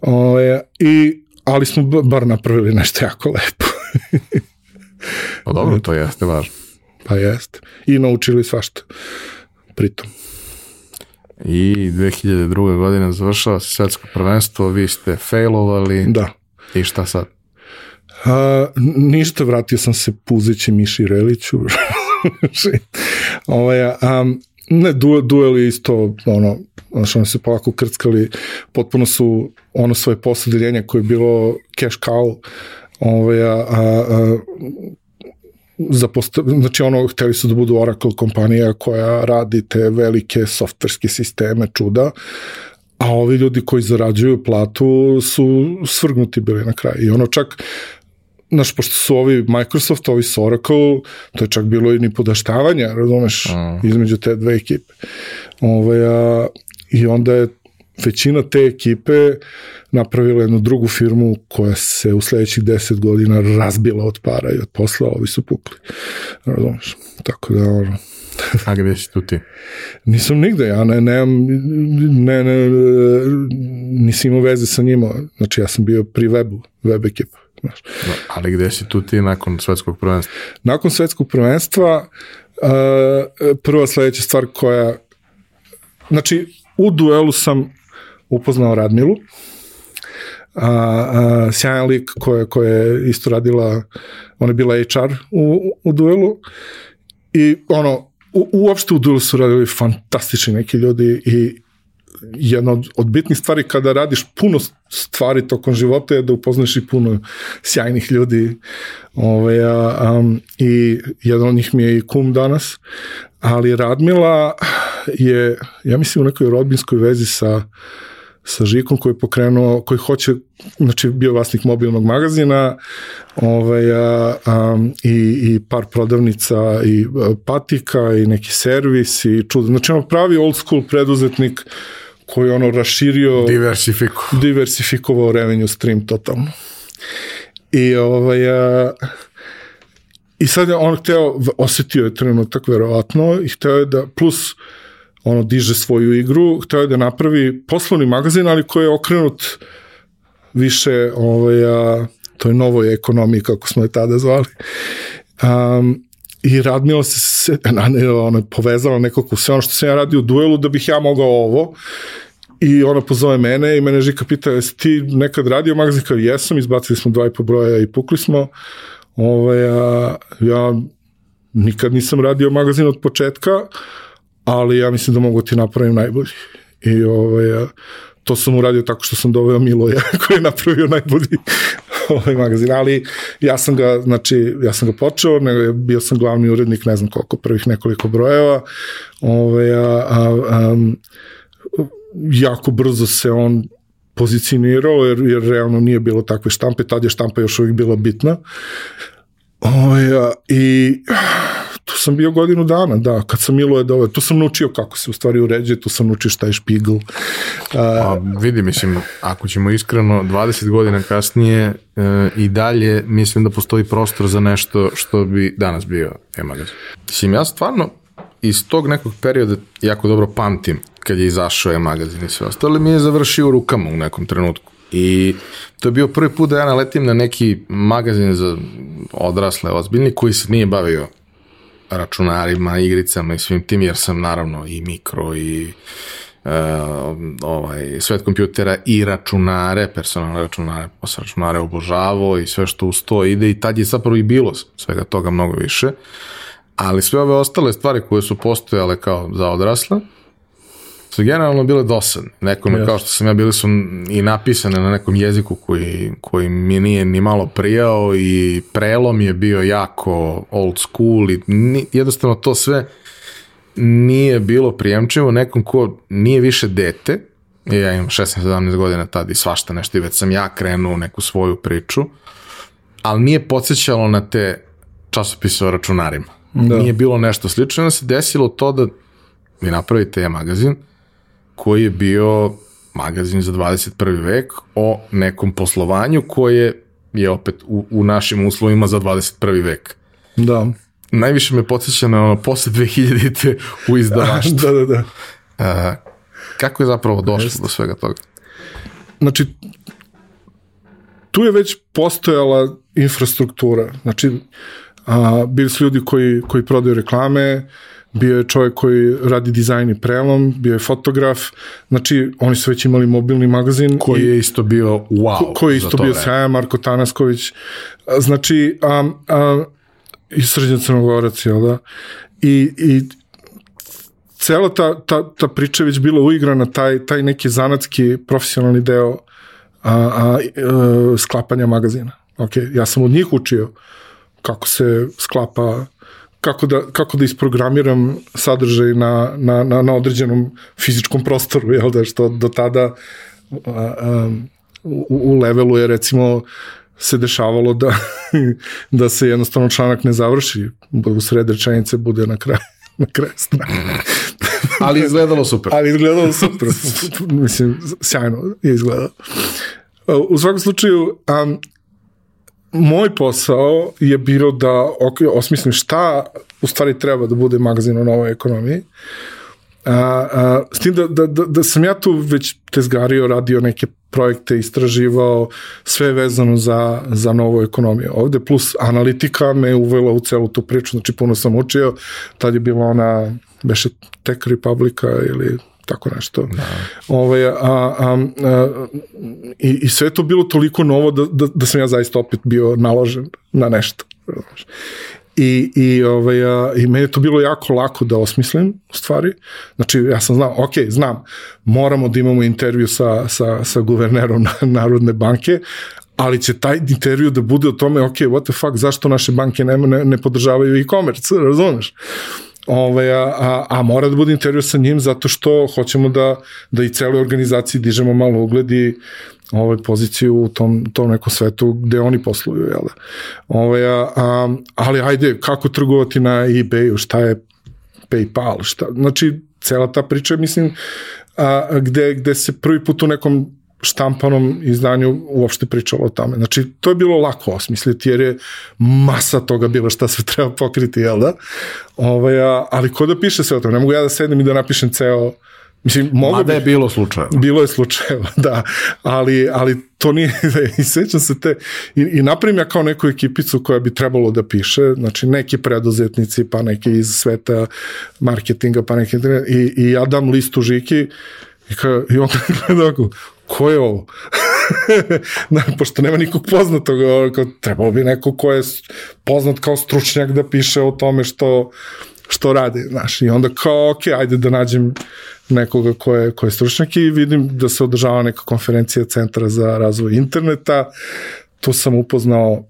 [SPEAKER 2] Ove, i, ali smo bar napravili nešto jako lepo.
[SPEAKER 1] Pa dobro, to jeste važno.
[SPEAKER 2] pa jeste. I naučili svašta. Pritom.
[SPEAKER 1] I 2002. godine završava se svetsko prvenstvo, vi ste failovali
[SPEAKER 2] Da.
[SPEAKER 1] i šta sad?
[SPEAKER 2] A, ništa, vratio sam se puzeći Miši Reliću. ovaj, um, ne, duel, duel je isto, ono, znaš, oni se polako krckali, potpuno su ono svoje posadeljenje koje je bilo cash cow, ovaj, a, a, za posta, znači ono, hteli su da budu Oracle kompanija koja radi te velike softverske sisteme, čuda, a ovi ljudi koji zarađuju platu su svrgnuti bili na kraju. I ono čak, znaš, pošto su ovi Microsoft, ovi su Oracle, to je čak bilo i ni podaštavanja, razumeš,
[SPEAKER 1] Mm.
[SPEAKER 2] između te dve ekipe. Ove, a, I onda je većina te ekipe napravila jednu drugu firmu koja se u sledećih 10 godina razbila od para i od posla, ovi su pukli. Razumeš? Tako da, ono,
[SPEAKER 1] A gde si tu ti?
[SPEAKER 2] Nisam nigde, ja ne, nemam, ne, ne, nisam imao veze sa njima, znači ja sam bio pri webu, web ekipa. Znaš.
[SPEAKER 1] Ali gde si tu ti nakon svetskog prvenstva?
[SPEAKER 2] Nakon svetskog prvenstva, uh, prva sledeća stvar koja, znači u duelu sam upoznao Radmilu, a, a, sjajan lik koja, koja je isto radila, ona je bila HR u, u duelu i ono, u, uopšte u duelu su radili fantastični neki ljudi i jedna od, od bitnih stvari kada radiš puno stvari tokom života je da upoznaš i puno sjajnih ljudi Ove, a, um, i jedan od njih mi je i kum danas ali Radmila je ja mislim u nekoj rodbinskoj vezi sa sa Žikom koji je pokrenuo, koji hoće, znači bio vlasnik mobilnog magazina ovaj, a, a, i, i par prodavnica i patika i neki servis i čudo. Znači ono pravi old school preduzetnik koji je ono raširio
[SPEAKER 1] Diversifiku.
[SPEAKER 2] diversifikovao revenue stream totalno. I ovaj a, i sad je on hteo, osetio je trenutak verovatno i hteo je da, plus ono diže svoju igru, hteo je da napravi poslovni magazin, ali koji je okrenut više ovaj, a, toj novoj ekonomiji, kako smo je tada zvali. Um, I Radmila se, se ono, povezala nekako sve ono što sam ja radio u duelu da bih ja mogao ovo I ona pozove mene i mene Žika pita, jesi ti nekad radio magazin? Kao jesam, izbacili smo dva i po broja i pukli smo. Ove, a, ja nikad nisam radio magazin od početka, ali ja mislim da mogu ti napravim najbolji. I ove, a, to sam uradio tako što sam doveo Miloja koji je napravio najbolji ovaj magazin, ali ja sam ga, znači, ja sam ga počeo, bio sam glavni urednik, ne znam koliko, prvih nekoliko brojeva, ovaj, a, a, a, jako brzo se on pozicionirao, jer, jer realno nije bilo takve štampe, tad je štampa još uvijek bila bitna. O, ja, I tu sam bio godinu dana, da, kad sam Milo je da tu sam naučio kako se u stvari uređuje, tu sam naučio šta je špigl.
[SPEAKER 1] A, A vidi, mislim, ako ćemo iskreno, 20 godina kasnije e, i dalje mislim da postoji prostor za nešto što bi danas bio e-magazin. Mislim, ja stvarno iz tog nekog perioda jako dobro pamtim kad je izašao e-magazin i sve ostalo, mi je završio rukama u nekom trenutku. I to je bio prvi put da ja naletim na neki magazin za odrasle, ozbiljni, koji se nije bavio računarima, igricama i svim tim, jer sam naravno i mikro i uh, ovaj, svet kompjutera i računare, personalne računare, posle računare obožavao i sve što uz to ide i tad je zapravo i bilo svega toga mnogo više. Ali sve ove ostale stvari koje su postojale kao za odrasle, su generalno bile dosadne. Nekome, yes. kao što sam ja, bili su i napisane na nekom jeziku koji, koji mi nije ni malo prijao i prelom je bio jako old school i ni, jednostavno to sve nije bilo prijemčivo nekom ko nije više dete, ja imam 16-17 godina tad i svašta nešto i već sam ja krenuo neku svoju priču, ali nije podsjećalo na te časopise o računarima. Da. Nije bilo nešto slično, onda se desilo to da vi napravite je magazin koji je bio magazin za 21. vek o nekom poslovanju koje je opet u, u našim uslovima za 21. vek.
[SPEAKER 2] Da.
[SPEAKER 1] Najviše me podsjeća na ono posle 2000-te u izdavaštvu.
[SPEAKER 2] da, da, da.
[SPEAKER 1] A, kako je zapravo došlo Jest. do svega toga?
[SPEAKER 2] Znači, tu je već postojala infrastruktura. Znači, a, bili su ljudi koji, koji prodaju reklame, bio je čovjek koji radi dizajn i prelom, bio je fotograf, znači oni su već imali mobilni magazin.
[SPEAKER 1] Koji je isto bio wow. Ko,
[SPEAKER 2] koji je isto bio sjajan, Marko Tanasković. Znači, um, um, i Srđan Crnogorac, jel da? I, i cela ta, ta, ta priča je već bila uigrana, taj, taj neki zanatski profesionalni deo a, a, a, e, sklapanja magazina. Ok, ja sam od njih učio kako se sklapa kako da, kako da isprogramiram sadržaj na, na, na, na određenom fizičkom prostoru, jel da, što do tada a, a, u, u levelu je recimo se dešavalo da, da se jednostavno članak ne završi, u sred rečenice bude na kraju na kraju strane.
[SPEAKER 1] Ali izgledalo super.
[SPEAKER 2] Ali izgledalo super. Mislim, sjajno je izgledalo. U svakom slučaju, um, moj posao je bilo da osmislim šta u stvari treba da bude magazin o novoj ekonomiji. A, a, s tim da, da, da, da sam ja tu već tezgario, radio neke projekte, istraživao, sve vezano za, za novu ekonomiju. Ovde plus analitika me uvela u celu tu priču, znači puno sam učio, tad je bila ona, beše Tech Republika ili tako nešto. Da. Ove, ovaj, a, a, a, i, I sve to bilo toliko novo da, da, da sam ja zaista opet bio naložen na nešto. I, i, ovaj, a, i meni je to bilo jako lako da osmislim u stvari. Znači, ja sam znao, ok, znam, moramo da imamo intervju sa, sa, sa guvernerom Narodne banke, ali će taj intervju da bude o tome, ok, what the fuck, zašto naše banke ne, ne, ne podržavaju e-commerce, razumeš? Ovaj, a, a, a mora da bude intervju sa njim zato što hoćemo da, da i celoj organizaciji dižemo malo ugled i ovaj, poziciju u tom, tom nekom svetu gde oni posluju. Jel da? Ovaj, a, a, ali ajde, kako trgovati na eBayu, šta je PayPal, šta, znači cela ta priča, mislim, a, gde, gde se prvi put u nekom štampanom izdanju uopšte pričalo o tome. Znači, to je bilo lako osmisliti, jer je masa toga bila šta sve treba pokriti, jel da? Ovaj, a, ali ko da piše sve o tome? Ne mogu ja da sedem i da napišem ceo Mislim, mogu
[SPEAKER 1] Mada je bilo slučajeva.
[SPEAKER 2] Bilo je slučajeva, da. Ali, ali to nije, i sećam se te, i, i napravim ja kao neku ekipicu koja bi trebalo da piše, znači neki preduzetnici, pa neki iz sveta marketinga, pa neki, i, i ja dam listu Žiki, i, ka, i on gleda ako, ko je ovo? da, pošto nema nikog poznatog, kao, trebalo bi neko ko je poznat kao stručnjak da piše o tome što, što radi, znaš, i onda kao, ok, ajde da nađem nekoga ko je, ko je stručnjak i vidim da se održava neka konferencija Centra za razvoj interneta, tu sam upoznao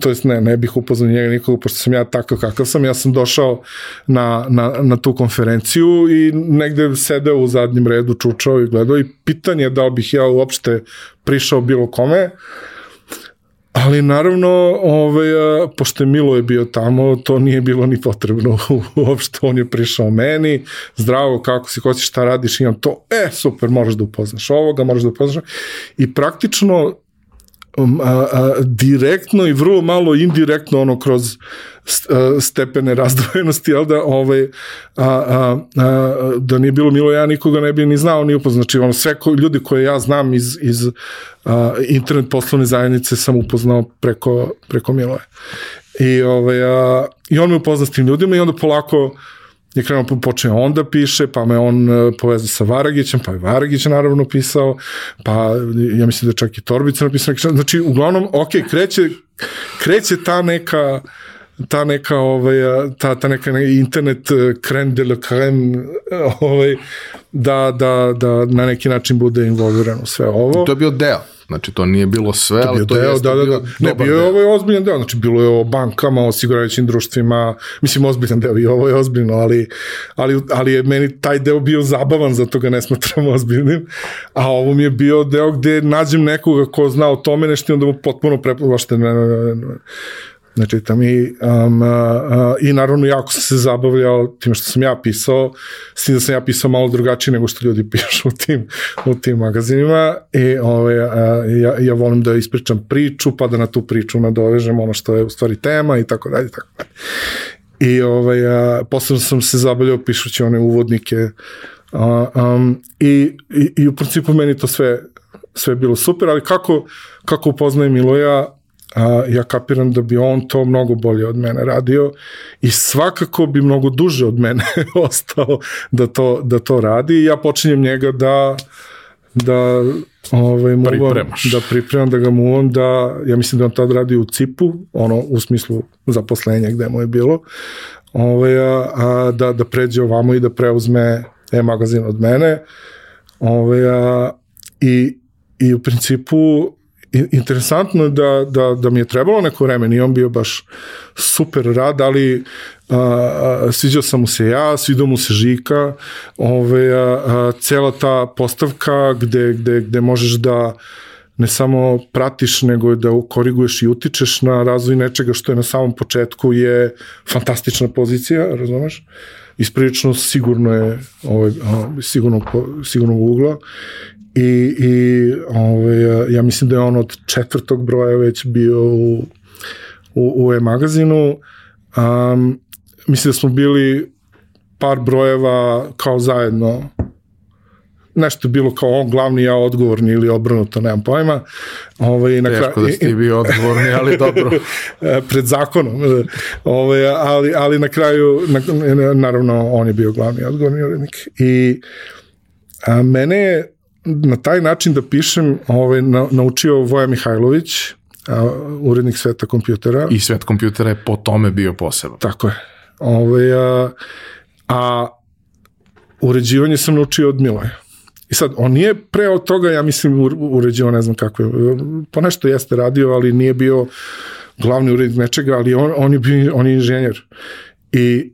[SPEAKER 2] to, jest ne, ne bih upoznao njega nikoga, pošto sam ja takav kakav sam, ja sam došao na, na, na tu konferenciju i negde sedeo u zadnjem redu, čučao i gledao i pitanje je da li bih ja uopšte prišao bilo kome, Ali naravno, ovaj, pošto je Milo je bio tamo, to nije bilo ni potrebno. Uopšte, on je prišao meni, zdravo, kako si, ko si, šta radiš, imam to, e, super, možeš da upoznaš ovoga, možeš da upoznaš, i praktično a, a, direktno i vrlo malo indirektno ono kroz stepene razdvojenosti, jel da, ovaj, a, a, a, da nije bilo Milo, ja nikoga ne bi ni znao, ni upoznao. Znači, ono, sve ko, ljudi koje ja znam iz, iz a, internet poslovne zajednice sam upoznao preko, preko Miloje. I, ovaj, a, I on me upozna s tim ljudima i onda polako je krenuo, počeo on da piše, pa me on e, povezao sa Varagićem, pa je Varagić naravno pisao, pa ja mislim da čak i Torbica napisao, znači uglavnom, ok, kreće, kreće ta neka ta neka ovaj ta ta neka internet creme de la creme ovaj da da da na neki način bude involvirano sve ovo.
[SPEAKER 1] To je bio deo. Znači, to nije bilo sve, to ali to deo,
[SPEAKER 2] da, da, da. Ne, bio je ovo je ozbiljan deo, znači bilo je o bankama, o osiguravajućim društvima, mislim ozbiljan deo i ovo je ozbiljno, ali, ali, ali je meni taj deo bio zabavan, zato ga ne smatram ozbiljnim, a ovo mi je bio deo gde nađem nekoga ko zna o tome nešto i onda mu potpuno preplašte Znači, tam i, um, uh, i naravno jako sam se zabavljao tim što sam ja pisao, s tim da sam ja pisao malo drugačije nego što ljudi pišu u tim, u tim magazinima i ove, uh, ja, ja volim da ispričam priču, pa da na tu priču nadovežem ono što je u stvari tema i tako dalje, tako dalje. I ovaj, a, posebno sam se zabavljao pišući one uvodnike a, um, i, i, i u principu meni to sve sve bilo super, ali kako, kako upoznajem Miloja, a, ja kapiram da bi on to mnogo bolje od mene radio i svakako bi mnogo duže od mene ostao da to, da to radi. I ja počinjem njega da da ovaj, mu Pripremaš. da pripremam, da ga muvam, da, ja mislim da on tad radi u CIP-u, ono, u smislu zaposlenja gde mu je bilo, ovaj, a, a, da, da pređe ovamo i da preuzme e-magazin od mene, ovaj, a, i, i u principu interesantno je da, da, da mi je trebalo neko vreme, nije on bio baš super rad, ali a, a, sviđao sam mu se ja, sviđao mu se Žika, ove, a, a, cela ta postavka gde, gde, gde možeš da ne samo pratiš, nego da koriguješ i utičeš na razvoj nečega što je na samom početku je fantastična pozicija, razumeš? Isprilično sigurno je ovaj, sigurno, sigurno ugla i, i ovaj, ja mislim da je on od četvrtog broja već bio u, u, u e-magazinu. Um, mislim da smo bili par brojeva kao zajedno nešto je bilo kao on glavni, ja odgovorni ili obrnuto, nemam pojma.
[SPEAKER 1] Ovaj, na Teško da ste bio odgovorni, ali dobro.
[SPEAKER 2] pred zakonom. Ovaj, ali, ali na kraju, na, naravno, on je bio glavni odgovorni urednik. I a, mene je na taj način da pišem ovaj, na, naučio Voja Mihajlović, a, urednik sveta kompjutera.
[SPEAKER 1] I svet kompjutera je po tome bio poseban.
[SPEAKER 2] Tako je. Ovaj, a, a uređivanje sam naučio od Miloja. I sad, on nije pre od toga, ja mislim, uređivao ne znam kako je, po nešto jeste radio, ali nije bio glavni urednik nečega, ali on, on, je, bio, on je inženjer. I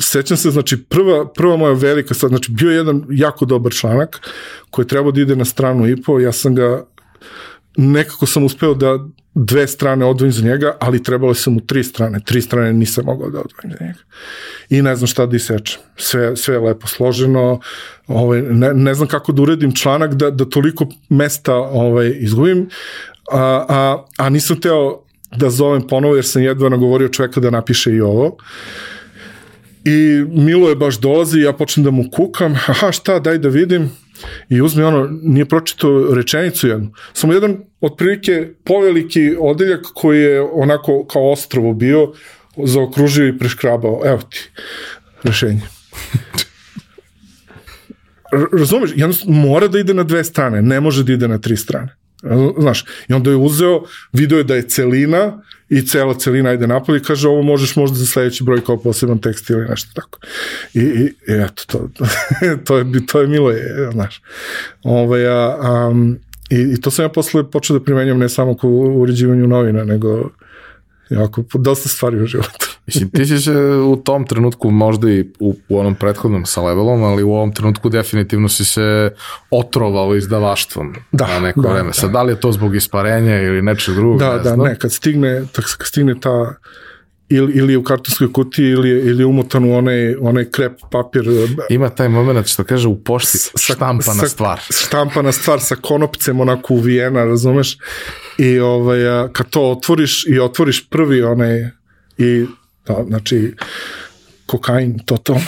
[SPEAKER 2] sećam se, znači, prva, prva moja velika stvar, znači, bio je jedan jako dobar članak koji je trebao da ide na stranu i po, ja sam ga, nekako sam uspeo da dve strane odvojim za njega, ali trebalo sam mu tri strane, tri strane nisam mogao da odvojim za njega. I ne znam šta da isečem. Sve, sve je lepo složeno, ovaj, ne, ne znam kako da uredim članak da, da toliko mesta ovaj, izgubim, a, a, a nisam teo da zovem ponovo jer sam jedva nagovorio čoveka da napiše i ovo. I Milo je baš dolazi ja počnem da mu kukam, aha šta, daj da vidim. I uzme ono, nije pročito rečenicu jednu. Samo jedan otprilike poveliki odeljak koji je onako kao ostrovo bio, zaokružio i preškrabao. Evo ti, rešenje. Razumeš, mora da ide na dve strane, ne može da ide na tri strane. Znaš, i onda je uzeo, video je da je celina i cela celina ide napolje i kaže ovo možeš možda za sledeći broj kao poseban tekst ili nešto tako. I, i, eto, to, to, je, to je milo, je, znaš. Ove, a, a, I, I to sam ja posle počeo da primenjam ne samo u uređivanju novina, nego jako dosta stvari u životu.
[SPEAKER 1] Mislim, ti si se u tom trenutku možda i u, u onom prethodnom sa levelom, ali u ovom trenutku definitivno si se otrovao izdavaštvom da, na neko da, vreme. Sad, da. da li je to zbog isparenja ili nečeg drugog?
[SPEAKER 2] Da, ne da, ne, kad stigne, kad stigne ta ili, ili u kartonskoj kutiji ili, ili umotan u onaj, onaj krep papir.
[SPEAKER 1] Ima taj moment što kaže u pošti štampana sa, stvar.
[SPEAKER 2] Štampana stvar sa konopcem onako uvijena, razumeš? I ovaj, kad to otvoriš i otvoriš prvi onaj i da, znači kokain totalno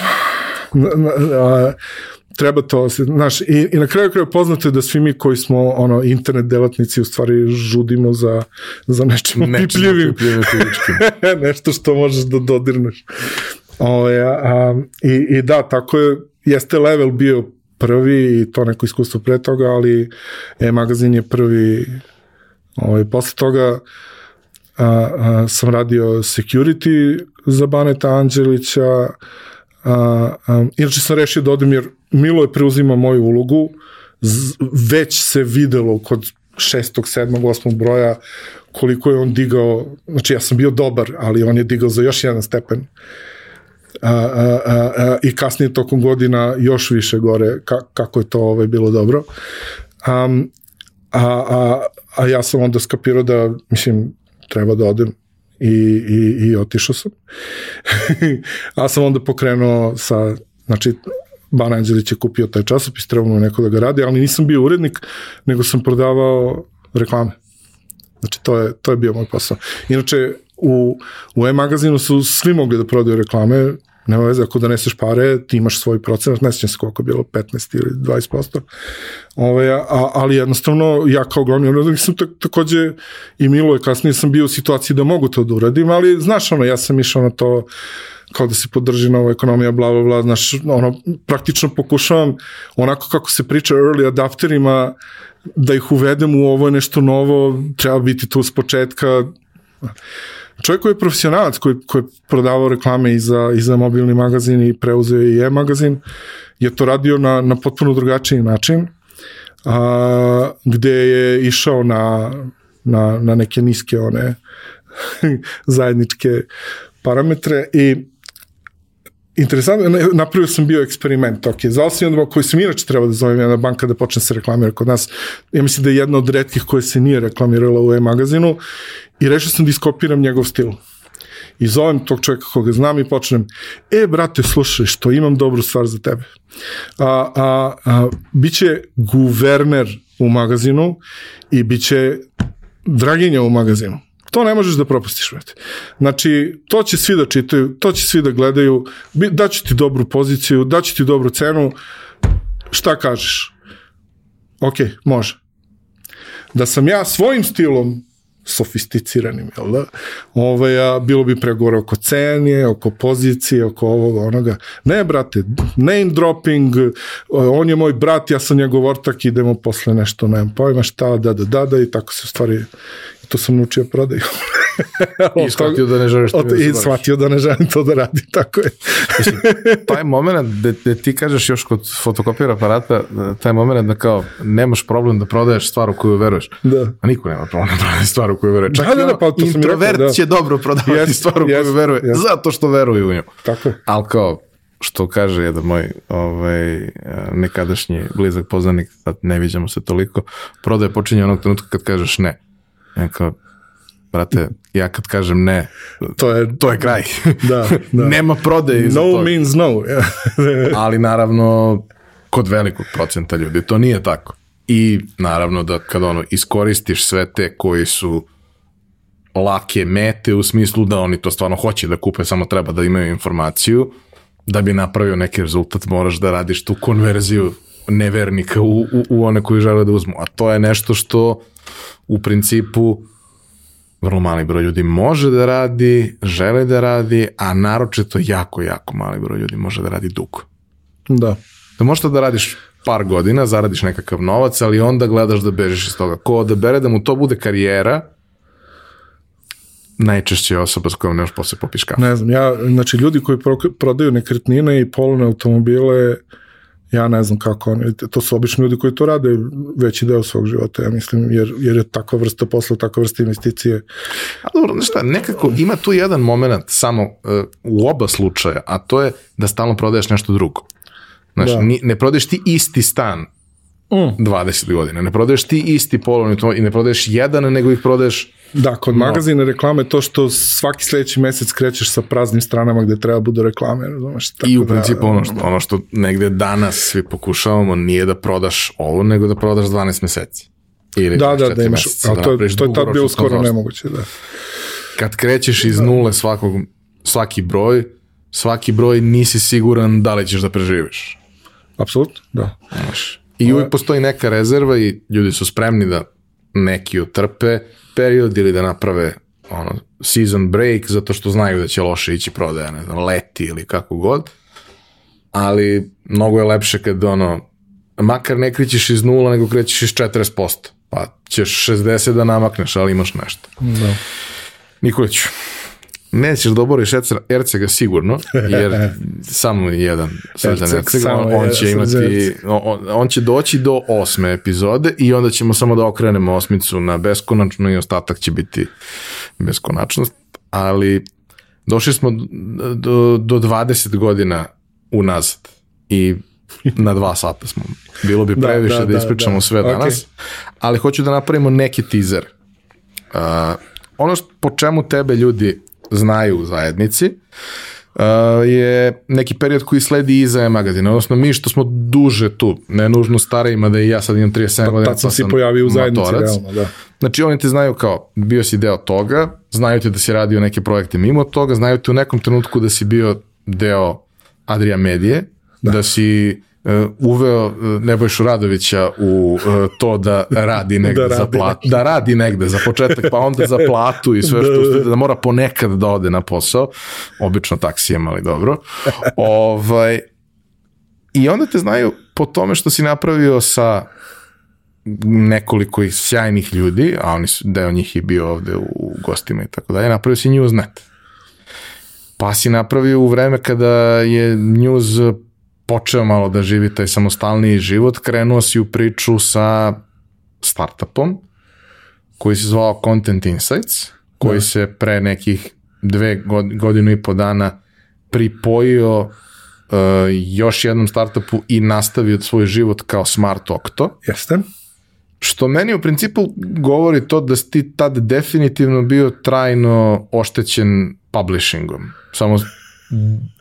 [SPEAKER 2] treba to, znaš, i, i na kraju kraja poznato je da svi mi koji smo ono internet delatnici u stvari žudimo za, za nečim pipljivim. Nešto što možeš da dodirneš. O, ovaj, a, a, i, I da, tako je, jeste level bio prvi i to neko iskustvo pre toga, ali e-magazin je prvi ovaj, posle toga a, a, sam radio security za Baneta Anđelića, a, a, inače sam rešio da odem jer Milo je preuzima moju ulogu, z, već se videlo kod šestog, sedmog, osmog broja koliko je on digao, znači ja sam bio dobar, ali on je digao za još jedan stepen. A, a, a, a, I kasnije tokom godina još više gore ka, kako je to ovaj, bilo dobro. Um, a, a, a ja sam onda skapirao da, mislim, treba da odem i, i, i otišao sam. a sam onda pokrenuo sa, znači, Bana Anđelić je kupio taj časopis, trebalo neko da ga radi, ali nisam bio urednik, nego sam prodavao reklame. Znači, to je, to je bio moj posao. Inače, u, u e-magazinu su svi mogli da prodaju reklame, nema veze, ako doneseš pare, ti imaš svoj procenat, ne sjećam se koliko je bilo, 15 ili 20%. Ove, a, ali jednostavno, ja kao glavni urednik sam takođe i Milo je kasnije sam bio u situaciji da mogu to da uradim, ali znaš ono, ja sam išao na to kao da se podrži nova ekonomija, bla, bla, bla, znaš, ono, praktično pokušavam onako kako se priča early adapterima, da ih uvedem u ovo nešto novo, treba biti tu s početka, čovjek koji je profesionalac, koji, koji je prodavao reklame i za, i za mobilni magazin i preuzeo i e-magazin, je to radio na, na potpuno drugačiji način, a, gde je išao na, na, na neke niske one zajedničke parametre i interesantno, napravio sam bio eksperiment, ok, zvao sam jednog koji sam inače trebao da zovem jedna banka da počne se reklamira kod nas, ja mislim da je jedna od redkih koje se nije reklamirala u e-magazinu i rešio sam da iskopiram njegov stil. I zovem tog čovjeka koga znam i počnem, e, brate, slušaj, što imam dobru stvar za tebe. A, a, a biće guverner u magazinu i biće draginja u magazinu. To ne možeš da propustiš, brate. Znači, to će svi da čitaju, to će svi da gledaju, daću ti dobru poziciju, daću ti dobru cenu, šta kažeš? Ok, može. Da sam ja svojim stilom sofisticiranim, jel da? Ove, a, bilo bi pregore oko cenije, oko pozicije, oko ovoga, onoga. Ne, brate, name dropping, on je moj brat, ja sam njegov ortak, idemo posle nešto, nemam pojma šta, da, da, da, da, i tako se stvari to sam naučio prodaju.
[SPEAKER 1] I shvatio da ne želiš
[SPEAKER 2] to da I shvatio da ne želim to da radi, tako je.
[SPEAKER 1] Mislim, taj moment gde, gde ti kažeš još kod fotokopira aparata, taj moment da kao nemaš problem da prodaješ stvar u koju veruješ.
[SPEAKER 2] Da.
[SPEAKER 1] A niko nema problem da prodaje stvar u koju veruje.
[SPEAKER 2] Čak da, da, da, pa to
[SPEAKER 1] introvert rekao, da. će dobro prodavati yes, stvar u yes, koju veruje, yes. zato što veruje u nju.
[SPEAKER 2] Tako je.
[SPEAKER 1] Ali kao, što kaže jedan moj ovaj, nekadašnji blizak poznanik, sad ne viđamo se toliko, prodaje počinje onog trenutka kad kažeš ne. Kao, brate, ja kad kažem ne,
[SPEAKER 2] to je,
[SPEAKER 1] to je kraj.
[SPEAKER 2] Da, da.
[SPEAKER 1] Nema prodaje
[SPEAKER 2] No toga. means no.
[SPEAKER 1] Ali naravno, kod velikog procenta ljudi to nije tako. I naravno da kad ono iskoristiš sve te koji su lake mete u smislu da oni to stvarno hoće da kupe, samo treba da imaju informaciju, da bi napravio neki rezultat moraš da radiš tu konverziju nevernika u, u, u one koji žele da uzmu. A to je nešto što u principu vrlo mali broj ljudi može da radi, žele da radi, a naročito jako, jako mali broj ljudi može da radi dugo.
[SPEAKER 2] Da.
[SPEAKER 1] Da možeš da radiš par godina, zaradiš nekakav novac, ali onda gledaš da bežeš iz toga. Ko da bere da mu to bude karijera, najčešće je osoba s kojom nemaš posle popiš kafu.
[SPEAKER 2] Ne znam, ja, znači ljudi koji pro, prodaju nekretnine i polone automobile, ja ne znam kako oni, to su obični ljudi koji to rade veći deo svog života, ja mislim, jer, jer je takva vrsta posla, takva vrsta investicije.
[SPEAKER 1] A dobro, znaš šta, nekako ima tu jedan moment samo uh, u oba slučaja, a to je da stalno prodaješ nešto drugo. Znaš,
[SPEAKER 2] Da.
[SPEAKER 1] ni, ne prodaješ ti isti stan
[SPEAKER 2] Mm.
[SPEAKER 1] 20 godina, ne prodaješ ti isti polovni to i ne prodaješ jedan, nego ih prodaješ
[SPEAKER 2] Da, kod
[SPEAKER 1] No.
[SPEAKER 2] magazina reklame to što svaki sledeći mesec krećeš sa praznim stranama gde treba budu reklame, razumeš? Tako
[SPEAKER 1] I u
[SPEAKER 2] da,
[SPEAKER 1] principu ono što, ono što negde danas svi pokušavamo nije da prodaš ovo, nego da prodaš 12 meseci. Ili
[SPEAKER 2] Da, da,
[SPEAKER 1] 24
[SPEAKER 2] da imaš,
[SPEAKER 1] meseca,
[SPEAKER 2] a
[SPEAKER 1] da
[SPEAKER 2] to, je- to tad bilo skoro
[SPEAKER 1] sponzorstvo.
[SPEAKER 2] nemoguće, da.
[SPEAKER 1] Kad krećeš iz nule svakog, svaki broj, svaki broj nisi siguran da li ćeš da preživiš.
[SPEAKER 2] Apsolutno, da.
[SPEAKER 1] Znaš. I uvijek postoji neka rezerva i ljudi su spremni da neki otrpe period ili da naprave ono, season break zato što znaju da će loše ići prodaja, ne znam, leti ili kako god. Ali mnogo je lepše kad ono, makar ne krećeš iz nula, nego krećeš iz 40%. Pa ćeš 60 da namakneš, ali imaš nešto.
[SPEAKER 2] da.
[SPEAKER 1] Nikolić, nećeš da oboriš Erce- Ercega sigurno, jer samo jedan Srđan
[SPEAKER 2] Erceg,
[SPEAKER 1] Erceg,
[SPEAKER 2] samo
[SPEAKER 1] on, on će imati, on, on će doći do osme epizode i onda ćemo samo da okrenemo osmicu na beskonačno i ostatak će biti beskonačnost, ali došli smo do, do 20 godina unazad i na dva sata smo. Bilo bi
[SPEAKER 2] Da,
[SPEAKER 1] previše da,
[SPEAKER 2] da, da,
[SPEAKER 1] ispričamo
[SPEAKER 2] da.
[SPEAKER 1] sve
[SPEAKER 2] Ok.
[SPEAKER 1] danas, ali hoću da napravimo neki teaser. Uh, ono po čemu tebe ljudi znaju u zajednici je neki period koji sledi iza e-magazina, odnosno mi što smo duže tu, ne nužno stariji, mada i ja sad imam 37 godina,
[SPEAKER 2] Tad sam se pojavio u zajednici, realno, da.
[SPEAKER 1] Znači oni te znaju kao, bio si deo toga, znaju te da si radio neke projekte mimo toga, znaju te u nekom trenutku da si bio deo Adria Medije, da, da si uveo uh, Nebojšu Radovića u uh, to da radi negde
[SPEAKER 2] Da
[SPEAKER 1] za
[SPEAKER 2] radi
[SPEAKER 1] platu, da radi negde za početak, pa onda za platu i sve što
[SPEAKER 2] Da, da.
[SPEAKER 1] uslijede, da mora ponekad da ode na posao, obično taksijem, ali dobro. ovaj, I onda te znaju po tome što si napravio sa nekoliko ih sjajnih ljudi, a oni su, deo njih je bio ovde u gostima i tako dalje, napravio si Newsnet. Pa si napravio u vreme kada je News počeo malo da živi taj samostalniji život, krenuo si u priču sa startupom koji se zvao Content Insights, koji se pre nekih dve god, godinu i po dana pripojio uh, još jednom startupu i nastavio svoj život kao Smart Octo,
[SPEAKER 2] Jeste?
[SPEAKER 1] što meni u principu govori to da si ti tad definitivno bio trajno oštećen publishingom. Samo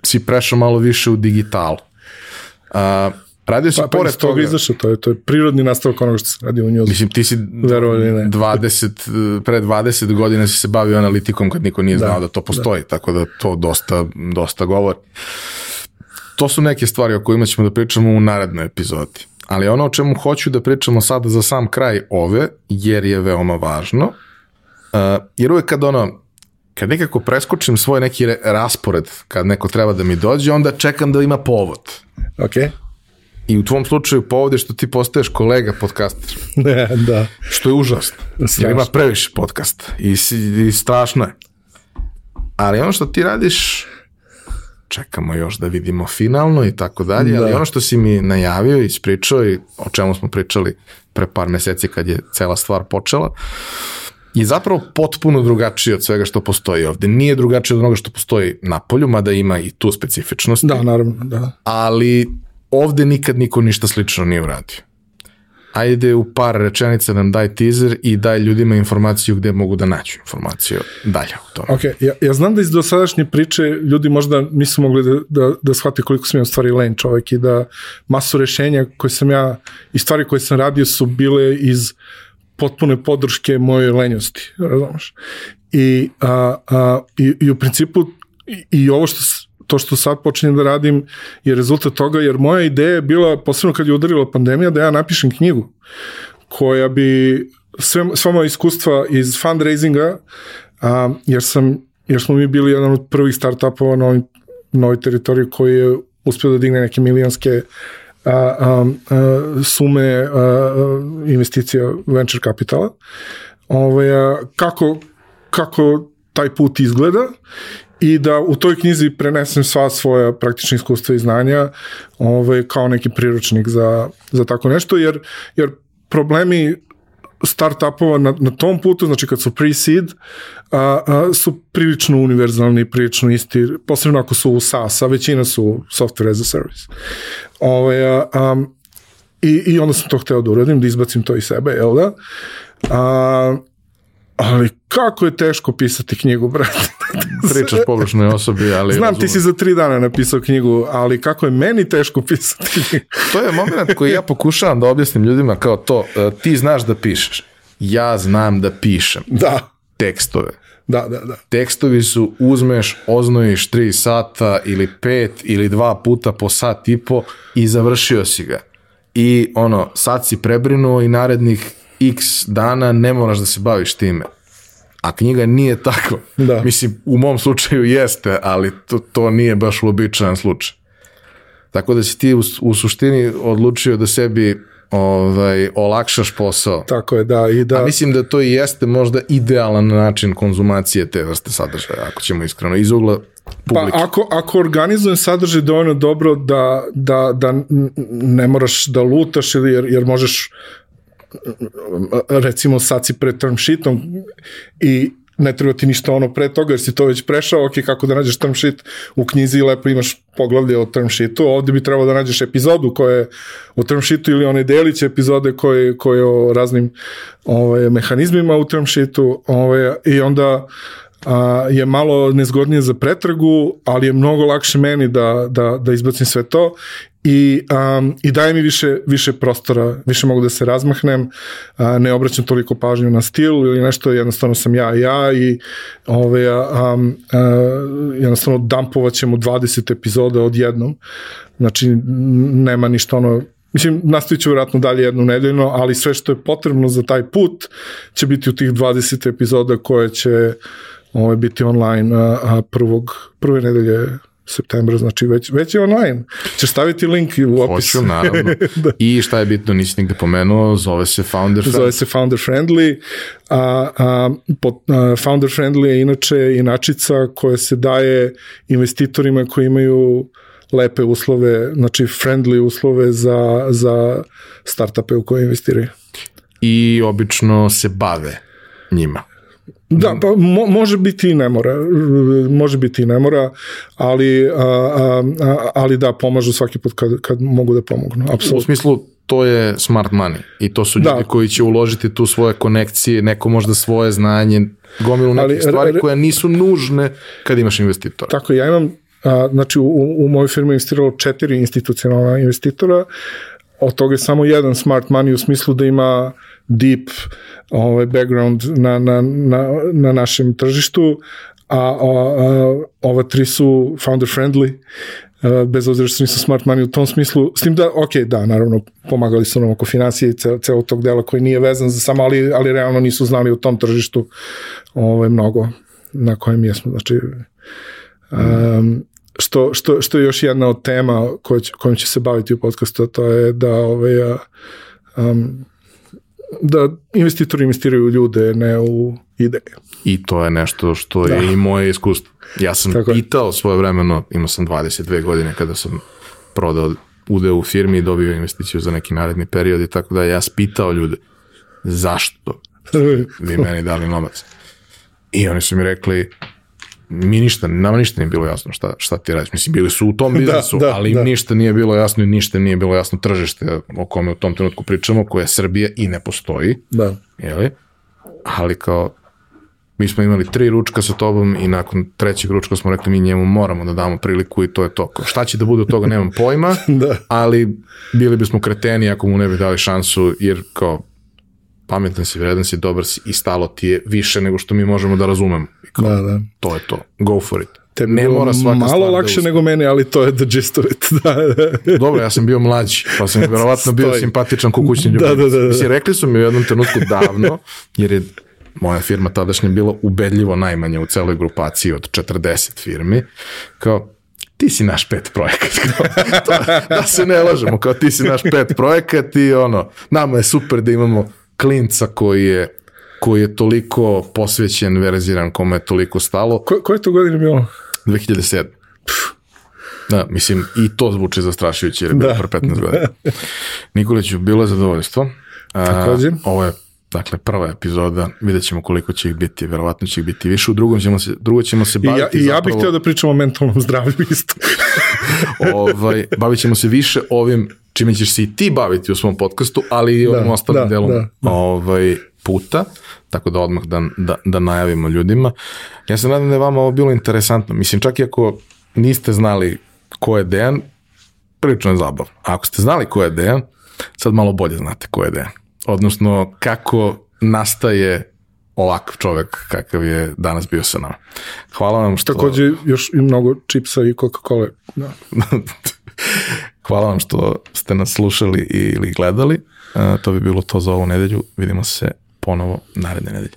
[SPEAKER 1] si prešao malo više u digitalu. A, radio si
[SPEAKER 2] Pa, pa
[SPEAKER 1] pored
[SPEAKER 2] iz toga izašao, to je, to je prirodni nastavak onoga što se radi u njuzu.
[SPEAKER 1] mislim ti si
[SPEAKER 2] Verovali ne.
[SPEAKER 1] 20, pre 20 godina si se bavio analitikom kad niko nije znao da, to postoji, tako da to dosta, dosta govori. To su neke stvari o kojima ćemo da pričamo u narednoj epizodi. Ali ono o čemu hoću da pričamo sada za sam kraj ove, jer je veoma važno, uh, jer uvek kad ono, kad nekako preskočim svoj neki re- raspored, kad neko treba da mi dođe, onda čekam da ima povod.
[SPEAKER 2] Ok?
[SPEAKER 1] I u tvom slučaju povod je što ti postaješ kolega podcaster.
[SPEAKER 2] Ne, da.
[SPEAKER 1] Što je užasno.
[SPEAKER 2] Strašno.
[SPEAKER 1] Jer ima previše podcast. I, I strašno je. Ali ono što ti radiš, čekamo još da vidimo finalno i tako dalje, ali
[SPEAKER 2] Da.
[SPEAKER 1] ono što si mi najavio i ispričao i o čemu smo pričali pre par meseci kad je cela stvar počela, je zapravo potpuno drugačije od svega što postoji ovde. Nije drugačije od onoga što postoji na polju, mada ima i tu specifičnosti
[SPEAKER 2] Da, naravno, da.
[SPEAKER 1] ali ovde nikad niko ništa slično nije uradio. Ajde u par rečenica nam daj teaser i daj ljudima informaciju gde mogu da nađu informaciju dalje u tome.
[SPEAKER 2] Ok, ja, ja znam da iz dosadašnje priče ljudi možda nisu mogli da, da, da shvate koliko sam ja u stvari len čovek i da masu rešenja koje sam ja i stvari koje sam radio su bile iz potpune podrške moje lenjosti, razumeš? I, a, a, i, i u principu i, i ovo što to što sad počinjem da radim je rezultat toga, jer moja ideja je bila, posebno kad je udarila pandemija, da ja napišem knjigu koja bi sve, sva moja iskustva iz fundraisinga, a, jer, sam, jer smo mi bili jedan od prvih startupova na ovoj, na ovoj teritoriji koji je uspio da digne neke milijonske a, a, sume a, investicija venture kapitala. Ovaj, a, kako, kako taj put izgleda i da u toj knjizi prenesem sva svoja praktična iskustva i znanja ovaj, kao neki priručnik za, za tako nešto, jer, jer problemi startupova na, na tom putu, znači kad su pre-seed, a, a, su prilično univerzalni, prilično isti, posebno ako su u SaaS, a većina su software as a service. Ove, ovaj, a, a, i, I onda sam to hteo da uradim, da izbacim to iz sebe, jel da? A, ali kako je teško pisati knjigu, brate.
[SPEAKER 1] Pričaš pogrešnoj osobi, ali...
[SPEAKER 2] Znam, razumem. ti si za tri dana napisao knjigu, ali kako je meni teško pisati knjigu.
[SPEAKER 1] to je moment koji ja pokušavam da objasnim ljudima kao to, e, ti znaš da pišeš, ja znam da pišem.
[SPEAKER 2] Da.
[SPEAKER 1] Tekstove.
[SPEAKER 2] Da, da, da.
[SPEAKER 1] Tekstovi su uzmeš, oznojiš tri sata ili pet ili dva puta po sat i po i završio si ga. I ono, sad si prebrinuo i narednih x dana ne moraš da se baviš time. A knjiga nije tako.
[SPEAKER 2] Da.
[SPEAKER 1] Mislim, u mom slučaju jeste, ali to, to nije baš uobičajan slučaj. Tako da si ti u, u suštini odlučio da sebi ovaj, olakšaš posao.
[SPEAKER 2] Tako je, da. I da...
[SPEAKER 1] A mislim da to i jeste možda idealan način konzumacije te vrste sadržaja, ako ćemo iskreno, iz ugla publike.
[SPEAKER 2] Pa ako, ako organizujem sadržaj dovoljno dobro da, da, da ne moraš da lutaš jer, jer možeš recimo sad si pred term sheetom i ne treba ti ništa ono pre toga, jer si to već prešao, ok, kako da nađeš term sheet? U knjizi lepo imaš poglavlje o term sheetu, ovde bi trebalo da nađeš epizodu koja je u term sheetu ili one deliće epizode koje, koje o raznim ovaj, mehanizmima u term sheetu ovaj, i onda a, je malo nezgodnije za pretragu, ali je mnogo lakše meni da, da, da izbacim sve to. I, um, i daje mi više, više prostora, više mogu da se razmahnem, a, ne obraćam toliko pažnju na stil ili nešto, jednostavno sam ja ja i ove, um, a, jednostavno dampovat ćemo 20 epizoda odjednom, znači nema ništa ono Mislim, nastavit ću vjerojatno dalje jednu nedeljno, ali sve što je potrebno za taj put će biti u tih 20 epizoda koje će ovaj, biti online a, a prvog, prve nedelje septembra, znači već, već je online. Ćeš staviti link u opis.
[SPEAKER 1] Hoću, naravno. da. I šta je bitno, nisi nigde pomenuo, zove se Founder Friendly.
[SPEAKER 2] Zove se Founder Friendly. A, a, pot, a, Founder Friendly je inače inačica koja se daje investitorima koji imaju lepe uslove, znači friendly uslove za, za startupe u koje investiraju.
[SPEAKER 1] I obično se bave njima.
[SPEAKER 2] Da, pa mo, može biti i ne mora, može biti i ne mora, ali, a, a, a, ali da, pomažu svaki put kad, kad mogu da pomognu, apsolutno.
[SPEAKER 1] U smislu, to je smart money i to su ljudi da. koji će uložiti tu svoje konekcije, neko možda svoje znanje, gomilu nekih ali, stvari koje nisu nužne kad imaš investitora.
[SPEAKER 2] Tako, ja imam, a, znači u, u mojoj firmi investiralo četiri institucionalna investitora, od toga je samo jedan smart money u smislu da ima deep ovaj, background na, na, na, na našem tržištu, a, a, a ova tri su founder friendly, a, bez obzira što nisu smart money u tom smislu, s tim da, ok, da, naravno, pomagali su nam oko financije i cel, celog tog dela koji nije vezan za samo, ali, ali realno nisu znali u tom tržištu ovaj, mnogo na kojem jesmo, znači um, što, što, što je još jedna od tema koj, kojom će se baviti u podcastu, to je da ovaj, um, da investitori investiraju u ljude, ne u ideje.
[SPEAKER 1] I to je nešto što da. je i moje iskustvo. Ja sam Tako pitao je. svoje vremeno, imao sam 22 godine kada sam prodao udeo u firmi i dobio investiciju za neki naredni period i tako da ja spitao ljude zašto vi meni dali novac. I oni su mi rekli, mi ništa, nama ništa nije bilo jasno šta, šta ti radiš. Mislim, bili su u tom biznisu, da, da, ali im da. ništa nije bilo jasno i ništa nije bilo jasno tržište o kome u tom trenutku pričamo, koje je Srbija i ne postoji.
[SPEAKER 2] Da.
[SPEAKER 1] Jeli? Ali kao, mi smo imali tri ručka sa tobom i nakon trećeg ručka smo rekli mi njemu moramo da damo priliku i to je to. Kao, šta će da bude od toga nemam pojma,
[SPEAKER 2] da.
[SPEAKER 1] ali bili bismo kreteni ako mu ne bi dali šansu, jer kao pametan si, vredan si, dobar si i stalo ti je više nego što mi možemo da razumemo. Kao,
[SPEAKER 2] da, da.
[SPEAKER 1] To je to. Go for it.
[SPEAKER 2] Tebi ne mora svaka malo da lakše da nego meni, ali to je the gist of it. da,
[SPEAKER 1] da. Dobro, ja sam bio mlađi, pa sam verovatno bio simpatičan kukućni
[SPEAKER 2] ljubav. Da, da, da, da.
[SPEAKER 1] Mislim, rekli su mi u jednom trenutku davno, jer je moja firma tadašnja bila ubedljivo najmanja u celoj grupaciji od 40 firmi, kao, ti si naš pet projekat. to, da se ne lažemo, kao ti si naš pet projekat i ono, nama je super da imamo klinca koji je koji je toliko posvećen, verziran, kome je toliko stalo.
[SPEAKER 2] Ko, koje to godine bilo?
[SPEAKER 1] 2007. Da, mislim, i to zvuči zastrašujuće jer je bilo
[SPEAKER 2] Da.
[SPEAKER 1] pre 15 godina. Nikoliću, bilo je zadovoljstvo.
[SPEAKER 2] Takođe.
[SPEAKER 1] Ovo je Dakle, prva epizoda, vidjet ćemo koliko će ih biti, verovatno će ih biti više, u drugom ćemo se, drugo ćemo se
[SPEAKER 2] I ja,
[SPEAKER 1] baviti
[SPEAKER 2] i ja bih
[SPEAKER 1] zapravo-
[SPEAKER 2] htio da pričam o mentalnom zdravlju isto.
[SPEAKER 1] ovaj, bavit ćemo se više ovim čime ćeš se i ti baviti u svom podcastu, ali i
[SPEAKER 2] Da,
[SPEAKER 1] ostalim
[SPEAKER 2] da,
[SPEAKER 1] delom
[SPEAKER 2] da, da.
[SPEAKER 1] Ovaj, puta, tako da odmah da, da, da najavimo ljudima. Ja se nadam da je vama ovo bilo interesantno. Mislim, čak i ako niste znali ko je Dejan, prilično je zabavno. A ako ste znali ko je Dejan, sad malo bolje znate ko je Dejan. Odnosno, kako nastaje ovakav čovek kakav je danas bio sa nama. Hvala vam što...
[SPEAKER 2] Takođe još i mnogo čipsa i Coca-Cola. Da.
[SPEAKER 1] Hvala vam što ste nas slušali ili gledali. E, to bi bilo to za ovu nedelju. Vidimo se ponovo naredne nedelje.